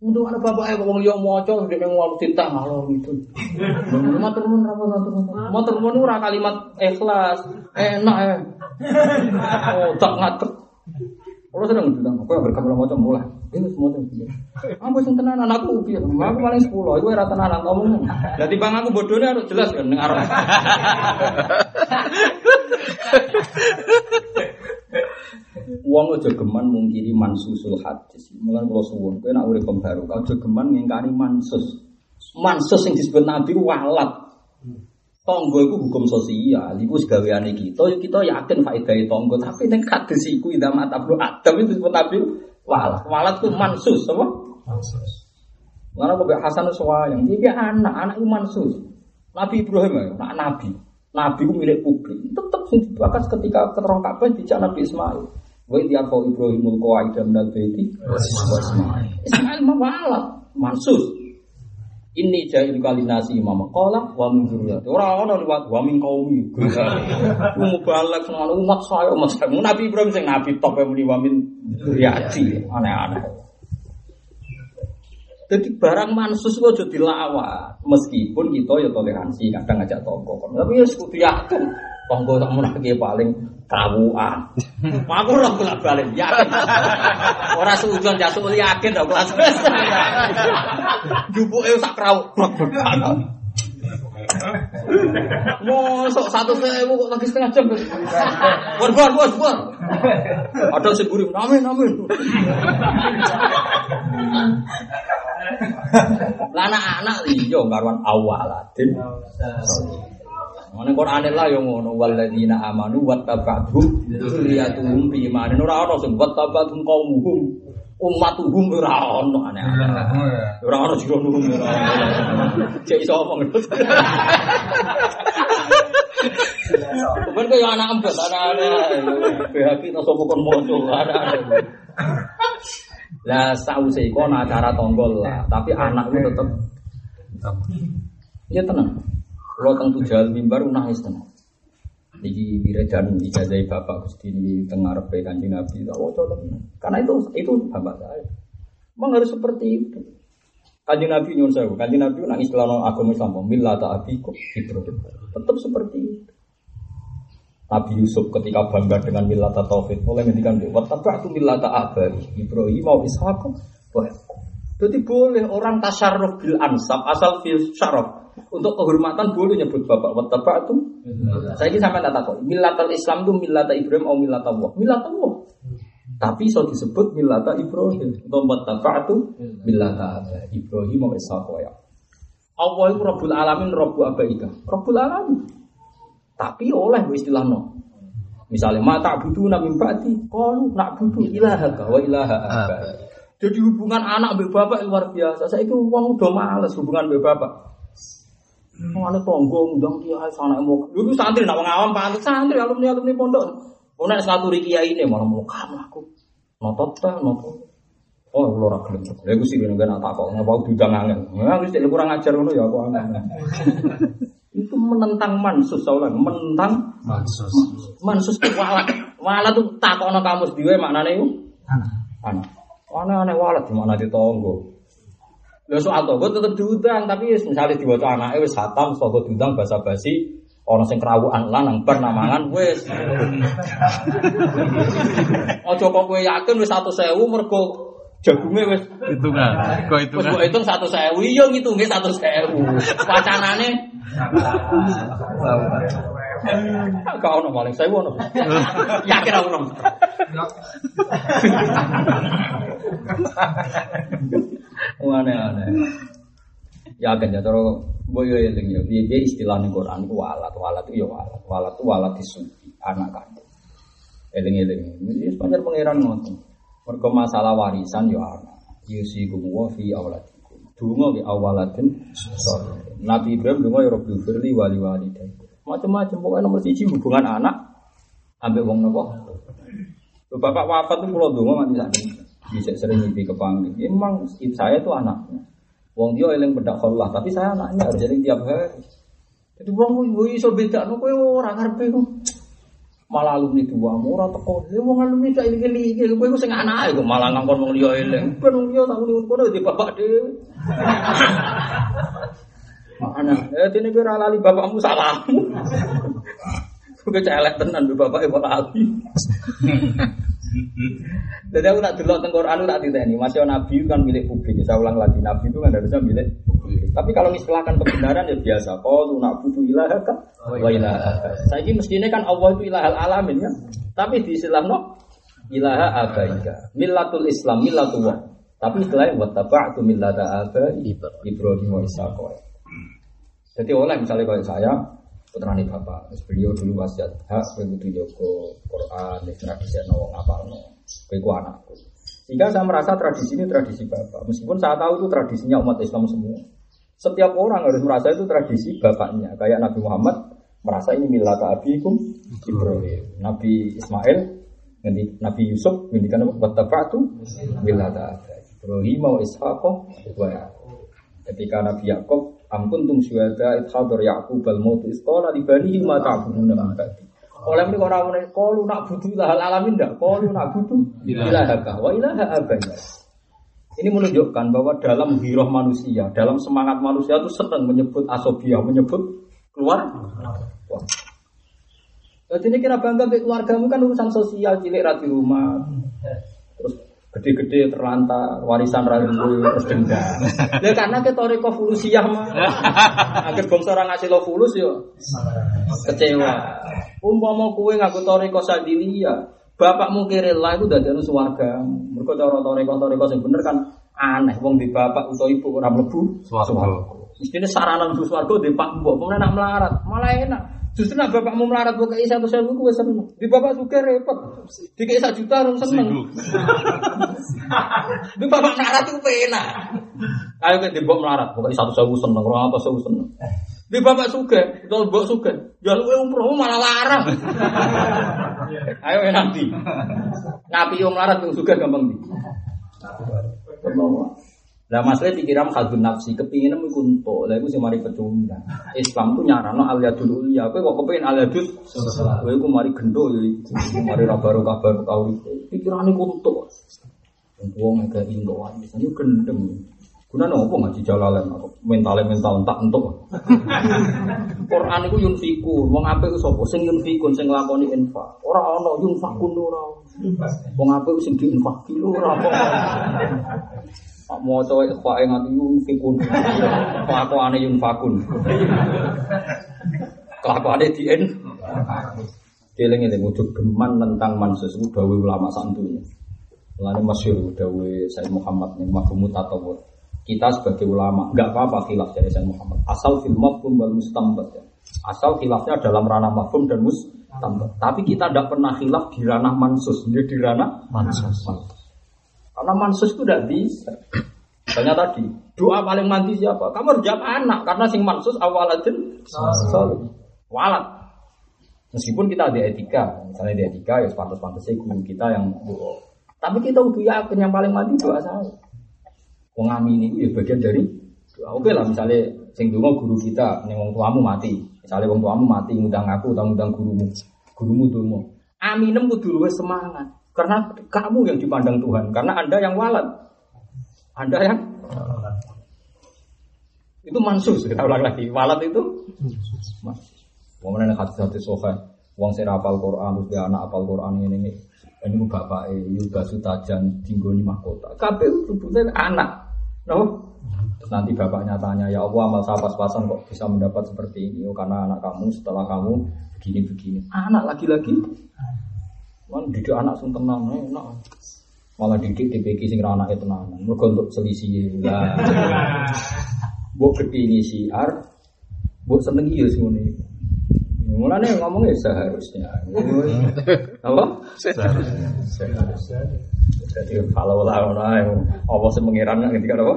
Untuk ada bapak eh wong liya maca dene wong titah ngalor gitu. Matur nuwun ra matur nuwun. Matur nuwun ora kalimat ikhlas. Enak ya. Oh, tak ngatek. Kalau sedang bilang, aku yang berkah maca mulai. Ini semua yang bilang. Aku sing tenan anakku piye? Aku paling 10, iku ora tenanan ngomong. Lah timbang aku bodone harus jelas kan ning arep. Wong aja geman mungkiri mansusul hadis. Mulane kula suwun, kowe nek urip baru, aja geman ngingkari mansus. Mansus yang disebut Nabi walat. Tonggo itu hukum sosial, itu segaweane kita, ya kita yakin faedah tonggo, tapi ning hadis iku ida mata bro Adam itu disebut Nabi walat. Walat itu mansus, apa? Mansus. Mana kok Hasan yang dia anak, anak itu mansus. Nabi Ibrahim ya, anak Nabi. Nabi itu milik publik, tetap Sing dibakar ketika keterong Ka'bah dijak Nabi Ismail. Wa idh yarfa'u Ibrahimul minal baiti wa Ismail. Mawalat mansus. Ini jahil kali nasi imam qala wa min dzurriyyati. Ora ono liwat wa min qaumi. Mu balak ngono umat saya umat saya. Nabi Ibrahim sing nabi top muni wa min dzurriyyati. Aneh-aneh. Jadi barang mansus itu aja dilawat. Meskipun kita ya toleransi, kadang ngajak tonggo. Tapi ya kudu yakin. Tonggo tak menake paling kawuan. Aku ora bolak balik yakin. Ora sujon jasuk yakin tok kelas. Jupuke sak krawu. Mosok satu sewu kok lagi setengah jam. Bor bor bor bor. Ada sing gurih, amin amin. Lah anak-anak iya karuan awaladin. Mana Quran lah yang ngono waladina amanu wattaba'hum dzurriyyatuhum bi imanin ora ono sing wattaba'hum qaumuhum ummatuhum ora ono aneh-aneh. Ora ono jero nuhum ora. Cek iso omong. Kemudian kaya anak empet, anak-anak. BHP tak sopo kon anak-anak. Lah sause iku ana acara tonggol lah, tapi anakku tetep Ya tenang. Kalau teng tujal mimbar nangis tenang. Niki diredan ijazah bapak Gusti ini tengah repe kanjeng Nabi. Tak tenang. Karena itu itu bapak saya. Memang harus seperti itu. Kanjeng Nabi nyuwun sewu. Kanjeng Nabi nang istilah agama Islam, millata abikum Ibrahim. Tetap seperti itu. Nabi Yusuf ketika bangga dengan millata tauhid mulai ngendikan wa tabatu millata abai Ibrahim mau Ishaq wa Jadi boleh orang tasyarruf bil ansab asal fil syaraf untuk kehormatan boleh nyebut bapak wa tabatu. Saya ini sampai tak tahu millatal Islam itu millata Ibrahim atau millata Allah. Millata Allah. Tapi so disebut millata Ibrahim atau wa tabatu millata abai Ibrahim mau Ishaq wa Allah itu Rabbul Alamin, Rabbu Abaika. Rabbul Alamin. Tapi oleh istilah no. Misalnya mata butuh nabi ba'di, kalau nak butuh ilaha wa ilaha abai. Jadi hubungan anak mbek bapak luar biasa. Saya itu uang udah males hubungan mbek bapak. Mau ada tonggo undang kiai sana mau. Dulu santri nak ngawam pantas santri alumni alumni pondok. Oh nek ngaturi kiai ini malah mau kamu aku. Notot ta notot. Oh, kalau ora gelem. Lha iku sih nek nak takok ngapa diundang angel. Ya wis kurang ajar ngono ya aku angel. itu menentang mansus saulan menentang Mansus. mansus itu walat walat tuh takono kamus diwe maknane iku anak aneh aneh walat di mana ditonggo Lha soal tonggo tetep diundang tapi wis misale diwaca anake wis hatam saka diundang basa basi ana sing krawukan lan nang bar namangan wis Aja kok kowe yakin wis 1000 mergo jagunge wis Hitungan. Kok Wis hitungan. mbok hitung satu sewu, iya ngitunge satu sewu. Wacanane gak ono paling sewu ono. Yakin aku ono. Aneh aneh. Yakin ya cara boyo eling ya piye piye istilah ning Quran ku walat, walat itu ya walat, walat itu walat disuci anak kandung. Eling eling. Ini sepanjang pangeran ngoten. Mergo masalah warisan ya anak. Yusikum wa fi auladikum. Dungo ke awalatin. Nabi Ibrahim dungo ya Rabbi firli wali walidai. Macam-macam pokoknya nomor siji hubungan anak ambek wong nopo. Bapak wafat tuh kalau dungo mati sakit. Bisa sering mimpi kepanggil. Emang saya itu anaknya. Wong dia eling bedak Allah, tapi saya anaknya harus jadi tiap hari. Jadi wong gue iso beda no kowe ora ngarepe ku. Malah alumni tua ora teko. Ya wong alumni gak iling-iling, kowe ku sing anake kok malah ngangkon wong liya eling. Ben wong liya tak muni kono di bapak dhewe. Mana? Ya dene kowe ora lali bapakmu salahmu. Kowe celek tenan be bapak ibu lali. Jadi aku tak delok teng Quran tak diteni, masih nabi kan milik publik. Saya ulang lagi, nabi itu kan harusnya milik publik. Tapi kalau istilahkan kebenaran ya biasa. Kalau nak butuh ilaha kan, wa. Saya ini mestinya kan Allah itu ilahal alamin ya. Tapi di istilah no, ilaha abaika. Millatul Islam, millatullah. Tapi istilahnya wa taba'tu millata abai Ibrahim wa Ishaq. Jadi oleh misalnya kalau saya putrane bapak, terus beliau dulu wasiat hak kudu jaga Quran, nek tradisi no ngapalno. Kowe ku anakku. Sehingga saya merasa tradisi ini tradisi bapak, meskipun saya tahu itu tradisinya umat Islam semua. Setiap orang harus merasa itu tradisi bapaknya, kayak Nabi Muhammad merasa ini milata abikum Ibrahim. Nabi Ismail ngendi Nabi Yusuf ngendikan apa? Wattaba'tu milata Ibrahim wa Ishaq wa. Ketika Nabi Yakub am kuntum syuhada id hadar Yaqub al maut is qala li banihi ma ta'buduna min ba'di. Oleh ini orang orang kalu nak butuh ilahal alamin dah, kalu nak butuh ilahaka wa ilaha abaya. Ini menunjukkan bahwa dalam hiroh manusia, dalam semangat manusia itu senang menyebut asobiah, menyebut keluar. Wah. Jadi ini kira bangga keluargamu kan urusan sosial, cilik rati rumah, terus gede-gede terlantar, warisan rati terus denda. Ya karena kita toriko fulusiah mah, akhir bangsa orang ngasih lo fulus yo kecewa. Umpama kue ngaku toriko sadilia, bapakmu kirilla itu dari anu suwarga. Mereka cara toriko toriko yang bener kan aneh. Wong di bapak atau ibu orang lebu Swarga. Mestinya sarana menuju swarga di pak mbok, kemudian nak melarat, malah enak. Justru nak bapakmu melarat buat kei satu sewu gue seneng. Di bapak juga repot. Di kei satu juta orang seneng. Di bapak melarat itu enak. Ayo ke di bapak melarat, pokoknya satu sewu seneng, orang apa sewu seneng. Di bapak suka, kalau bapak suka, ya lu umroh malah larang. Ayo ya nanti. Ngapi yang melarat yang suka gampang di. Lah masalah pikiran khadun nafsi, kepingin mu kunto, lah iku sing mari pecundang. Islam tuh nyarano al yadul ulia, kowe kok kepengin al yadul kowe iku mari gendo ya iku. Mari ra baru kabar tau itu. Pikirane kunto. Wong agak indo wae, gendeng. Gunane opo ngaji jalalan aku mentale mental entak entuk. Quran iku yunfiku, wong apik sapa sing yunfikun sing nglakoni infak. Ora ana yunfakun ora. Wong apik sing diinfaki lho ora apa. Pak maca ikhwae nganti yunfikun. Kelakuane yunfakun. Kelakuane dien. Dieling-eling ujuk geman tentang mansus itu dawe ulama santunya. Mulane masyhur dawe Said Muhammad ning mafhum tatawur. Kita sebagai ulama nggak apa-apa khilaf dari Said Muhammad. Asal fil mafhum wal mustambat. ya. Asal khilafnya dalam ranah mafhum dan mustambat. Tapi kita tidak pernah khilaf di ranah mansus, dia di ranah mansus. Karena mansus itu tidak bisa. Misalnya tadi, doa paling mandi siapa? Kamu harus jawab anak, karena sing mansus awaladin soleh. Walat. Meskipun kita ada etika, misalnya di etika ya pantas-pantasnya guru kita yang doa. Tapi kita udah yakin yang paling mandi doa saya. Wong amin itu ya bagian dari doa. Oke lah misalnya sing donga guru kita, ning wong tuamu mati. Misalnya wong tuamu mati ngundang aku ngundang gurumu. Gurumu donga. Aminem kudu semangat. Karena kamu yang dipandang Tuhan, karena Anda yang walad. Anda yang itu mansus, kita ulang lagi. Walad itu mansus. Menene hati-hati sofa, wong sing apal Quran terus anak apal Quran ini ini. Ini ku bapak e Yuda Sutajan tinggoni mahkota. Kabeh sebutnya anak. No? Terus nanti bapaknya tanya, ya Allah amal saya pas-pasan kok bisa mendapat seperti ini? Oh, karena anak kamu setelah kamu begini-begini. Anak lagi-lagi. Kan didik anak sing tenang, enak. Malah didik DPK sing ra anake tenanan. Mergo untuk selisih. Lah. Mbok kepingin siar, mbok seneng iya sing ngene. Mulane ngomongnya seharusnya. Apa? Seharusnya. Seharusnya. Jadi kalau lah ora apa sing mengiran ketika apa?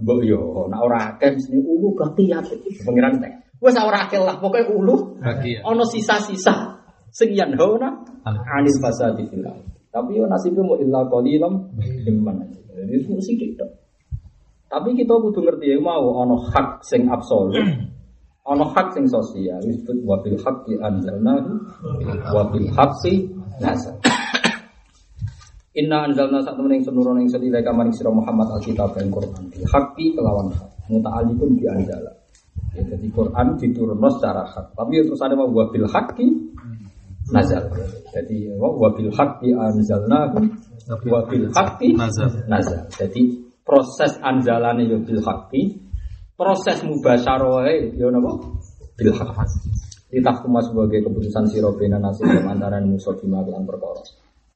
Mbok yo nek ora akeh mesti ulu berarti ya pengiran teh. Wes ora akeh lah pokoke ulu. Ya. Ono sisa-sisa sing yanhauna anil fasadi fil. Tapi yo nasibnya mau illa qalilam mimman. Jadi itu sithik tok. Tapi kita kudu ngerti ya mau ono hak sing absolut. Ono hak sing sosial disebut wa bil haqqi anzalnahu wa bil haqqi nazal. Inna anzalna sak temen ing senurun ing sedhi leka maring sira Muhammad alkitab dan Quran bil haqqi kelawan hak muta'alliqun bi anzala. Ya, jadi Quran diturunno secara hak. Tapi terus ada wa bil haqqi nazal. Jadi wa wa bil haqqi anzalnahu wa bil haqqi Nazal. nazal. Jadi proses anzalane yo bil haqqi, proses mubasyarahe yo napa? Bil haqqi. Ditahkuma sebagai keputusan sira bena nasib antara musuh bima lan perkara.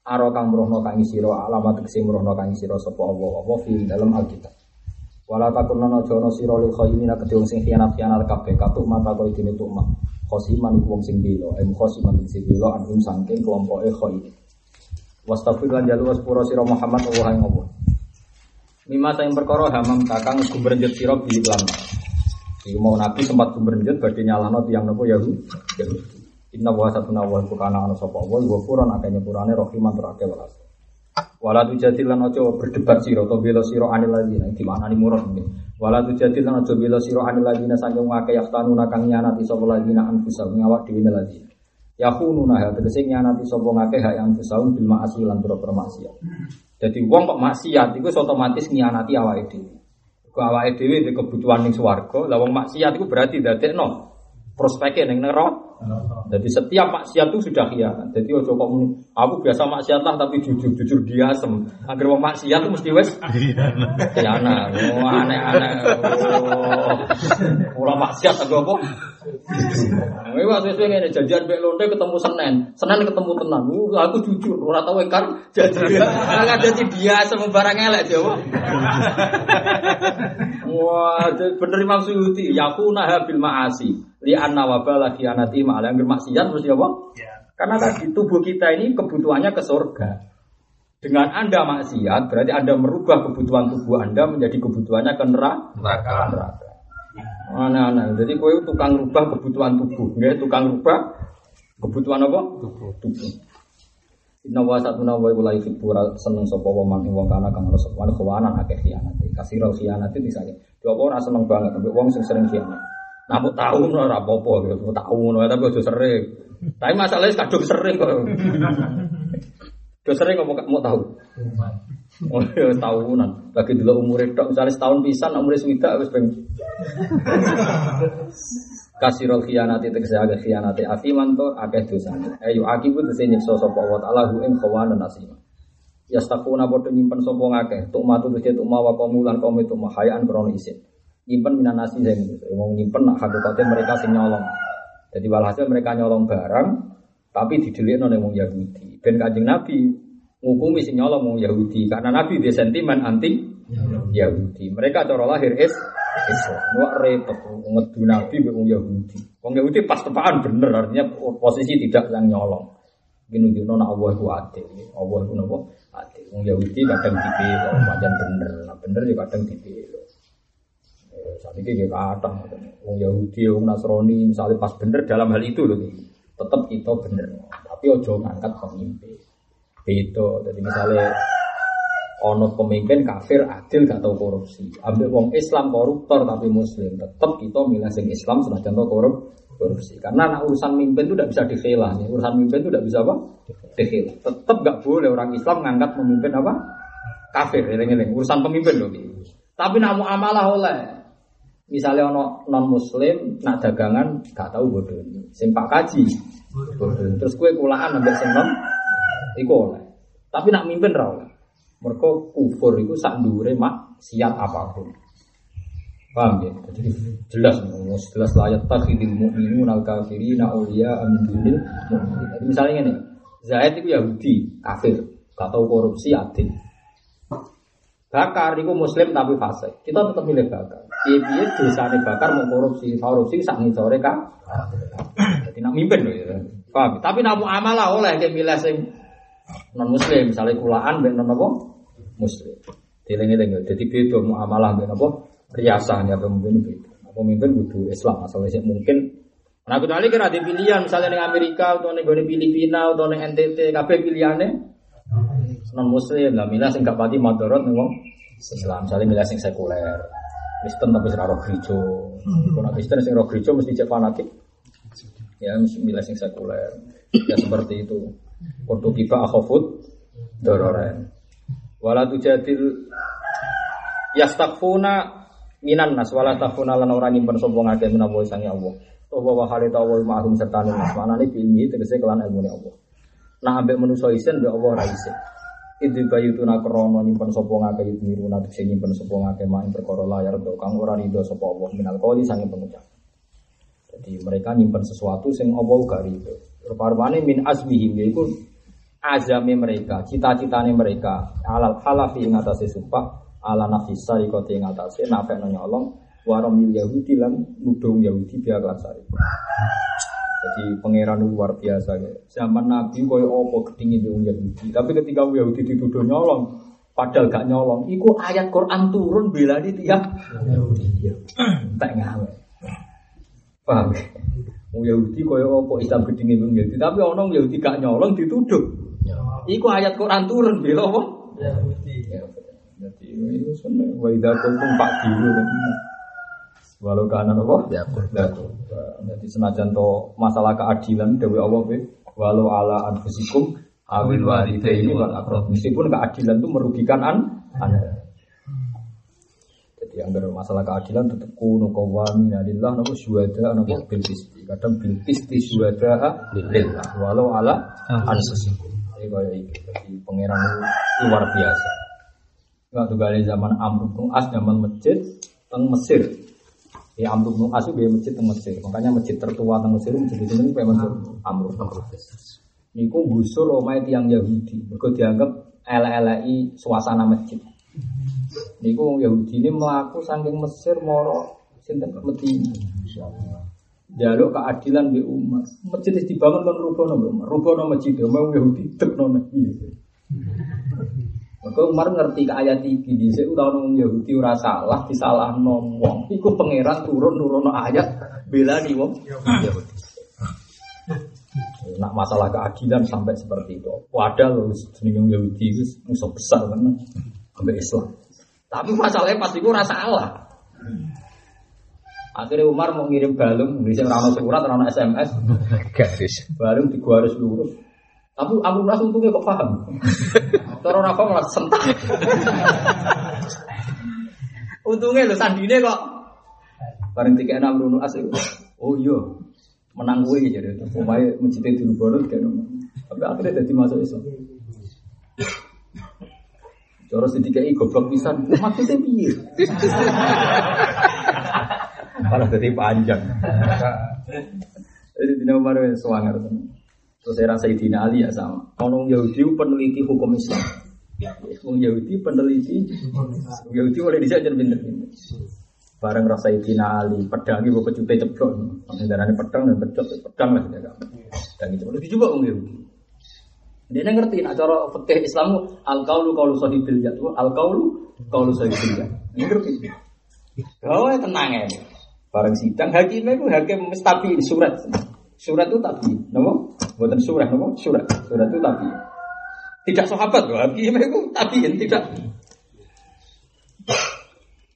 Aro kang merohno kang sira alamat tegese merohno kang sira sapa Allah apa fi dalam Alkitab. Wala takunna ana sira lil khayyimina kedhe sing khianat-khianat kabeh katuk mata koyo dene tukma. Khosiman iku wong sing bela, em khosiman sing bela anhum saking kelompoke khayyin. Wastafir lan jalu waspura sira Muhammad Allah ing Allah. Mima sayang perkara hamam kakang gumrenjet sira bi iklan. Iku mau Nabi sempat berjenjat badhe nyalahno tiyang napa Yahudi. Inna wa satuna wa kana ana sapa wa wa puran akeh nyepurane rahiman terake welas. Wala tujadil lan aja berdebat sira to bela sira anil ladina di mana ni murad ini. Wala tujadil lan aja bela sira anil ladina saking akeh yaftanuna kang nyanati sapa ladina anfusahum ngawak dhewe ladina. Yakhununa ha tegese nyanati sapa ngakeh hak anfusahum bil ma'asi lan pira maksiat. Jadi wong kok maksiat iku otomatis ngianati awake dhewe. Kok awake dhewe kebutuhan ning swarga, lah wong maksiat iku berarti dadekno prospeknya neng neraka. Jadi setiap maksiat itu sudah khianat. Jadi ojo kok aku biasa maksiat lah tapi jujur jujur dia asem. Agar mau maksiat itu mesti wes khianat. Oh, aneh-aneh. Oh. maksiat aku apa? Ini waktu itu ini janjian bek lonte ketemu Senin, Senin ketemu tenan. Uh, aku jujur, orang tahu kan jadi nggak jadi dia semua barang elek dia. Wah, bener Imam Suyuti, yakuna habil maasi li anna wabala khianati ma'ala yang maksiat mesti apa? Ya. Karena tadi tubuh kita ini kebutuhannya ke surga. Dengan Anda maksiat berarti Anda merubah kebutuhan tubuh Anda menjadi kebutuhannya ke neraka. Neraka. Mana-mana. Jadi kowe tukang rubah kebutuhan tubuh, nggih, tukang rubah kebutuhan apa? Tubuh. tubuh. Inna wa satuna wa laifi pura seneng sapa wa man wong kana kang ngrasa wan khawanan akeh khianat. Kasira khianat itu disane. Yo ora seneng banget ambek wong sing sering khianat. Namun tahu no rapopo gitu, tahu no tapi udah sering. Tapi masalahnya kadung sering kok. Udah sering kok mau tahu. Oh ya tahunan. Lagi dulu umur itu misalnya setahun pisan umur swida wis peng. Kasirul khianati tegese agak khianati afiman to akeh dosane. Ayo akibu tegese nyiksa sapa wa ta'ala hu ing khawana nasima. Yastaquna padha nyimpen sapa ngakeh, tuk matu tegese tuk mawa kaum lan kaum itu mahayaan krono nyimpen minan nasi saya mau nyimpen nak hakikatnya mereka sing nyolong. Jadi walhasil mereka nyolong barang tapi didelik oleh wong Yahudi. Dan kanjeng Nabi ngukumi sing nyolong wong Yahudi karena Nabi dia sentimen anti Yahudi. Mereka cara lahir is Islam. Wah repot ngedu Nabi wong Yahudi. Wong Yahudi pas tepaan bener artinya posisi tidak yang nyolong. Gini gini nona Allah itu adil, Allah itu nopo adil. Wong Yahudi kadang dipilih, macam bener, nah bener juga kadang dipilih. Saat ini dia kata, Wong Yahudi, Wong Nasrani, misalnya pas bener dalam hal itu loh, tetap kita bener. Tapi ojo ngangkat pemimpin. Itu, jadi misalnya ono pemimpin kafir adil gak tahu korupsi. Ambil wong Islam koruptor tapi muslim, tetap kita milih sing Islam sudah contoh korup korupsi. Karena anak urusan mimpin itu tidak bisa dikhilah. Urusan mimpin itu tidak bisa apa? Dikhilah. Tetap gak boleh orang Islam ngangkat pemimpin apa? Kafir, eling-eling. Urusan pemimpin loh. Tapi namu amalah oleh Misalnya ono non muslim nak dagangan gak tahu bodoh ini. Sing pak kaji bodoh. Terus kue kulaan ambek sing iku oleh. Tapi nak mimpin ra oleh. Mereka kufur itu sak dure mak siap apa pun. Paham ya? Jadi jelas jelas layak takhidil mu'minun al kafirina auliya amin dunil Jadi misalnya ini, Zaid itu Yahudi, kafir, gak tahu korupsi, adil. Bakar itu muslim tapi fasik. Kita tetap milih bakar. Piye-piye dosane bakar mau korupsi, korupsi sak ngisore kan. Jadi nak mimpin loh ya. Tapi nak amalah oleh dia milih sing non muslim, misalnya kulaan ben non apa? Muslim. Dileng-eleng jadi beda muamalah ben apa? Riasan ya pemimpin beda. Pemimpin kudu Islam asalnya mungkin Nah, kecuali kira ada pilihan, misalnya di Amerika, atau di Filipina, atau di NTT, kabeh pilihannya non muslim lah milah sing gak pati madorot nih Islam misalnya milah sing sekuler Kristen tapi sing roh gereja. Kalau Kristen sing roh gereja mesti cek fanatik. Ya milah sing sekuler. Ya seperti itu. Untuk kiba akhofut dororen. Wala tujadil yastakfuna minan nas. Wala takfuna lan ora nyimpen sapa ngake menawa sange Allah. To wa halita wa ma'hum serta nas. Manane ilmi tegese kelan ilmu Allah. Nah ambek manusa isen mbek Allah ra isen Idil bayu tuna krono nyimpen sopo ngake itu nanti saya nyimpen sopo ngake main perkara layar do kang ora rido sopo Allah minal koli sange pengucap. Jadi mereka nyimpen sesuatu sing Allah gak rido. Rupa-rupanya min azmihim yaitu azami mereka, cita-citane mereka alal halafi ing atase sumpah ala nafis sarikoti ing atase nafek nyolong waromil Yahudi lan nudung Yahudi biar sari. Jadi pangeran luar biasa ya. Zaman Nabi koyo opo ketinggi di Yahudi. Tapi ketika Yahudi dituduh nyolong, padahal gak nyolong, iku ayat Quran turun bela di tiap Yahudi. Tak ngawe. Paham? Wong Yahudi koyo apa Islam gedenge wong Yahudi, tapi ana wong Yahudi gak nyolong dituduh. Iku ayat Quran turun bela apa? Yahudi. Ya, Jadi itu sebenarnya wa idza kuntum fa'dilu Walau kana apa? Ya, Ya, Jadi senajan to masalah keadilan dewe Allah be walau ala anfusikum awil walidaini wal aqrab. Meskipun keadilan itu merugikan an Anda. Jadi anggar masalah keadilan tetap kuno qawamina lillah napa syuhada napa bil qisti. Kadang bil qisti syuhada lillah walau ala anfusikum. Ini kaya iki. Jadi pangeran itu luar biasa. Waktu kali zaman Amr bin As zaman masjid teng Mesir. Ya Amr bin As itu masjid Mesir. Makanya masjid tertua teng Mesir masjid itu ini masjid Amr. Niku gusur omahe tiang Yahudi. Mergo dianggap elek-eleki suasana masjid. Niku wong Yahudi ini melaku saking Mesir moro sinten Medina. Jaluk keadilan di umat. Masjid dibangun kan rubono Umar. Rubono masjid, wong Yahudi tekno. Maka Umar ngerti ke ayat iki di sini udah orang Yahudi ora salah disalah wong. Iku pangeran turun nurono ayat bela nih wong Yahudi. Nak masalah keadilan sampai seperti itu. Padahal jenenge Yahudi itu musuh besar kan sampai Islam. Tapi masalahnya pasti gue rasa salah. Akhirnya Umar mau ngirim balung, bisa rano surat, rano SMS, Garis. balung di garis lurus. Tapi Abu Nas untungnya kok paham. Cara apa malah sentak. untungnya lo sandine kok. Bareng tiga enam Amrul As itu. Oh iya, menang gue jadi. Umay mencintai dulu bonus kan. Tapi akhirnya jadi masuk Islam. Cara sedikit goblok pisan, maksudnya piye? Malah jadi panjang. Jadi dina swanger tenan. Terus rasa Sayyidina Ali ya sama. Orang Yahudi peneliti hukum Islam. Wong Yahudi peneliti Wong Yahudi oleh bisa jadi pinter-pinter. Bareng rasa Sayyidina Ali, pedang ibu pecute ceblok. Darahnya pedang dan pecot, pedang lah tidak. Dan itu udah dicoba Wong Yahudi. Dia ngerti nak cara fikih Islam al kaulu kaulu sahibil jad, al kaulu kaulu sahibil jad. Ini ngerti. Oh tenang ya. Bareng sidang hakimnya itu hakim mestabi surat. Surat itu tapi, nopo? Buatan surat, nopo? Surat. Surat itu tapi. Tidak sahabat loh, hakimnya itu tapi tidak.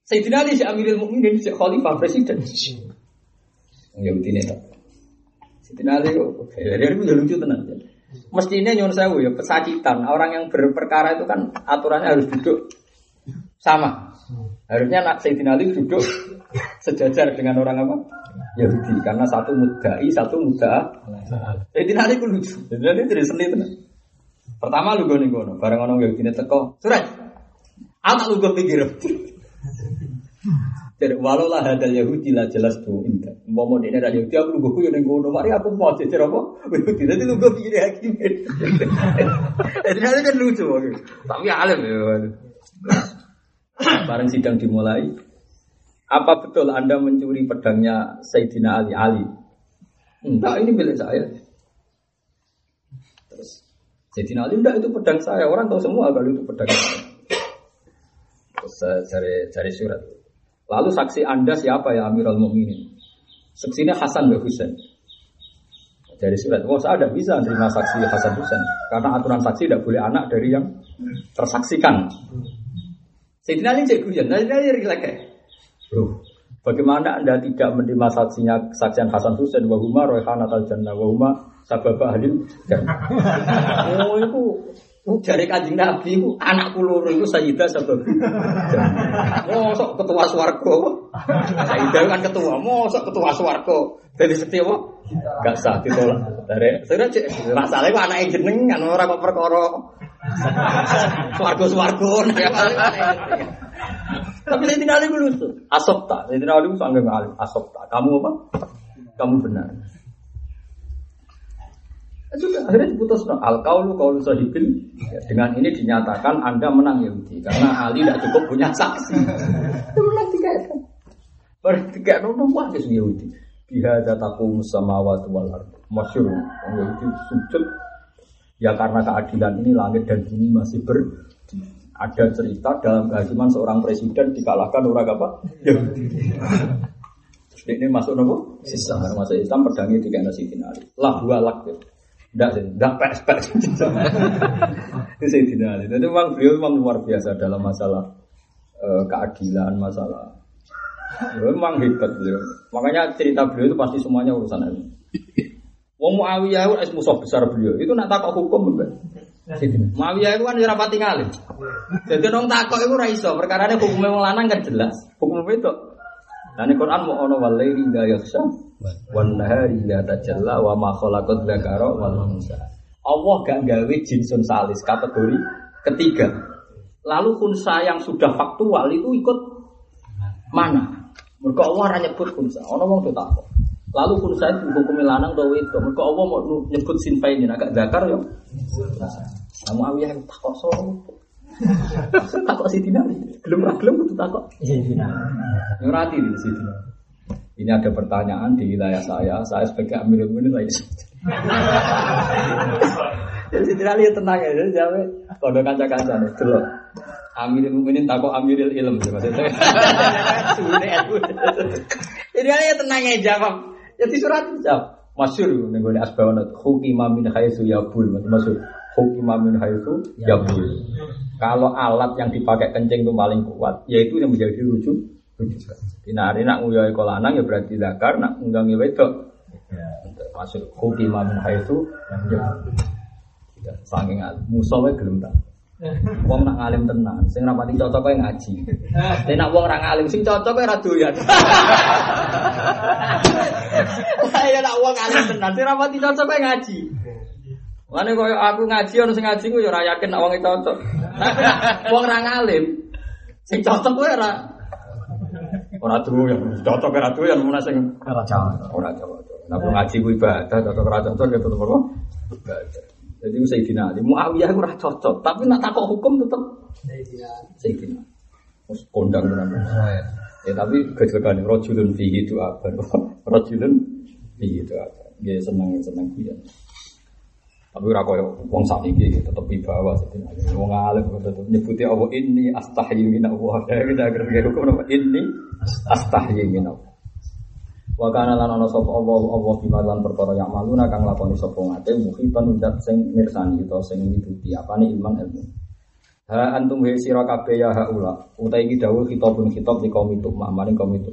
Sayyidina Ali si Amirul Mukminin si Khalifah Presiden. Yahudi ini tak. Sayyidina Ali kok, ya dia itu lucu tenang. Mestinya nyon sewu ya pesakitan. Orang yang berperkara itu kan aturannya harus duduk sama. Harusnya nak Sayyidina Ali duduk sejajar dengan orang apa? Yahudi karena satu mudai, satu muda. Sayyidina Ali ku lucu. Sayyidina Ali dari seni tenan. Pertama lu gue gono, bareng orang Yahudi ini teko. Surat. Anak lu gue pikir. Jadi walau lah ada Yahudi lah jelas tuh indah. Mau mau ini ada Yahudi aku lu gue yang gono. Mari aku mau cecer apa? Yahudi nanti lu gue pikir hakim. Jadi nanti kan lucu. Tapi alim ya. Bareng sidang dimulai. Apa betul Anda mencuri pedangnya Sayyidina Ali? Ali. Enggak, ini milik saya. Terus Sayyidina Ali, enggak itu pedang saya. Orang tahu semua kalau itu pedang saya. Terus cari, cari surat. Lalu saksi Anda siapa ya Amirul Mukminin? Saksinya Hasan bin Husain. Dari surat, oh saya tidak bisa menerima saksi Hasan Husain karena aturan saksi tidak boleh anak dari yang tersaksikan. Sayyidina Ali cek guyon, Sayyidina Ali rileks. Bro, bagaimana anda tidak menerima saksinya saksian Hasan Husain wahuma royhan al jannah wahuma sababa ahlil jannah. Oh itu dari kanjeng Nabi itu anak loro itu Sayyidah sebab. Mosok ketua swarga. Sayyidah kan ketua, mosok ketua swarga. Dari setiap apa? Gak sah ditolak. Dari saya cek masalahnya kok anak jenengan orang kok perkara swarga-swarga. Tapi saya tidak ada lucu. Asop tak, saya tidak ada lucu anggap alim. Asop tak. Kamu apa? Kamu benar. Ya Sudah, akhirnya diputus no. Al kaulu kaulu sahibil. Ya, dengan ini dinyatakan Anda menang Yahudi karena Ali tidak cukup punya saksi. Itu menang tiga itu. Baru tiga nono wah kes Yahudi. Biha dataku samawati wal ard. Masyur. Yahudi sujud. Ya karena keadilan ini langit dan bumi masih ber ada cerita dalam kehakiman seorang presiden dikalahkan orang apa? Yahudi. Ini masuk nopo? Islam. Masuk Islam pedangnya tiga nasi finali. Lah dua lak ya. Tidak sih, tidak pes pes. Itu saya tidak. Jadi memang beliau memang luar biasa dalam masalah eh, keadilan, masalah. Beliau memang hebat beliau. Makanya cerita beliau itu pasti semuanya urusan ini. Wong Muawiyah itu musuh besar beliau. Itu nak takut hukum mbak. Muawiyah itu kan ora pati ngalim. Jadi nong takok itu ra iso, perkarane hukume wong lanang kan jelas. Hukum itu. Nah ini Quran mau ono walaili la yakhsha wan nahari la tajalla wa ma khalaqat dzakara wal unsa. Allah gak gawe jinsun salis kategori ketiga. Lalu kunsa yang sudah faktual itu ikut mana? Mereka Allah ora nyebut kunsa. Ono wong tuh takok. Lalu kunsa itu hukum lanang do itu. Mereka Allah mau nyebut sinfainin agak zakar yo. Nah, Muawiyah yang takok solo. takok si Dina. Belum ra gelem kudu takok. Nyurati di situ. Ini ada pertanyaan di wilayah saya. Saya sebagai Amirul Mukminin lagi. Jadi tidak lihat tenang ya. Jadi jawab kalau kanca-kanca nih. Dulu. Amirul Mukminin takok Amirul Ilm maksudnya. Jadi lihat tenang ya jawab. Jadi surat jawab. Masyur nih gue asbawanat. Hukima min haitsu yabul. Maksud hukima min haitsu yabul. Kalau alat yang dipakai kencing itu paling kuat, yaitu yang menjadi rujuk. rujukan. Di nari nak nguyoi kolanang ya berarti zakar, nak ngundangnya wedok. Masuk hukima min haitsu yabul. Saking alim, musuh wae gelem tak. Wong nak ngalim tenan, sing rapati cocok kowe ngaji. Tapi nak wong ra ngalim sing cocok kowe ra doyan. Ya nak wong ngalim tenan, sing rapati cocok kowe ngaji. Mane koyo aku ngaji ono sing ngaji ku ya ora yakin nak wong cocok. Wong ra ngalim sing cocok kowe ora ora doyan. Cocok ora doyan mun sing Ora cocok. ora cocok. Nah, ngaji ku ibadah, cocok ora cocok ya tetep apa? Ibadah. Jadi Sayyidina Ali. Muawiyah itu ora cocok, tapi nak takok hukum tetep Sayyidina. Mus kondang tenan. Ya tapi kecelakaan rojulun fihi itu apa? Rojulun fihi itu apa? Dia seneng dia. Tapi ora koyo wong sakniki tetep wibawa Sayyidina Ali. Wong alim tetep nyebuti Allah ini astahyi min Allah. Ya kita agar hukum? Ini astahyi min Allah. Wa kana lan ana sapa Allah Allah bima lan perkara yang maluna kang lakoni sapa ngate muhitan udat sing mirsani utawa sing mituti apane ilman ilmu. Ha antum wa sira kabeh ya haula. Utai iki dawuh khitabun khitab di kaum itu maring kaum itu.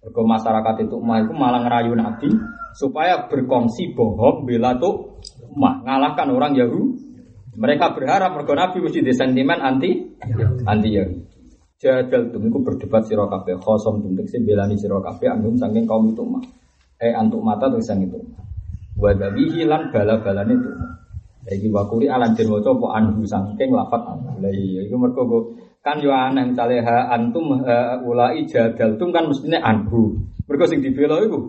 Mergo masyarakat itu mah iku malah ngerayu Nabi supaya berkongsi bohong bela tuh mah ngalahkan orang Yahudi. Mereka berharap mergo Nabi mesti di sentimen anti anti Yahudi. Jadal tum iku berdebat sira kabeh khosom tum tekse belani sira kabeh anum saking kaum itu mah. Eh antuk mata tuh sang itu. Wa dabihi lan bala-balane itu. Iki wakuri alan den waca apa anhu saking lafat anhu. Lah iya iku mergo go- kan yo aneh misale ha antum ha ulai jadal tum kan mestine anhu. Mergo sing dibela iku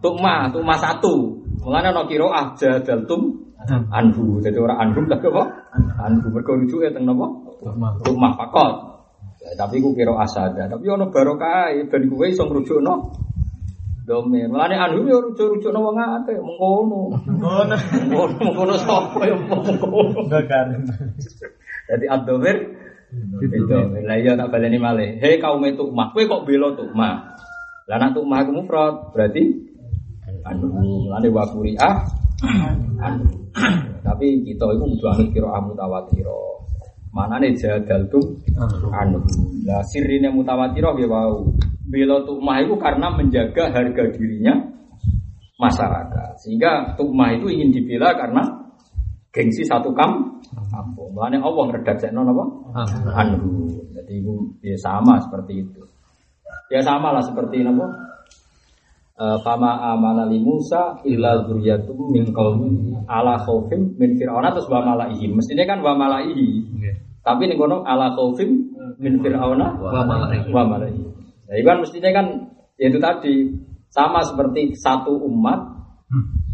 tukma, tukma satu. Mulane ana qiraah jadal tum anhu. Jadi ora anhum tapi apa? Anhu mergo rujuke teng napa? Tukma fakot. Ya, tapi ku kira asada. Tapi ono barokah ben kowe iso ngrujukno domir. Mulane anu yo rujuk-rujukno wong akeh mengkono. Ngono. Mengkono mengkono sapa yo mengkono. Enggak kan. Jadi ad-domir itu. Lah iya tak baleni malih. Hei kaum itu mah, kowe kok bela tuh mah. Lah nek tuh mah mufrad berarti anu mulane wa quri'ah anu. Tapi kita itu kudu anut kira mutawatir. Manane jadal tuh anu. Lah sirine mutawatir ya wau. Bela tukmah itu karena menjaga harga dirinya masyarakat. Sehingga tukmah itu ingin dibela karena gengsi satu kam kampung. Mulane Allah ngredaksekno napa? Anhu. Jadi itu ya sama seperti itu. Ya sama lah seperti napa? Eh, Fama amana li Musa illa dzurriyyatum min qaumi ala khaufim min fir'aun terus wa malaihi. Mestinya kan wa malaihi. Tapi ning kono ala khaufim min fir'auna Wa malaihi. wa malaihi. Nah, itu kan mestinya kan ya itu tadi sama seperti satu umat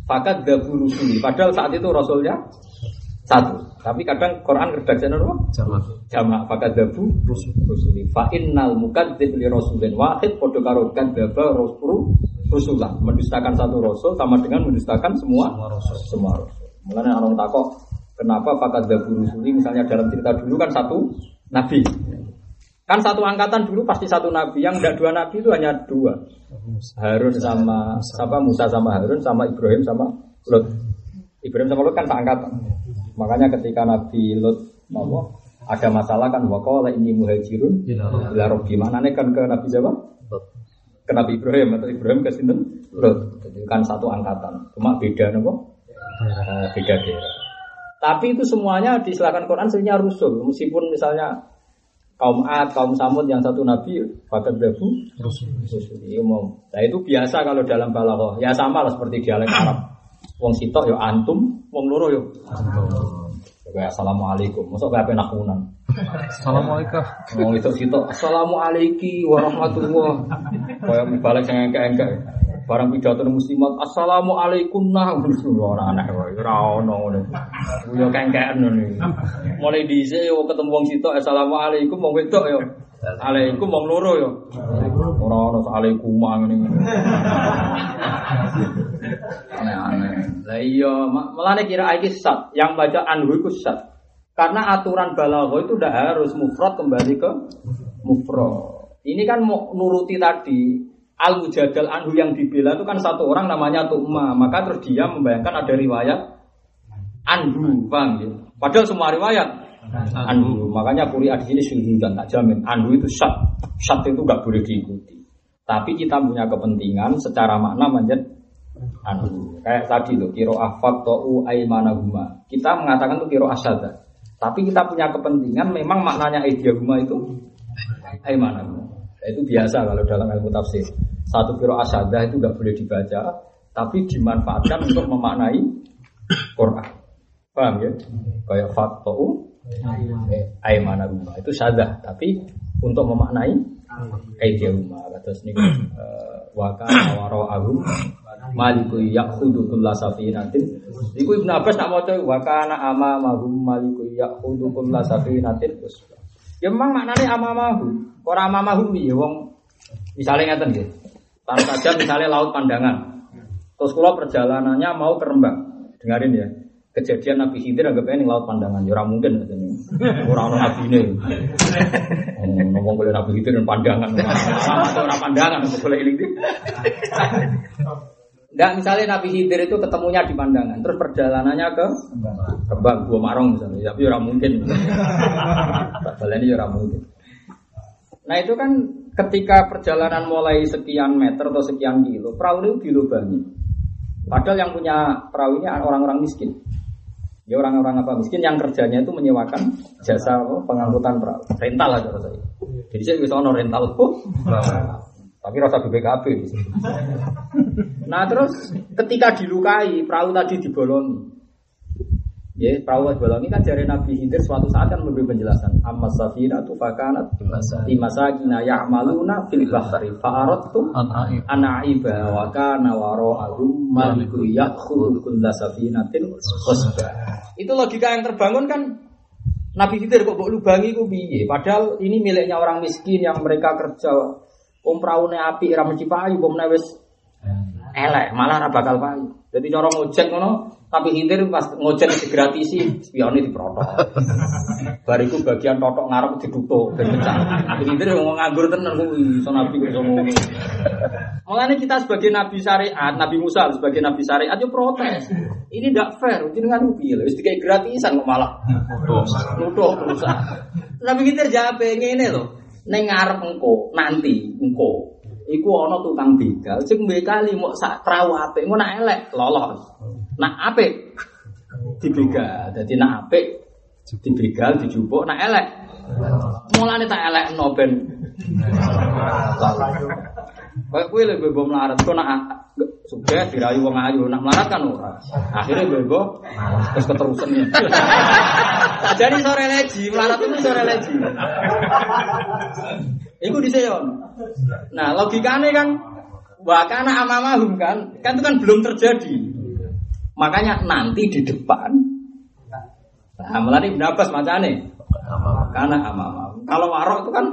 fakat gabu rusuli. Padahal saat itu rasulnya satu. Tapi kadang Quran redaksinya apa? Sama. Jamak fakat gabu rusuli. Fa innal mukadzib li rasulin wahid padha karo kadzaba rasul rusulah. Mendustakan satu rasul sama dengan mendustakan semua Semua rasul. semua rasul. Mulanya orang takok kenapa fakat gabu rusuli misalnya dalam cerita dulu kan satu nabi. Kan satu angkatan dulu pasti satu nabi, yang enggak dua nabi itu hanya dua. Harun sama siapa Musa sama Harun sama Ibrahim sama Lut. Ibrahim sama Lut kan seangkatan. Makanya ketika Nabi Lut mau ada masalah kan waqala ini muhajirun ila rabbi. Maknanya kan ke Nabi siapa? Ke Nabi Ibrahim atau Ibrahim ke sinten? Lut. Jadi kan satu angkatan. Cuma beda nopo? Eh, beda daerah. Tapi itu semuanya diserahkan Quran sebenarnya rusul. Meskipun misalnya kaum Ad, kaum Samud yang satu nabi fakat dabu rusul. Iya, mau. Nah itu biasa kalau dalam balaghah. Ya sama lah seperti dialek Arab. Wong sitok yo antum, wong loro yo Kayak assalamualaikum, masuk kayak apa nakunan. Assalamualaikum. Wong itu sitok assalamualaikum warahmatullah. Kayak balik yang engke-engke. Barang pidato muslimat assalamualaikum nah ora aneh wae ora ono ngono. Yo kengkean ngono. Mulai dhisik yo ketemu wong sitok assalamualaikum wong wedok yo. Alaikum wong loro yo. Ora ono alaikum ngene. Aneh-aneh. Lah iya, melane kira iki sat, yang baca anhu iku sat. Karena aturan balaghah itu udah harus mufrad kembali ke mufrad. Ini kan mau nuruti tadi al mujadal anhu yang dibela itu kan satu orang namanya Tu'ma, maka terus dia membayangkan ada riwayat anhu, bang ya? Padahal semua riwayat anhu. Makanya puri di sini dan tak jamin anhu itu sat. Sat itu gak boleh diikuti. Tapi kita punya kepentingan secara makna menjadi anhu. Kayak tadi loh, kiro afak to'u aimanahuma. Kita mengatakan itu kiro asyada. Tapi kita punya kepentingan memang maknanya idiaguma itu aimanahuma. Nah, itu biasa kalau dalam ilmu tafsir. Satu kiro asyada itu nggak boleh dibaca, tapi dimanfaatkan untuk memaknai Quran. Paham ya? Kayak fakto'u aimanahuma. Itu syadah, tapi untuk memaknai idiaguma. Terus ini wakana waro'ahum maliku yakhudhu kulla safinatin. Iku Ibnu Abbas nak maca wa kana amamahum maliku yakhudhu kulla safinatin. Ya memang maknane amamahum ora amamahum ya wong misalnya ngeten nggih. Tanpa saja misalnya laut pandangan. Terus kula perjalanannya mau ke Rembang. Dengarin ya kejadian Nabi Khidir anggap ini laut pandangan ya ora mungkin katanya ora ono nabine ngomong boleh Nabi Khidir dan pandangan ora pandangan boleh ini Enggak misalnya Nabi Khidir itu ketemunya di pandangan, terus perjalanannya ke Kembang, Gua Marong misalnya, tapi orang mungkin. Padahal ini orang mungkin. Nah itu kan ketika perjalanan mulai sekian meter atau sekian kilo, perahu itu dilubangi. Padahal yang punya perahu ini orang-orang miskin. Ya orang-orang apa miskin yang kerjanya itu menyewakan jasa pengangkutan perahu, rental aja saya. Jadi saya bisa ono rental kok. Tapi rasa BPKB. Nah terus ketika dilukai perahu tadi dibolongi. Ya, perahu dibolongi kan dari Nabi Khidir suatu saat kan memberi penjelasan. Amma safina tu fakanat. Kina ya'maluna fil bahri. Fa'aradtu an aiba wa kana wara'ahum maliku ya'khudhu kulla safinatin khusba. Itu logika yang terbangun kan? Nabi Khidir kok mbok lubangi ku piye? Padahal ini miliknya orang miskin yang mereka kerja. Om praune api ra mesti payu, pomne wis elek, malah ra bakal payu. Jadi cara ngojek ngono, tapi hindir pas ngojek digratisi, spione diprotok. Bariku bagian totok ngarep ditutup ben pecah. Hindir ngomong nganggur tenan kuwi, iso nabi kok ngomong. Mulane kita sebagai nabi syariat, Nabi Musa sebagai nabi syariat yo protes. Ini tidak fair, jenengan piye lho, wis dikai gratisan kok malah. Nuduh terus. Nabi kita jawab ngene lho. Neng ngarep engko nanti engko iku ana tukang begal sing bekali mau sak perahu apik ngono nak elek lolos. Nak apik dibegal. Dadi nak apik dibegal dijupuk nak elek. Mulane tak elek no ben. Kayak kowe lho bebo melarat kok nak sugih dirayu wong ayu nak melarat kan ora. Akhirnya bebo terus keterusan ya. Jadi sore leji, melarat itu sore leji. Iku diseyon. Nah, logikanya kan wakana amamahum kan, kan itu kan belum terjadi. Makanya nanti di depan Nah, melani Ibn Abbas macane. Karena amamahum. Kalau warok itu kan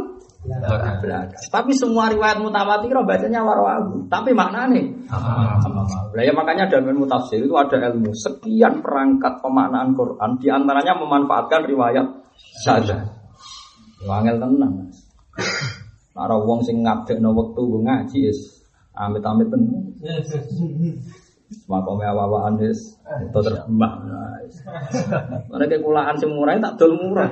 belakang. Tapi semua riwayat mutawatir bacanya waroahu. Tapi maknanya amamahum. Nah, ya makanya dalam ilmu tafsir itu ada ilmu sekian perangkat pemaknaan Quran. Di antaranya memanfaatkan riwayat saja. Wangel tenang. Ora wong sing ngabdekno wektu ngaji wis amit-amit tenan. Makome awa-awaan wis itu terbang. Mereka kulaan sing murah tak dol murah.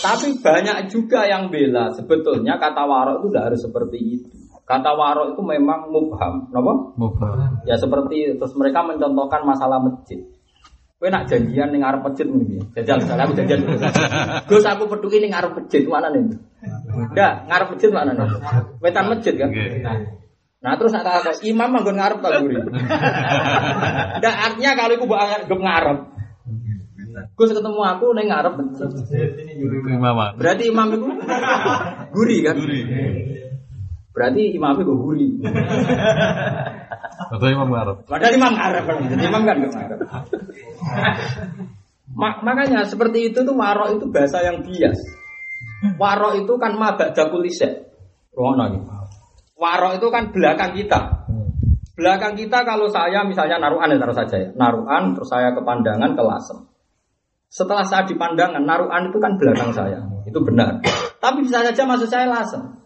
Tapi banyak juga yang bela. Sebetulnya kata warok itu tidak harus seperti itu. Kata warok itu memang mubham, kenapa? Mubah. Ya seperti terus mereka mencontohkan masalah masjid. Kowe nak janjian ning ngarep masjid ya. Jajal misalnya aku janjian. Gus aku peduli ning ngarep masjid mana nih? Enggak, ngarep masjid mana nih? Wetan masjid kan? Nah terus nak kata imam manggon ngarep tak guri. Ndak artinya kalau iku mbok anggap ngarep. Gus ketemu aku ning ngarep masjid. Berarti imam itu guri kan? Berarti imam itu guri. Atau imam ngarep. Padahal imam ngarep? Jadi imam kan nggak ngarep. Ma- makanya seperti itu tuh warok itu bahasa yang bias. Warok itu kan mabak jakulise. Rono. Warok itu kan belakang kita. Belakang kita kalau saya misalnya naruhan ya taruh saja ya. Naruhan terus saya ke pandangan ke lasem. Setelah saya di pandangan, naruhan itu kan belakang saya. Itu benar. Tapi bisa saja maksud saya lasem.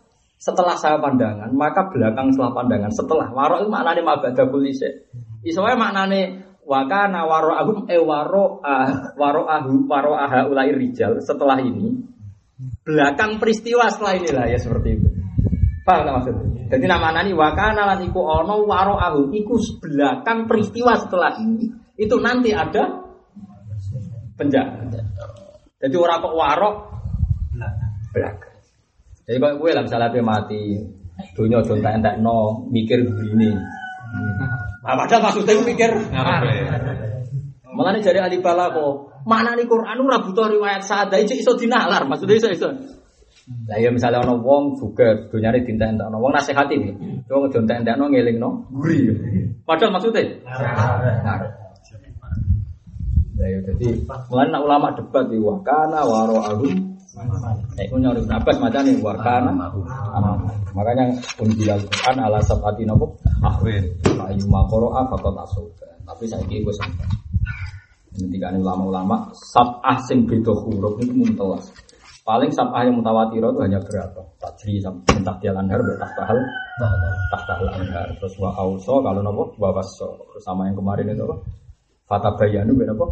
Setelah saya pandangan, maka belakang setelah pandangan. Setelah warok itu maknanya mabada kulise. Isowe maknanya wakana waro ahum e waro ah waro ahu waro aha ulai rijal setelah ini belakang peristiwa setelah inilah ya seperti itu. Paham tak maksudnya? Jadi nama nani wakana lan iku ono waro ahu iku belakang peristiwa setelah ini itu nanti ada penjaga. Jadi orang kok warok belakang. Jadi kalau gue lah misalnya dia mati, dunia jontak entek no mikir begini. Nah, padahal maksudnya gue mikir. Malah nih dari ahli kok mana nih Quran ora butuh riwayat sada iso iso dinalar maksudnya iso iso. Lah ya misalnya ono wong juga dunyane entek ono wong nasihati nih. Wong jontak entek no ngelingno guri. Padahal maksudnya ngarep. Lah ya jadi mulai nak ulama debat di wakana waro ahum Nek punya Ibn Abbas macam nih wakana makanya unjilal Quran ala sabati nopo ahwin ayu makoro tapi saya kira gue sampai Ketika ulama-ulama sab'ah sing beda huruf itu muntelas. Paling sab'ah yang mutawatir itu hanya berapa? Tajri sampai tahdil anhar bertahtahal tahtahal anhar. Terus wa auso kalau nopo wa waso. Terus sama yang kemarin itu apa? Fata bayanu ben apa?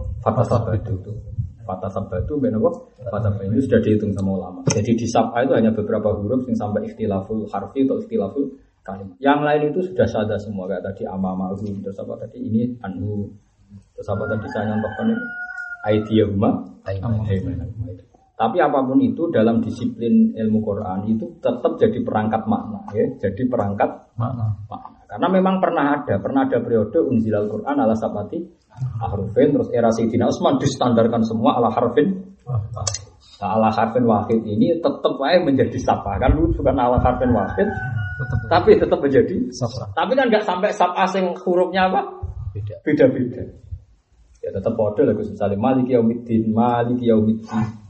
Fata sabatu itu. Fata sabatu ben apa? Fata itu sudah dihitung sama ulama. Jadi di sab'ah itu hanya beberapa huruf yang sampai ikhtilaful harfi atau ikhtilaful kalimat. Yang lain itu sudah sada semua kayak tadi amamahu terus apa tadi ini anhu Terus apa tadi saya nyontohkan ini? Aidiyahuma Aimanahuma itu. Tapi apa pun itu dalam disiplin ilmu Quran itu tetap jadi perangkat makna ya, jadi perangkat Mana? makna. Karena memang pernah ada, pernah ada periode unzilal Quran ala sabati harfin terus era Sayyidina Utsman distandarkan semua ala harfin Nah, ala harfin wahid ini tetap aja menjadi sapa kan lucu kan ala harfin wahid tapi tetap menjadi Safra. tapi kan nggak sampai sab asing hurufnya apa Beda. beda-beda. Ya tetap bodoh lah Gus misalnya Malik Yaumiddin, Malik Yaumiddin.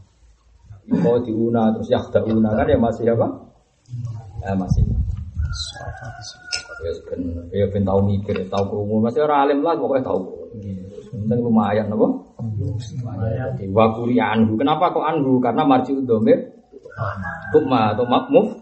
Yuko diuna terus yakdauna kan ya masih apa? Ya masih. Ya ben ya ben tahu mikir, tahu krungu, masih orang alim lah pokoknya tahu. Penting lumayan apa? Lumayan. Wakuri anhu. Kenapa kok anhu? Karena marji udomir Tukma atau makmuf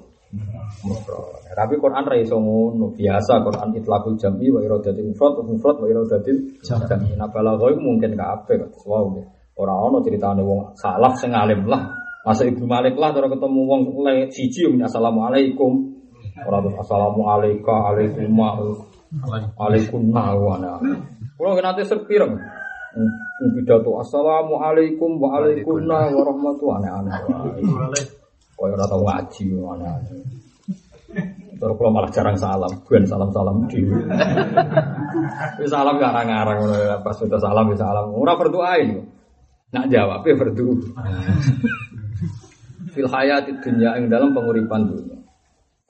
Mufrad. Tapi Quran ra iso ngono. Biasa Quran itlaqul jam'i wa iradatil mufrad wa mufrad wa iradatil jam'i. Nah balagha iku mungkin kabeh kados wau. Ora ono critane wong salaf sing alim lah. Masa Ibnu Malik lah cara ketemu wong siji yo assalamualaikum. Ora terus assalamualaikum alaikum alaikum nawana. Kulo nate serpireng. Pidato assalamualaikum wa alaikum warahmatullahi aneh-aneh. Kaya ora tau ngaji aneh-aneh. Terus kalau malah jarang salam, bukan salam-salam. Wis salam garang-garang ngono ya, pas sudah salam ya salam. Ora berdoain. Nak jawab ya berdoa. Fil hayati dunya ing dalam penguripan dunia.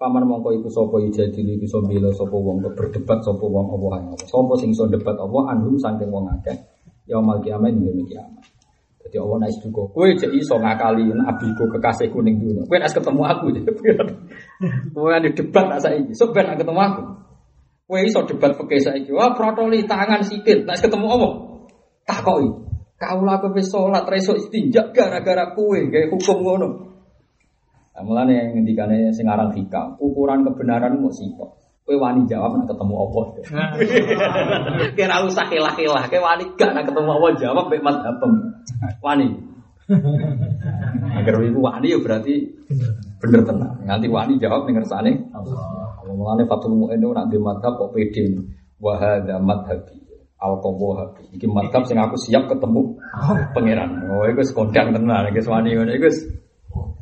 Paman mongko iku sapa ijadili iku bela sapa wong berdebat sapa wong apa ae. Sapa sing iso debat apa anhum saking wong akeh. Ya mal kiamat ing kiamat. Jadi Allah naik duga, kue jadi iso ngakali nabiku kekasih kuning dunia. Kue nas ketemu aku. Kue ada debat nak saiki, so ben ketemu aku. Kue iso debat pakai saiki. Wah protoli tangan sikit, nak ketemu Allah. Takoi. Kau kowe sholat reso istinja gara-gara kue kayak hukum ngono. Nah, mulane ngendikane sing aran hikam, ukuran kebenaran mau sitok. Kowe wani jawab nak ketemu apa. Kira usah kelah-kelah, kowe wani gak nak ketemu apa jawab mek mazhabem. Wani. Agar iku wani ya berarti bener tenan. Nganti wani jawab ning ngersane. Mulane Fatul Mu'in nak di madhab kok pede. Wa hadza madhabi. Al habi. Iki madhab sing aku siap ketemu pangeran. Oh iku wis kondang tenan, wis wani ngono iku wis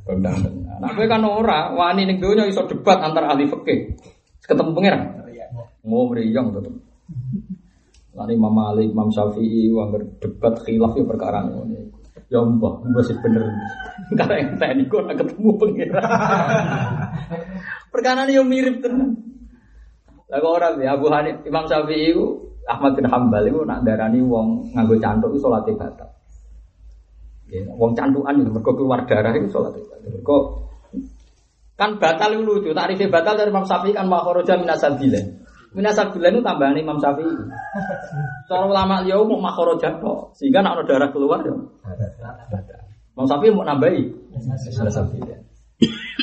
kondang tenan. Nah kowe kan ora wani ning donya iso debat antar ahli fikih. Ketemu pangeran. Mau mriyang tetep. Lani Imam Malik, Imam Syafi'i, wangger debat khilaf ya perkara ngono. Ya mbah, mbah sih bener. Karena yang tadi kok nak ketemu pangeran. perkara ini yang mirip tenan. Lah kok ora ya Abu Hanif, Imam Syafi'i Ahmad bin Hambal itu nak darani wong nganggo cantuk itu sholat batal. Ya, wong cantukan itu mergo keluar darah itu batal. Mergo kan batal itu lucu. Tarifnya batal dari Imam Syafi'i kan makhoroja minasabilah. Minasabilah itu tambahan Imam Syafi'i. Seorang ulama liya mau makhoroja kok. Sehingga nak ada darah keluar ya. Imam Syafi'i mau nambahi minasabilah.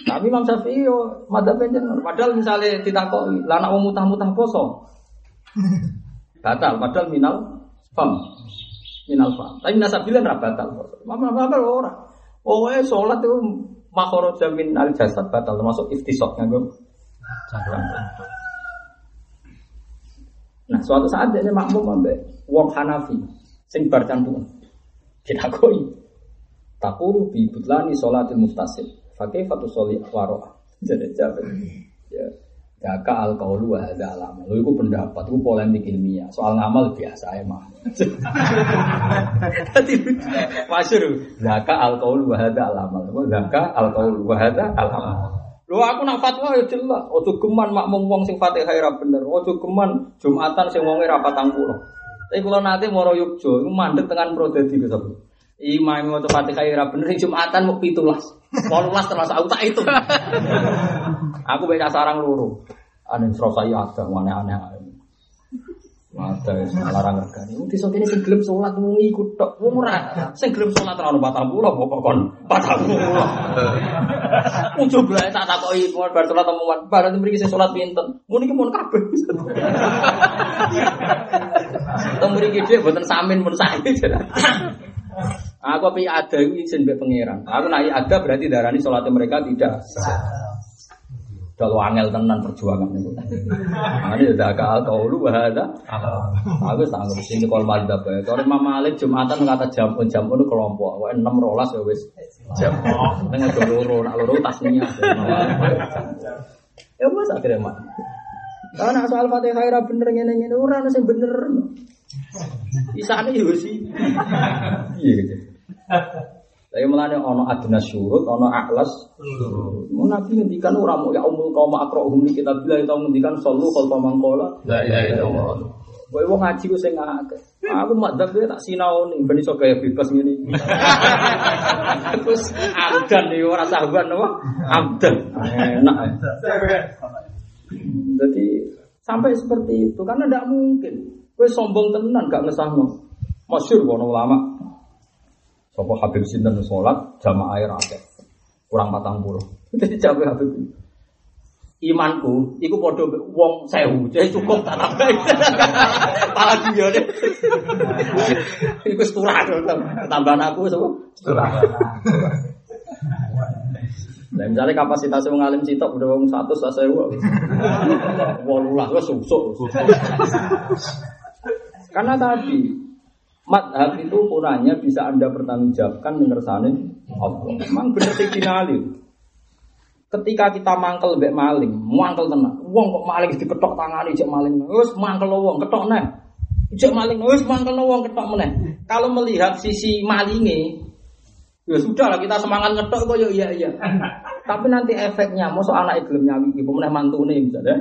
Tapi Imam Syafi'i yo madhab Padahal misalnya ditakoi, lah nak mutah-mutah poso batal padahal minal fam minal fam tapi nasabilan ra batal ora oh eh sholat itu makhoro jamin al jasad batal termasuk iftisok nganggo nah suatu saat dia makmum ambek wong Hanafi sing bar kita koi takuru bi butlani sholatil muftasil. Fatu soli waro jadi jawab ya Jaka al kaulu wa hadza alam. Lho iku pendapat, iku polemik ilmiah. Soal ngamal biasa emang. Dadi masyhur. Jaka al kaulu wa hadza alam. Jaka al kaulu wa hadza alam. Lho aku nak fatwa ya jelas, ojo geman makmum wong sing Fatihah ora bener, ojo geman Jumatan sing wonge ra 40. Tapi kula nate moro Yogya, iku mandek tekan prodadi Gus Abdul. Imam mau Fatihah ora bener Jumatan mau 17. 18 termasuk aku tak itu. aku baca sarang loro. Ane serasa ya ada aneh-aneh. Ada yang larang regani. Ini disok ini sing gelem sholat mau ikut tok. Wong ora sing gelem sholat ora ono 40 pokok kon 40. Muncul blae tak takoki bar sholat temuan. Bar mriki sing sholat pinten. Mun iki mun kabeh. Teng mriki dhewe mboten samin mun sae. Aku pi ada iki izin mbek pangeran. Aku naik ada berarti darani sholatnya mereka tidak kalau angel tenan perjuangan itu. Ini udah akal kau lu bahasa. Aku sanggup sini kalau malah dapat. Kalau Imam Malik jumatan kata jam pun jam pun kelompok. Wah enam rolas ya wes jam. Dengan loro, nak loro tasnya. Ya mas akhirnya mak. Karena soal fatihah ira bener ngene ngene ora ono sing bener. Isane yo sih. Iya. Tapi melane ono adna syurut, ono aklas. Mau nabi ngendikan orang mau ya umul kaum akrohum kita bilang itu ngendikan solu kalau pamangkola. La ilaha illallah. Kowe wong ngaji ku sing akeh. Aku madzhab kowe tak sinaoni ben iso gaya bebas ngene. Terus amdan iki ora sahabat napa? Amdan. Enak. Jadi sampai seperti itu karena tidak mungkin. Kowe sombong tenan gak ngesahno. Masyur kono ulama. Sopo Habib Sinten sholat jamaah air akeh. Kurang patang puluh. Jadi jawab Habib. Imanku, iku podo wong sewu, jadi cukup tak nambah. Pala deh. Iku seturah tambahan aku semua. Seturah. Nah, misalnya kapasitas wong alim sitok udah wong satu sa sewu. Walulah wes susuk. Karena tadi madhab itu ukurannya bisa anda pertanggungjawabkan mengersani Allah. Memang benar sih Ketika kita mangkel mbek maling, mangkel tenang. Wong kok maling diketok tangani cek maling. Wis mangkel wong ketok neh. Cek maling wis mangkel wong ketok meneh. Kalau melihat sisi malinge Ya sudah lah kita semangat ngetok kok ya iya iya. Tapi nanti efeknya, mau anak gelem nyawi ibu meneh mantune misalnya.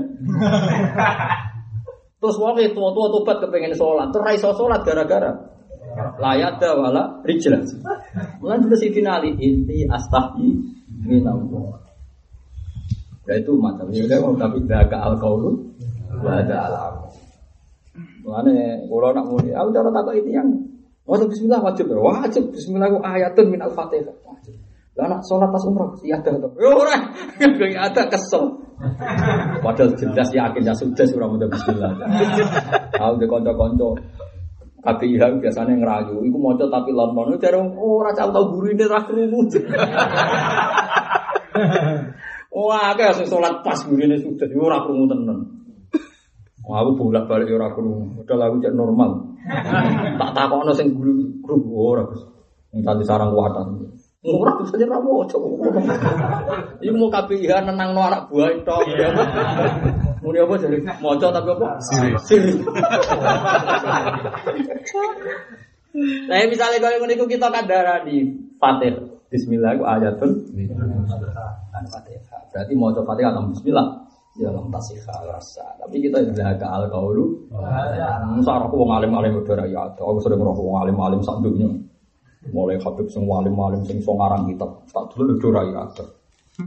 Terus wong itu tua tobat kepengen sholat, terus sholat gara-gara layak ada wala rijlah. Mulai si finali inti astahi minallah. Ya itu macam ini kan tapi daga al kaulu ada alam. Mulane kalau nak muni, aku cara takut itu yang Mau bismillah wajib ya? Wajib. Bismillah itu ayatun min al-fatihah. Lah anak sholat pas umrah iya ada tuh. Ya ora. Gak ada kesel. Padahal jelas yakin ya sudah surah mudah bismillah. Tahu de KPIH biasanya ngerayu, iku moco tapi itu jarang, oh raca tau guru ini rak kerungu. Wah, kayak sing sholat pas guru ini sudah, itu rak kerungu tenan. Wah, aku bolak balik ora kerungu, udah lagu cek normal. tak takut sing guru kerungu, ora Gus. Nanti sarang kuatan. Murah bisa jadi ramu, coba. Ini mau KPIH nenang no anak buah itu. Mau apa jadi moco tapi apa? Siri. Siri. Nah, misalnya kalau ngono kita kadara di Fatih. Bismillah itu ayatun kan Fatihah. Berarti mau coba Fatihah atau Bismillah. Ya lam tasihha rasa. Tapi kita sudah ke al kaulu. Masa aku wong alim-alim udah ya. Aku sudah ngerokok wong alim-alim sak dunya. Mulai Habib sing alim-alim sing so ngarang kitab. Tak dulu udah ya.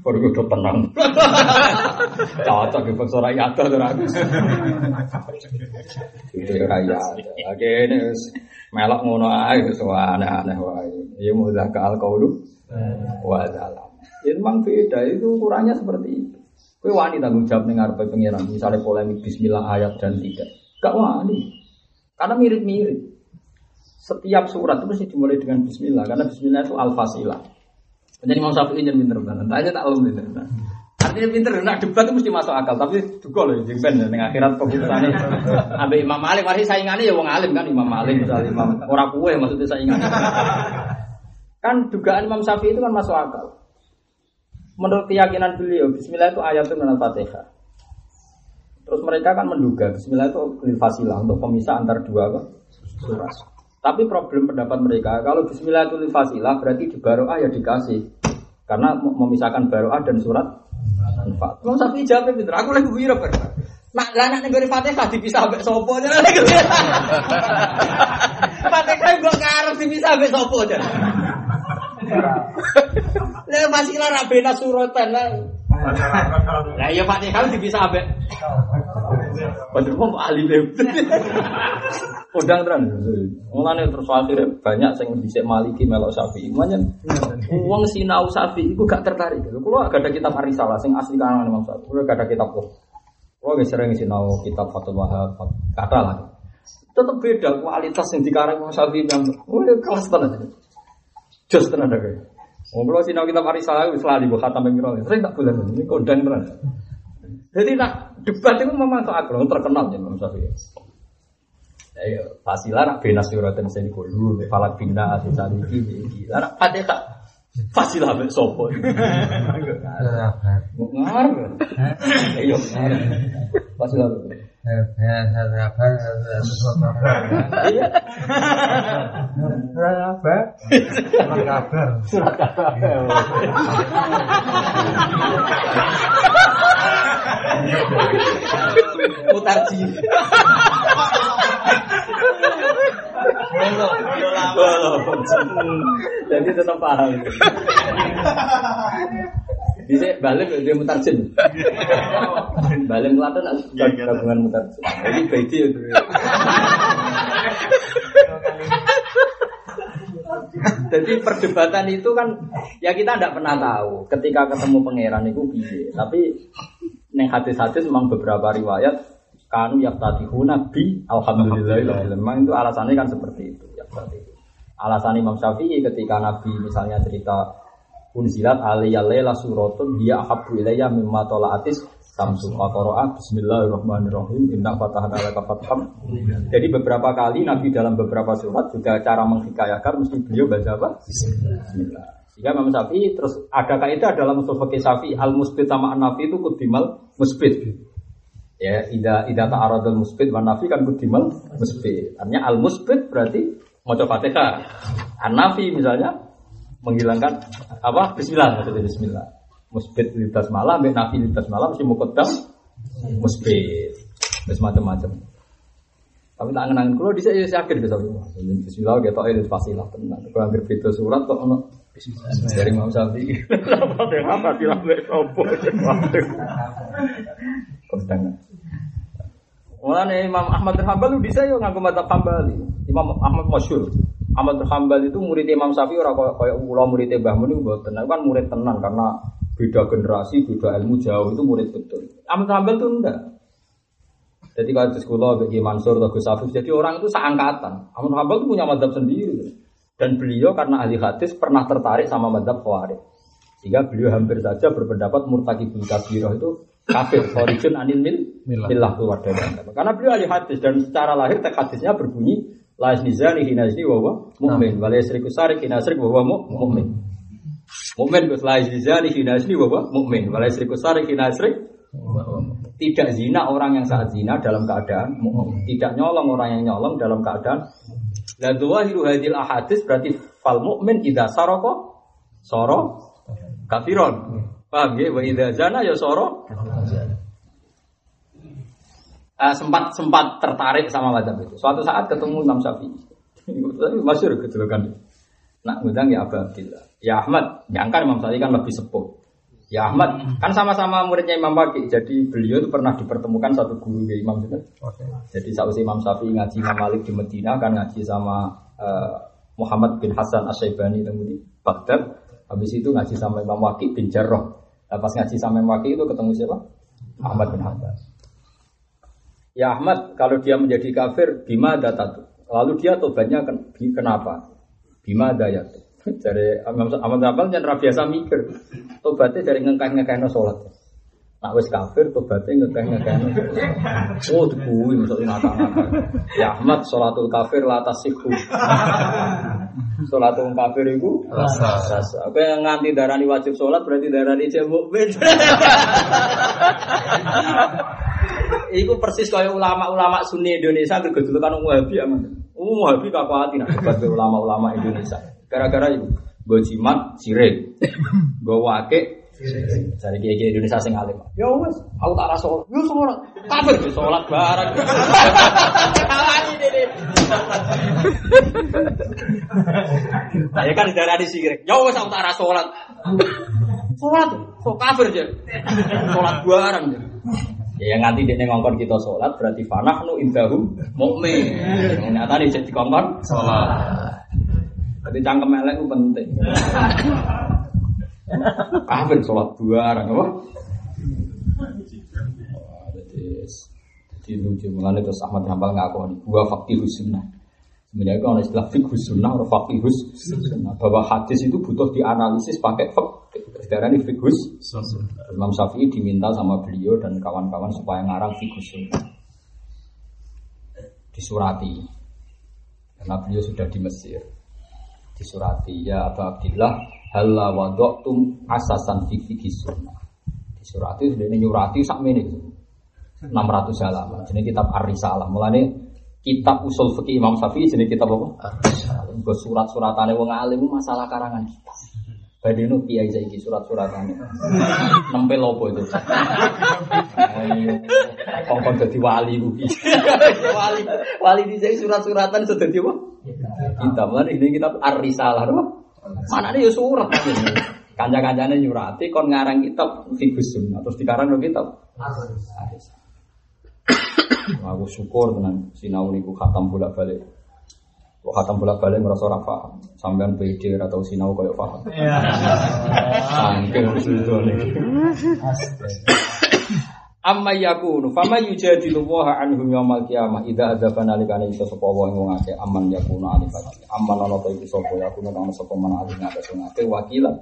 Baru udah tenang. Cocok di bangsa rakyat tuh ragus. Itu rakyat. Oke ini melok ngono ae wis aneh-aneh wae. Ya mudah ke al kaulu. Wa dalam. Itu memang beda itu ukurannya seperti itu. Kue wani tanggung jawab ngarepe pengiran, misalnya polemik bismillah ayat dan tidak. Gak wani. Karena mirip-mirip. Setiap surat itu mesti dimulai dengan bismillah karena bismillah itu al-fasilah. Jadi Imam Syafi'i yang pinter banget. Tanya tak belum pinter. Artinya pinter, nah debat itu mesti masuk akal. Tapi juga loh, jadi ben dengan akhirat keputusannya. Ambil Imam Malik, masih saingannya ya wong alim kan Imam Malik misalnya Imam orang kue maksudnya saingannya. Kan dugaan Imam Syafi'i itu kan masuk akal. Menurut keyakinan beliau, Bismillah itu ayat itu Fatihah. Terus mereka kan menduga Bismillah itu fasilah untuk pemisah antar dua surat. Tapi problem pendapat mereka, kalau Bismillah itu fasilah berarti di baroah ya dikasih. Karena memisahkan baroah dan surat Al-Fatihah. Mau sapi jawab pinter, aku lagi wira ber. Mak lah nek nggone Fatihah dipisah ambek sapa aja lagi. Fatihah gua ngarep dipisah ambek sapa aja. Lah masih lah rabena suratan lah. Lah ya Fatihah dipisah ambek. Kok ahli lebat. Kodang tenan. Mulane terus akhirnya banyak sing dhisik Maliki melok Syafi'i. Manyen wong sinau Syafi'i iku gak tertarik. Kulo gak ada kitab Arisalah sing asli karangan Imam Syafi'i. Kulo gak ada kitab kok. Kulo wis sering sinau kitab Fathul Wahab, kata lah. Tetep beda kualitas yang dikarang Imam yang oh kelas tenan. Jos tenan deh. Wong kulo sinau kitab Arisalah wis lali mbok khatam ping Sering tak bulan ini kodang tenan. Jadi nak debat itu memang soal terkenal ya Imam Syafi'i. Ayo, fasilah nak bina suratan seni kulu, falak bina asal cari gini. Lah nak fatihah fasilah mek sopo. Ngar. Ayo, ngar. Fasilah. Surat kabar. Mutarji. Jadi tetap paham. Bisa balik dia mutarjin. Balik Klaten gabungan mutarjin. Jadi beda itu. Jadi perdebatan itu kan ya kita tidak pernah tahu ketika ketemu pangeran itu piye. Tapi neng hadis-hadis memang beberapa riwayat kanu yaftatihuna bi alhamdulillah memang itu alasannya kan seperti itu ya seperti itu. Alasan Imam Syafi'i ketika Nabi misalnya cerita unzilat aliyya laila suratun dia ahabbu ilayya mimma tala'atis samsu qara'a bismillahirrahmanirrahim inna fatahna laka fatham. Jadi beberapa kali Nabi dalam beberapa surat juga cara menghikayakan mesti beliau baca apa? Bismillah. Sehingga Imam Syafi'i terus ada kaidah dalam usul fikih Syafi'i al musbit sama nafi itu kudimal musbit. Ya, ida ida ta'aradul musbit wa nafi kan kudimal musbit. Artinya al musbit berarti maca Fatihah. An nafi misalnya menghilangkan apa? Bismillah maksudnya bismillah. Musbit litas malam, ambek nafi litas malam mesti muqaddam musbit. Terus macam-macam. Tapi tak ngenangin kulo di saya yakin bisa Bismillah kita ini fasilah tenang. Kalau hampir beda surat kok ono dari Imam Syafi'i. Apa apa sih lah sopo. Kodang. Mulane Imam Ahmad bin Hambal bisa yo nganggo mata Hambali. Imam Ahmad masyhur. Ahmad bin Hambal itu murid Imam Syafi'i ora kaya kula murid Mbah Mun mboten. Itu kan murid tenan karena beda generasi, beda ilmu jauh itu murid betul. Ahmad bin Hambal itu enggak. Jadi kalau di sekolah bagi Mansur atau Gus Afif, jadi orang itu seangkatan. Ahmad bin Hambal itu punya madhab sendiri. Dan beliau karena ahli hadis pernah tertarik sama madhab Khawarij. Sehingga beliau hampir saja berpendapat murtakibul kabirah itu kafir, khorijun anil mil, Milah. milah keluar dari agama. Karena beliau ahli hadis dan secara lahir teks hadisnya berbunyi la nizani hinazni wa huwa mu'min wa la yasriku sarik hinasrik wa huwa mu- mu'min. Mu'min Gus la nizani hinazni wa huwa mu'min wa la yasriku sarik hinasrik tidak zina orang yang saat zina dalam keadaan mu'min. Tidak nyolong orang yang nyolong dalam keadaan La dhawahiru hadil ahadis berarti fal mu'min idza saraka soro kafiron. Paham ya? Wa idza zana ya soro Eh, sempat sempat tertarik sama madhab itu. Suatu saat ketemu Imam Syafi'i. Tapi masyur kejelekan. Nak ngundang ya Abu Abdillah. Ya Ahmad, nyangka Imam Syafi'i kan lebih sepuh. Ya Ahmad, kan sama-sama muridnya Imam Waqi. Jadi beliau itu pernah dipertemukan satu guru ya Imam itu. Jadi saat Imam Syafi'i ngaji Imam Malik di Medina kan ngaji sama eh, Muhammad bin Hasan Asyaibani di Baghdad. Habis itu ngaji sama Imam Waqi bin Jarrah. Nah, pas ngaji sama Imam Waqi itu ketemu siapa? Ahmad bin Hasan. Ya Ahmad, kalau dia menjadi kafir, bima datatu. Lalu dia tobatnya ken- kenapa? Bima dayatu. Dari Ahmad Hambal jangan biasa mikir. Tobatnya dari ngengkeh-ngengkeh no sholat. Nak wis kafir tobatnya ngengkeh-ngengkeh no sholat. Oh, dikuwi maksudnya ngakak-ngakak. Ya Ahmad, sholatul kafir la tasihu. Sholatul kafir itu Rasa. yang nganti darani wajib sholat berarti darani cek mukmin. Iku persis kaya ulama-ulama Sunni Indonesia gegedulukan wong Wahabi aman. Wong Wahabi kakuati nak debat ulama-ulama Indonesia. Gara-gara itu gue jimat sirik, gue wake Cari kiai kiai Indonesia sing alim. Ya wes, aku tak rasa sholat. Ya sholat. Kafir ya sholat barang. Kalani dene. Ya kan darah di sirik. Ya wes aku tak rasa sholat. Sholat, kok kafir aja. Sholat barang. Ya yang nanti dia ngongkon kita sholat berarti fanahnu indahum mukmin. Nyata nih jadi kongkon Sholat. Jadi cangkem elek itu penting. Kafir sholat barang apa? Wah, Jadi lucu mengenai terus Ahmad Hambal ngaku gua fakihus sunnah. Sebenarnya kalau istilah fikhus sunnah atau fakihus sunnah bahwa hadis itu butuh dianalisis pakai fakih. Sekarang ini fikhus Imam Syafi'i diminta sama beliau dan kawan-kawan supaya ngarang sunnah. Disurati. Karena beliau sudah di Mesir. Disurati ya Abu Abdillah halla wadoktum asasan fi fikhis sunnah. Disurati sudah ini nyurati sak menit. 600 halaman. Jadi kitab Ar-Risalah. Mulane kitab usul fikih Imam Syafi'i jadi kitab apa? Ar-Risalah. Nggo surat-suratane wong alim masalah karangan kita. Badeno kiai saiki surat-suratane. Nempel opo itu? Kongkon dadi wali piye? Wali wali di surat-suratan sudah dadi apa? Kita mulane ini kitab Ar-Risalah apa? Mana ya surat. Kanca-kancane nyurati kon ngarang kitab Fiqhus Sunnah terus dikarang no kitab. Aku syukur dengan sinau niku khatam bolak balik. Kok khatam bolak balik merasa ora paham. Sampean PD atau sinau koyo paham. Sangking itu Amma yakunu fama yujadilu waha anhum yaumal qiyamah idza adzaba nalikane iso sapa wa wong akeh aman yakunu alifati aman ana ta iku sapa yakunu ana sapa man alif ngatas wong akeh wakilan.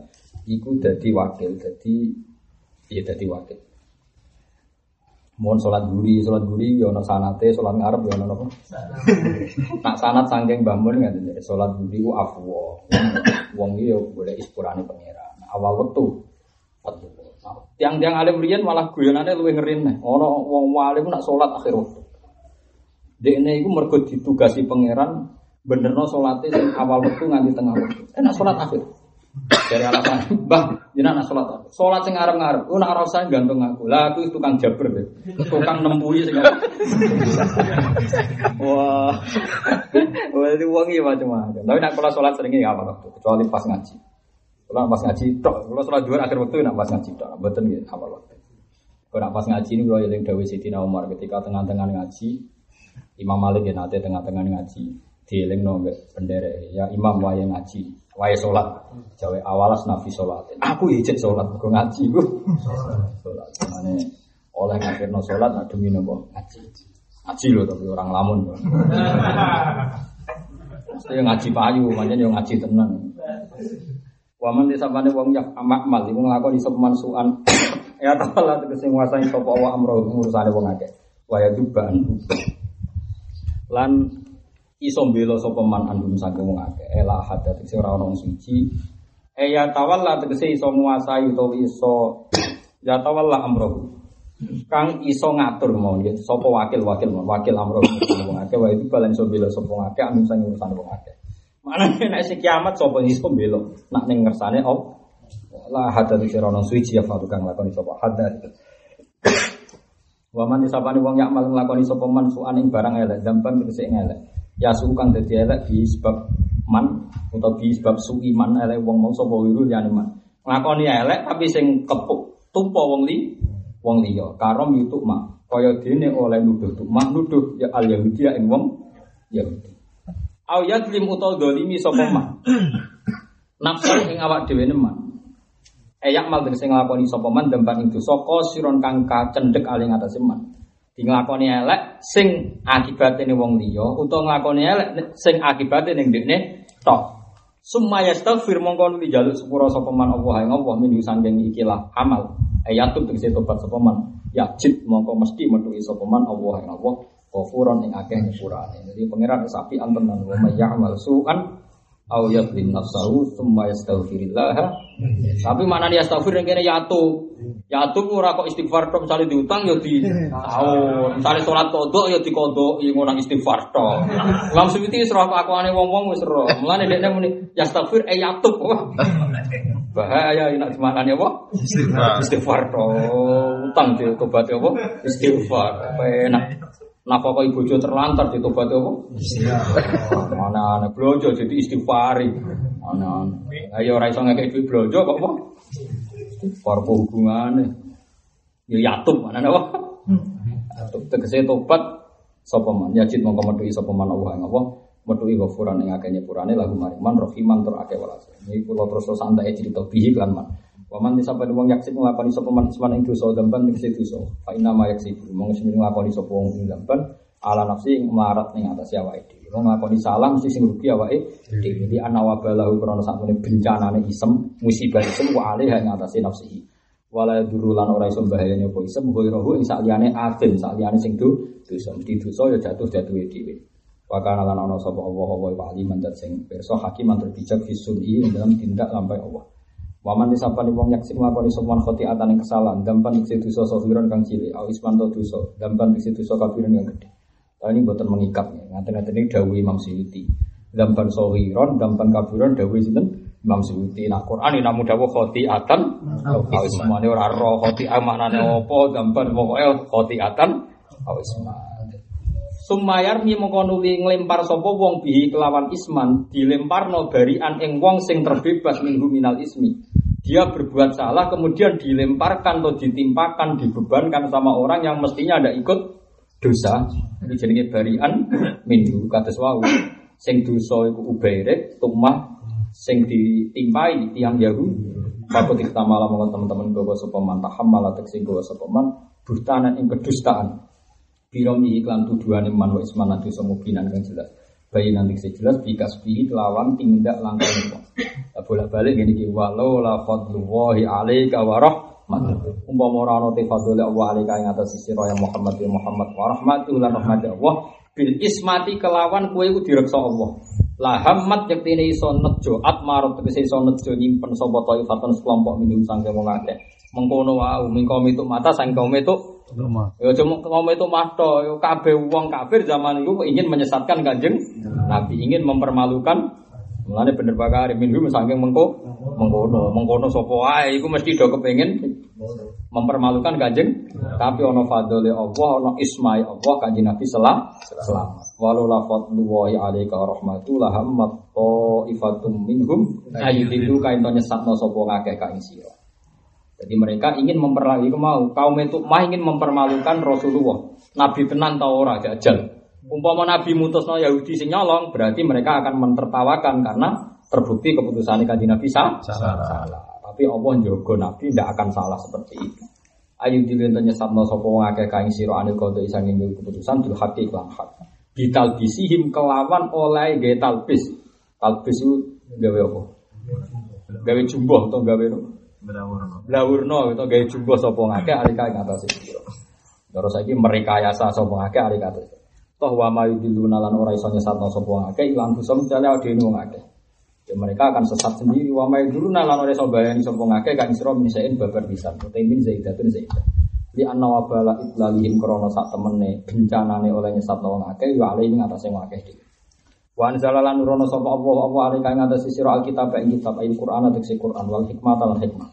Iku dadi wakil dadi ya dadi wakil Mohon sholat guri, sholat guri, ya ono sanate, sholat ngarep, ya ono apa? Nak sanat sangking bangun kan, jadi sholat guri ku afwo. Wong iki ya boleh ispurane pangeran. Awal waktu, tiang-tiang alim riyen malah guyonane luwih ngeri nih. Ono wong alim nak sholat akhir waktu. Dekne iku mergo ditugasi pangeran salate sing awal waktu nganti tengah waktu. Enak sholat akhir. Dari alasan, Mbah, jenengan sholat apa? Sholat sing ngarep-ngarep, ku nak rasa gantung aku. Lah aku tukang jabber deh. Tukang nempui sing? Wah. Wah, itu wong iki macam-macam. Tapi nak kula sholat sering nggak apa waktu, kecuali pas ngaji. Kalau pas ngaji tok, kalau sholat dua akhir waktu nak pas ngaji tok, mboten nggih apa waktu. Kalau nak pas ngaji ini kalau yang Dewi Siti Umar ketika tengah-tengah ngaji, Imam Malik ya nate tengah-tengah ngaji. Dielingno mbek pendere ya imam wae ngaji wae salat jawe awalas nabi salat aku ya ijek salat kok ngaji ku salat mane oleh ngakirno salat nak demi nopo ngaji ngaji lho tapi orang lamun yang ngaji payu, manjen yang ngaji tenang. Waman disapane wong yak amak mal iku nglakoni sepeman suan. ya ta'ala tegese nguasani sapa wa amro ngurusane wong akeh. Wa ya duban. Lan iso mbela sapa man andum saking wong akeh. Ela hadat tegese ora ono suci. E ya tawalla tegese iso nguasai utawa iso ya tawalla amro. Kang iso ngatur mau ya sapa wakil-wakil mau wakil amro wong akeh wa itu balen iso mbela sapa wong akeh andum saking urusane wong akeh. Mana nek sing kiamat sapa iso mbela nak ning ngersane op la hadat iki rono suci ya fa kang lakoni sapa hadat. Waman disapani wong yak mal nglakoni sapa man suan ing barang elek dampan tegese elek. Ya su kang dadi elek di sebab man utawa di sebab suki man elek wong mau sapa wiru liyane man. Nglakoni elek tapi sing kepuk tumpa wong li wong liya karom yutuk mak kaya dene oleh nuduh mak nuduh ya al yahudi ya ing wong Yahudi. Au yadlim utawa dolimi sapa man. Nafsu ing awak dhewe neman. Eyak mal tegese nglakoni sapa man demban ing dosa siron kang kacendhek aling atase man. Di nglakoni elek sing akibate wong liya utawa nglakoni elek sing akibate ning dekne tok. Summa yastaghfir mongko nuli jaluk sepura sapa man Allah ing Allah min sanging ikilah amal. Ayatun tegese tobat sapa man. Yajid mongko mesti metuhi sapa man Allah ing Allah ghafuran ing akeh nyepurane. Jadi pangeran sapi antenan wa may ya'mal su'an au yadlim nafsahu tsumma yastaghfirillah. Tapi mana dia astaghfir yang kene yatu. Yatu ora kok istighfar tok misale diutang ya di tahun. Misale salat kodok ya dikodok ya ngono istighfar tok. Imam Suyuti wis roh akuane wong-wong wis roh. Mulane dekne muni yastaghfir e yatu. Bahaya enak dimaknani apa? Istighfar. Istighfar tok. Utang di tobat apa? Istighfar. Enak. Napa kok ibu bojo terlantar di tobat apa? Mana ana blojo jadi istighfari. Ana. Ayo ora iso ngekek duit blojo kok apa? Istighfar apa hubungane? Ya yatum mana apa? Yatum tegese tobat sapa man yajid mongko metuhi sapa man Allah ing Allah metuhi ghafuran ing akeh nyepurane lagu mariman rahiman tur akeh welas. Iki kula terus santai cerita bihi lan man. Waman disapa wong yaksib nglakoni sapa man isman ing dosa dampan tegese dosa. Fa inna ma yaksib mong sing nglakoni sapa wong ing dampan ala nafsi ing melarat ning atas awake dhewe. Wong nglakoni salah mesti sing rugi awake dhewe. Jadi ana wabalahu krana sakmene bencanane isem, musibah isem wa alih ing atase nafsihi. Wala duru lan ora iso bahayane apa isem ghairahu ing sakliyane afim, sakliyane sing do dosa. Mesti dosa ya jatuh jatuhe dhewe. Wa kana lan ana sapa Allah wa aliman dan sing pirsa hakiman terbijak fisuni ing dalam tindak lampai Allah. Waman disapani wong yaksib nglakoni sopan khotiatan ing kesalahan, dampan isi dosa sofiron kang cilik, au isman to dosa, dampan isi dosa kafiran kang gede. Tapi ini buatan mengikat ya, ngaten-ngaten ini dawuh Imam Suyuti. Dampan sofiron, dampan kafiran dawuh sinten Imam Suyuti. Nah Quran ini namu dawuh khotiatan, au isman ora roh khotiah maknane apa, dampan pokoke khotiatan, au isman. Sumayar mi mongko nuli nglempar sapa wong bihi kelawan isman dilemparno barian ing wong sing terbebas minhu minal ismi. Dia berbuat salah kemudian dilemparkan atau ditimpakan dibebankan sama orang yang mestinya ada ikut dosa. Ini jenenge barian minhu kados wau. Sing dosa iku ubairek tumah sing ditimpai tiang Yahudi. Fakut iktamala mongko teman-teman gawa sapa man tahammala teksin gawa sapa man buhtanan ing kedustaan. Iklan tuduhan man wa isman nanti semubinan kan jelas. Bayi nanti jelas bikas bihi kelawan tindak langkah. Bolak balik gini ki walau la fadlullahi alaika wa rahmatuh. Umpama ora ana te fadlul alaika ing atas sisi ya Muhammad ya Muhammad wa rahmatuh lan rahmat Allah bil ismati kelawan kowe iku direksa Allah. La hammat yektine iso nejo atmarut tegese iso nejo nyimpen sapa taifatun sekelompok minum sangke wong. Mengkono wae mingkom itu mata sang kaum itu Rumah. Ya cuma ngomong itu mahto, ya kabeh wong kafir zaman itu ingin menyesatkan kanjeng Nabi, ingin mempermalukan. Mulane bener bakar minhu saking mengko mengkono, mengkono sapa wae iku mesti do kepengin mempermalukan kanjeng. Tapi ono fadole Allah, ono ismai Allah kanjeng Nabi selam selamat. Walau la fadlullahi alaika rahmatu la hammat ifatum minhum. Ayyudilu kain to nyesatno sapa ngakeh ka ing sira. Jadi mereka ingin memperlakukan mau kaum itu mah ingin mempermalukan Rasulullah. Nabi tenan tau ora jajal. Umpama Nabi mutusno Yahudi sing nyolong, berarti mereka akan mentertawakan karena terbukti keputusan kanjeng Nabi sah. Salah. salah. Tapi Allah njogo Nabi tidak akan salah seperti itu. Ayu dilento nyesatno sapa wong akeh kaing sira anil qada isang ing keputusan bil haqqi lan hak. Bital bisihim kelawan oleh gawe talbis. Talbis itu gawe apa? Gawe jumboh atau gawe apa? Blawurno itu gawe jumboh sapa ngake alika ing atase sira. Terus saiki merekayasa sapa ngake alika atase. Toh wa ma yudilluna lan ora iso nyesatno sapa ngake ilang bisa mencale adene wong akeh. Ya mereka akan sesat sendiri wa ma yudilluna lan ora iso bayani sapa ngake kan sira misain babar bisa. Utamin zaidatun zaidah. Li anna wa bala itlalihim krana sak temene bencanane oleh nyesatno wong akeh ya alih ing atase wong akeh dhewe. Wa anzala lan nurono sapa Allah apa alika ing atase sira alkitab ing kitab il Qur'an atau Qur'an wal hikmah lan hikmah.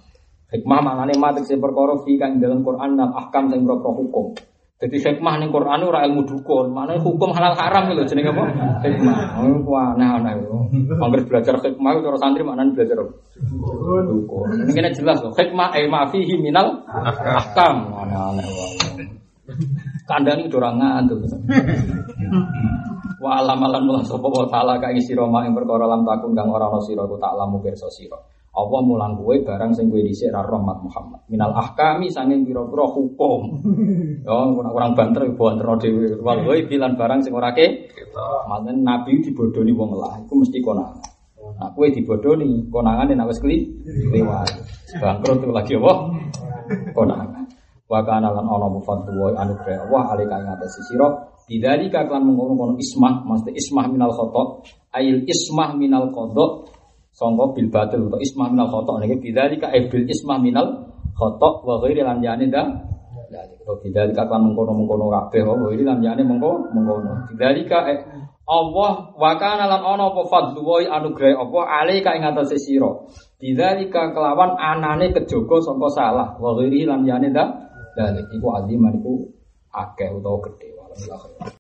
Hikmah maknane matek sing perkara fi kang dalam Quran dan ahkam sing propro hukum. Jadi hikmah ning Quran ora ilmu dukun, maknane hukum halal haram lho jenenge apa? Hikmah. Oh, aneh-aneh. Angger belajar hikmah cara santri maknane belajar dukun. Ini kena jelas loh. Hikmah eh ma fihi minal ahkam. Aneh-aneh wae. Kandhane ora ngantuk. Wa alamalan mulah sapa wa taala ka ing sira mak ing perkara lam takun kang ora ana sira ku tak lamu pirsa sira. Allah mulang kowe barang sing kowe dhisik ra rahmat Muhammad. Minal ahkami sanging pira-pira hukum. Ya ora kurang banter banterno dhewe. Wal kowe bilan barang sing ora ke. Manen nabi dibodoni wong lah iku mesti konangan. Nah, kowe dibodoni konangane nek wis kli lewat. Bangkrut lagi apa? Konangan. Wa kana lan ana mufaddu wa anugrah Allah alika ing atas sira Bidzalika kan mengkono-kono ismah, maksudnya ismah minal khotok, ail ismah minal kodok, songko bil batil atau ismah minal khotok. Niki bidzalika e bil ismah minal khotok wa ghairi lan dah. Kalau bidzalika kan mengkono-mengkono kabeh wa ghairi lan jane mengko mengkono. Bidzalika eh, Allah wa kana lan ana apa fadlu wa anugrah apa alika ing atase sira. Kelawan anane kejogo sangka salah wa ghairi lan dah. Dalik iku aziman iku akeh utawa gedhe. Walhamdulillah.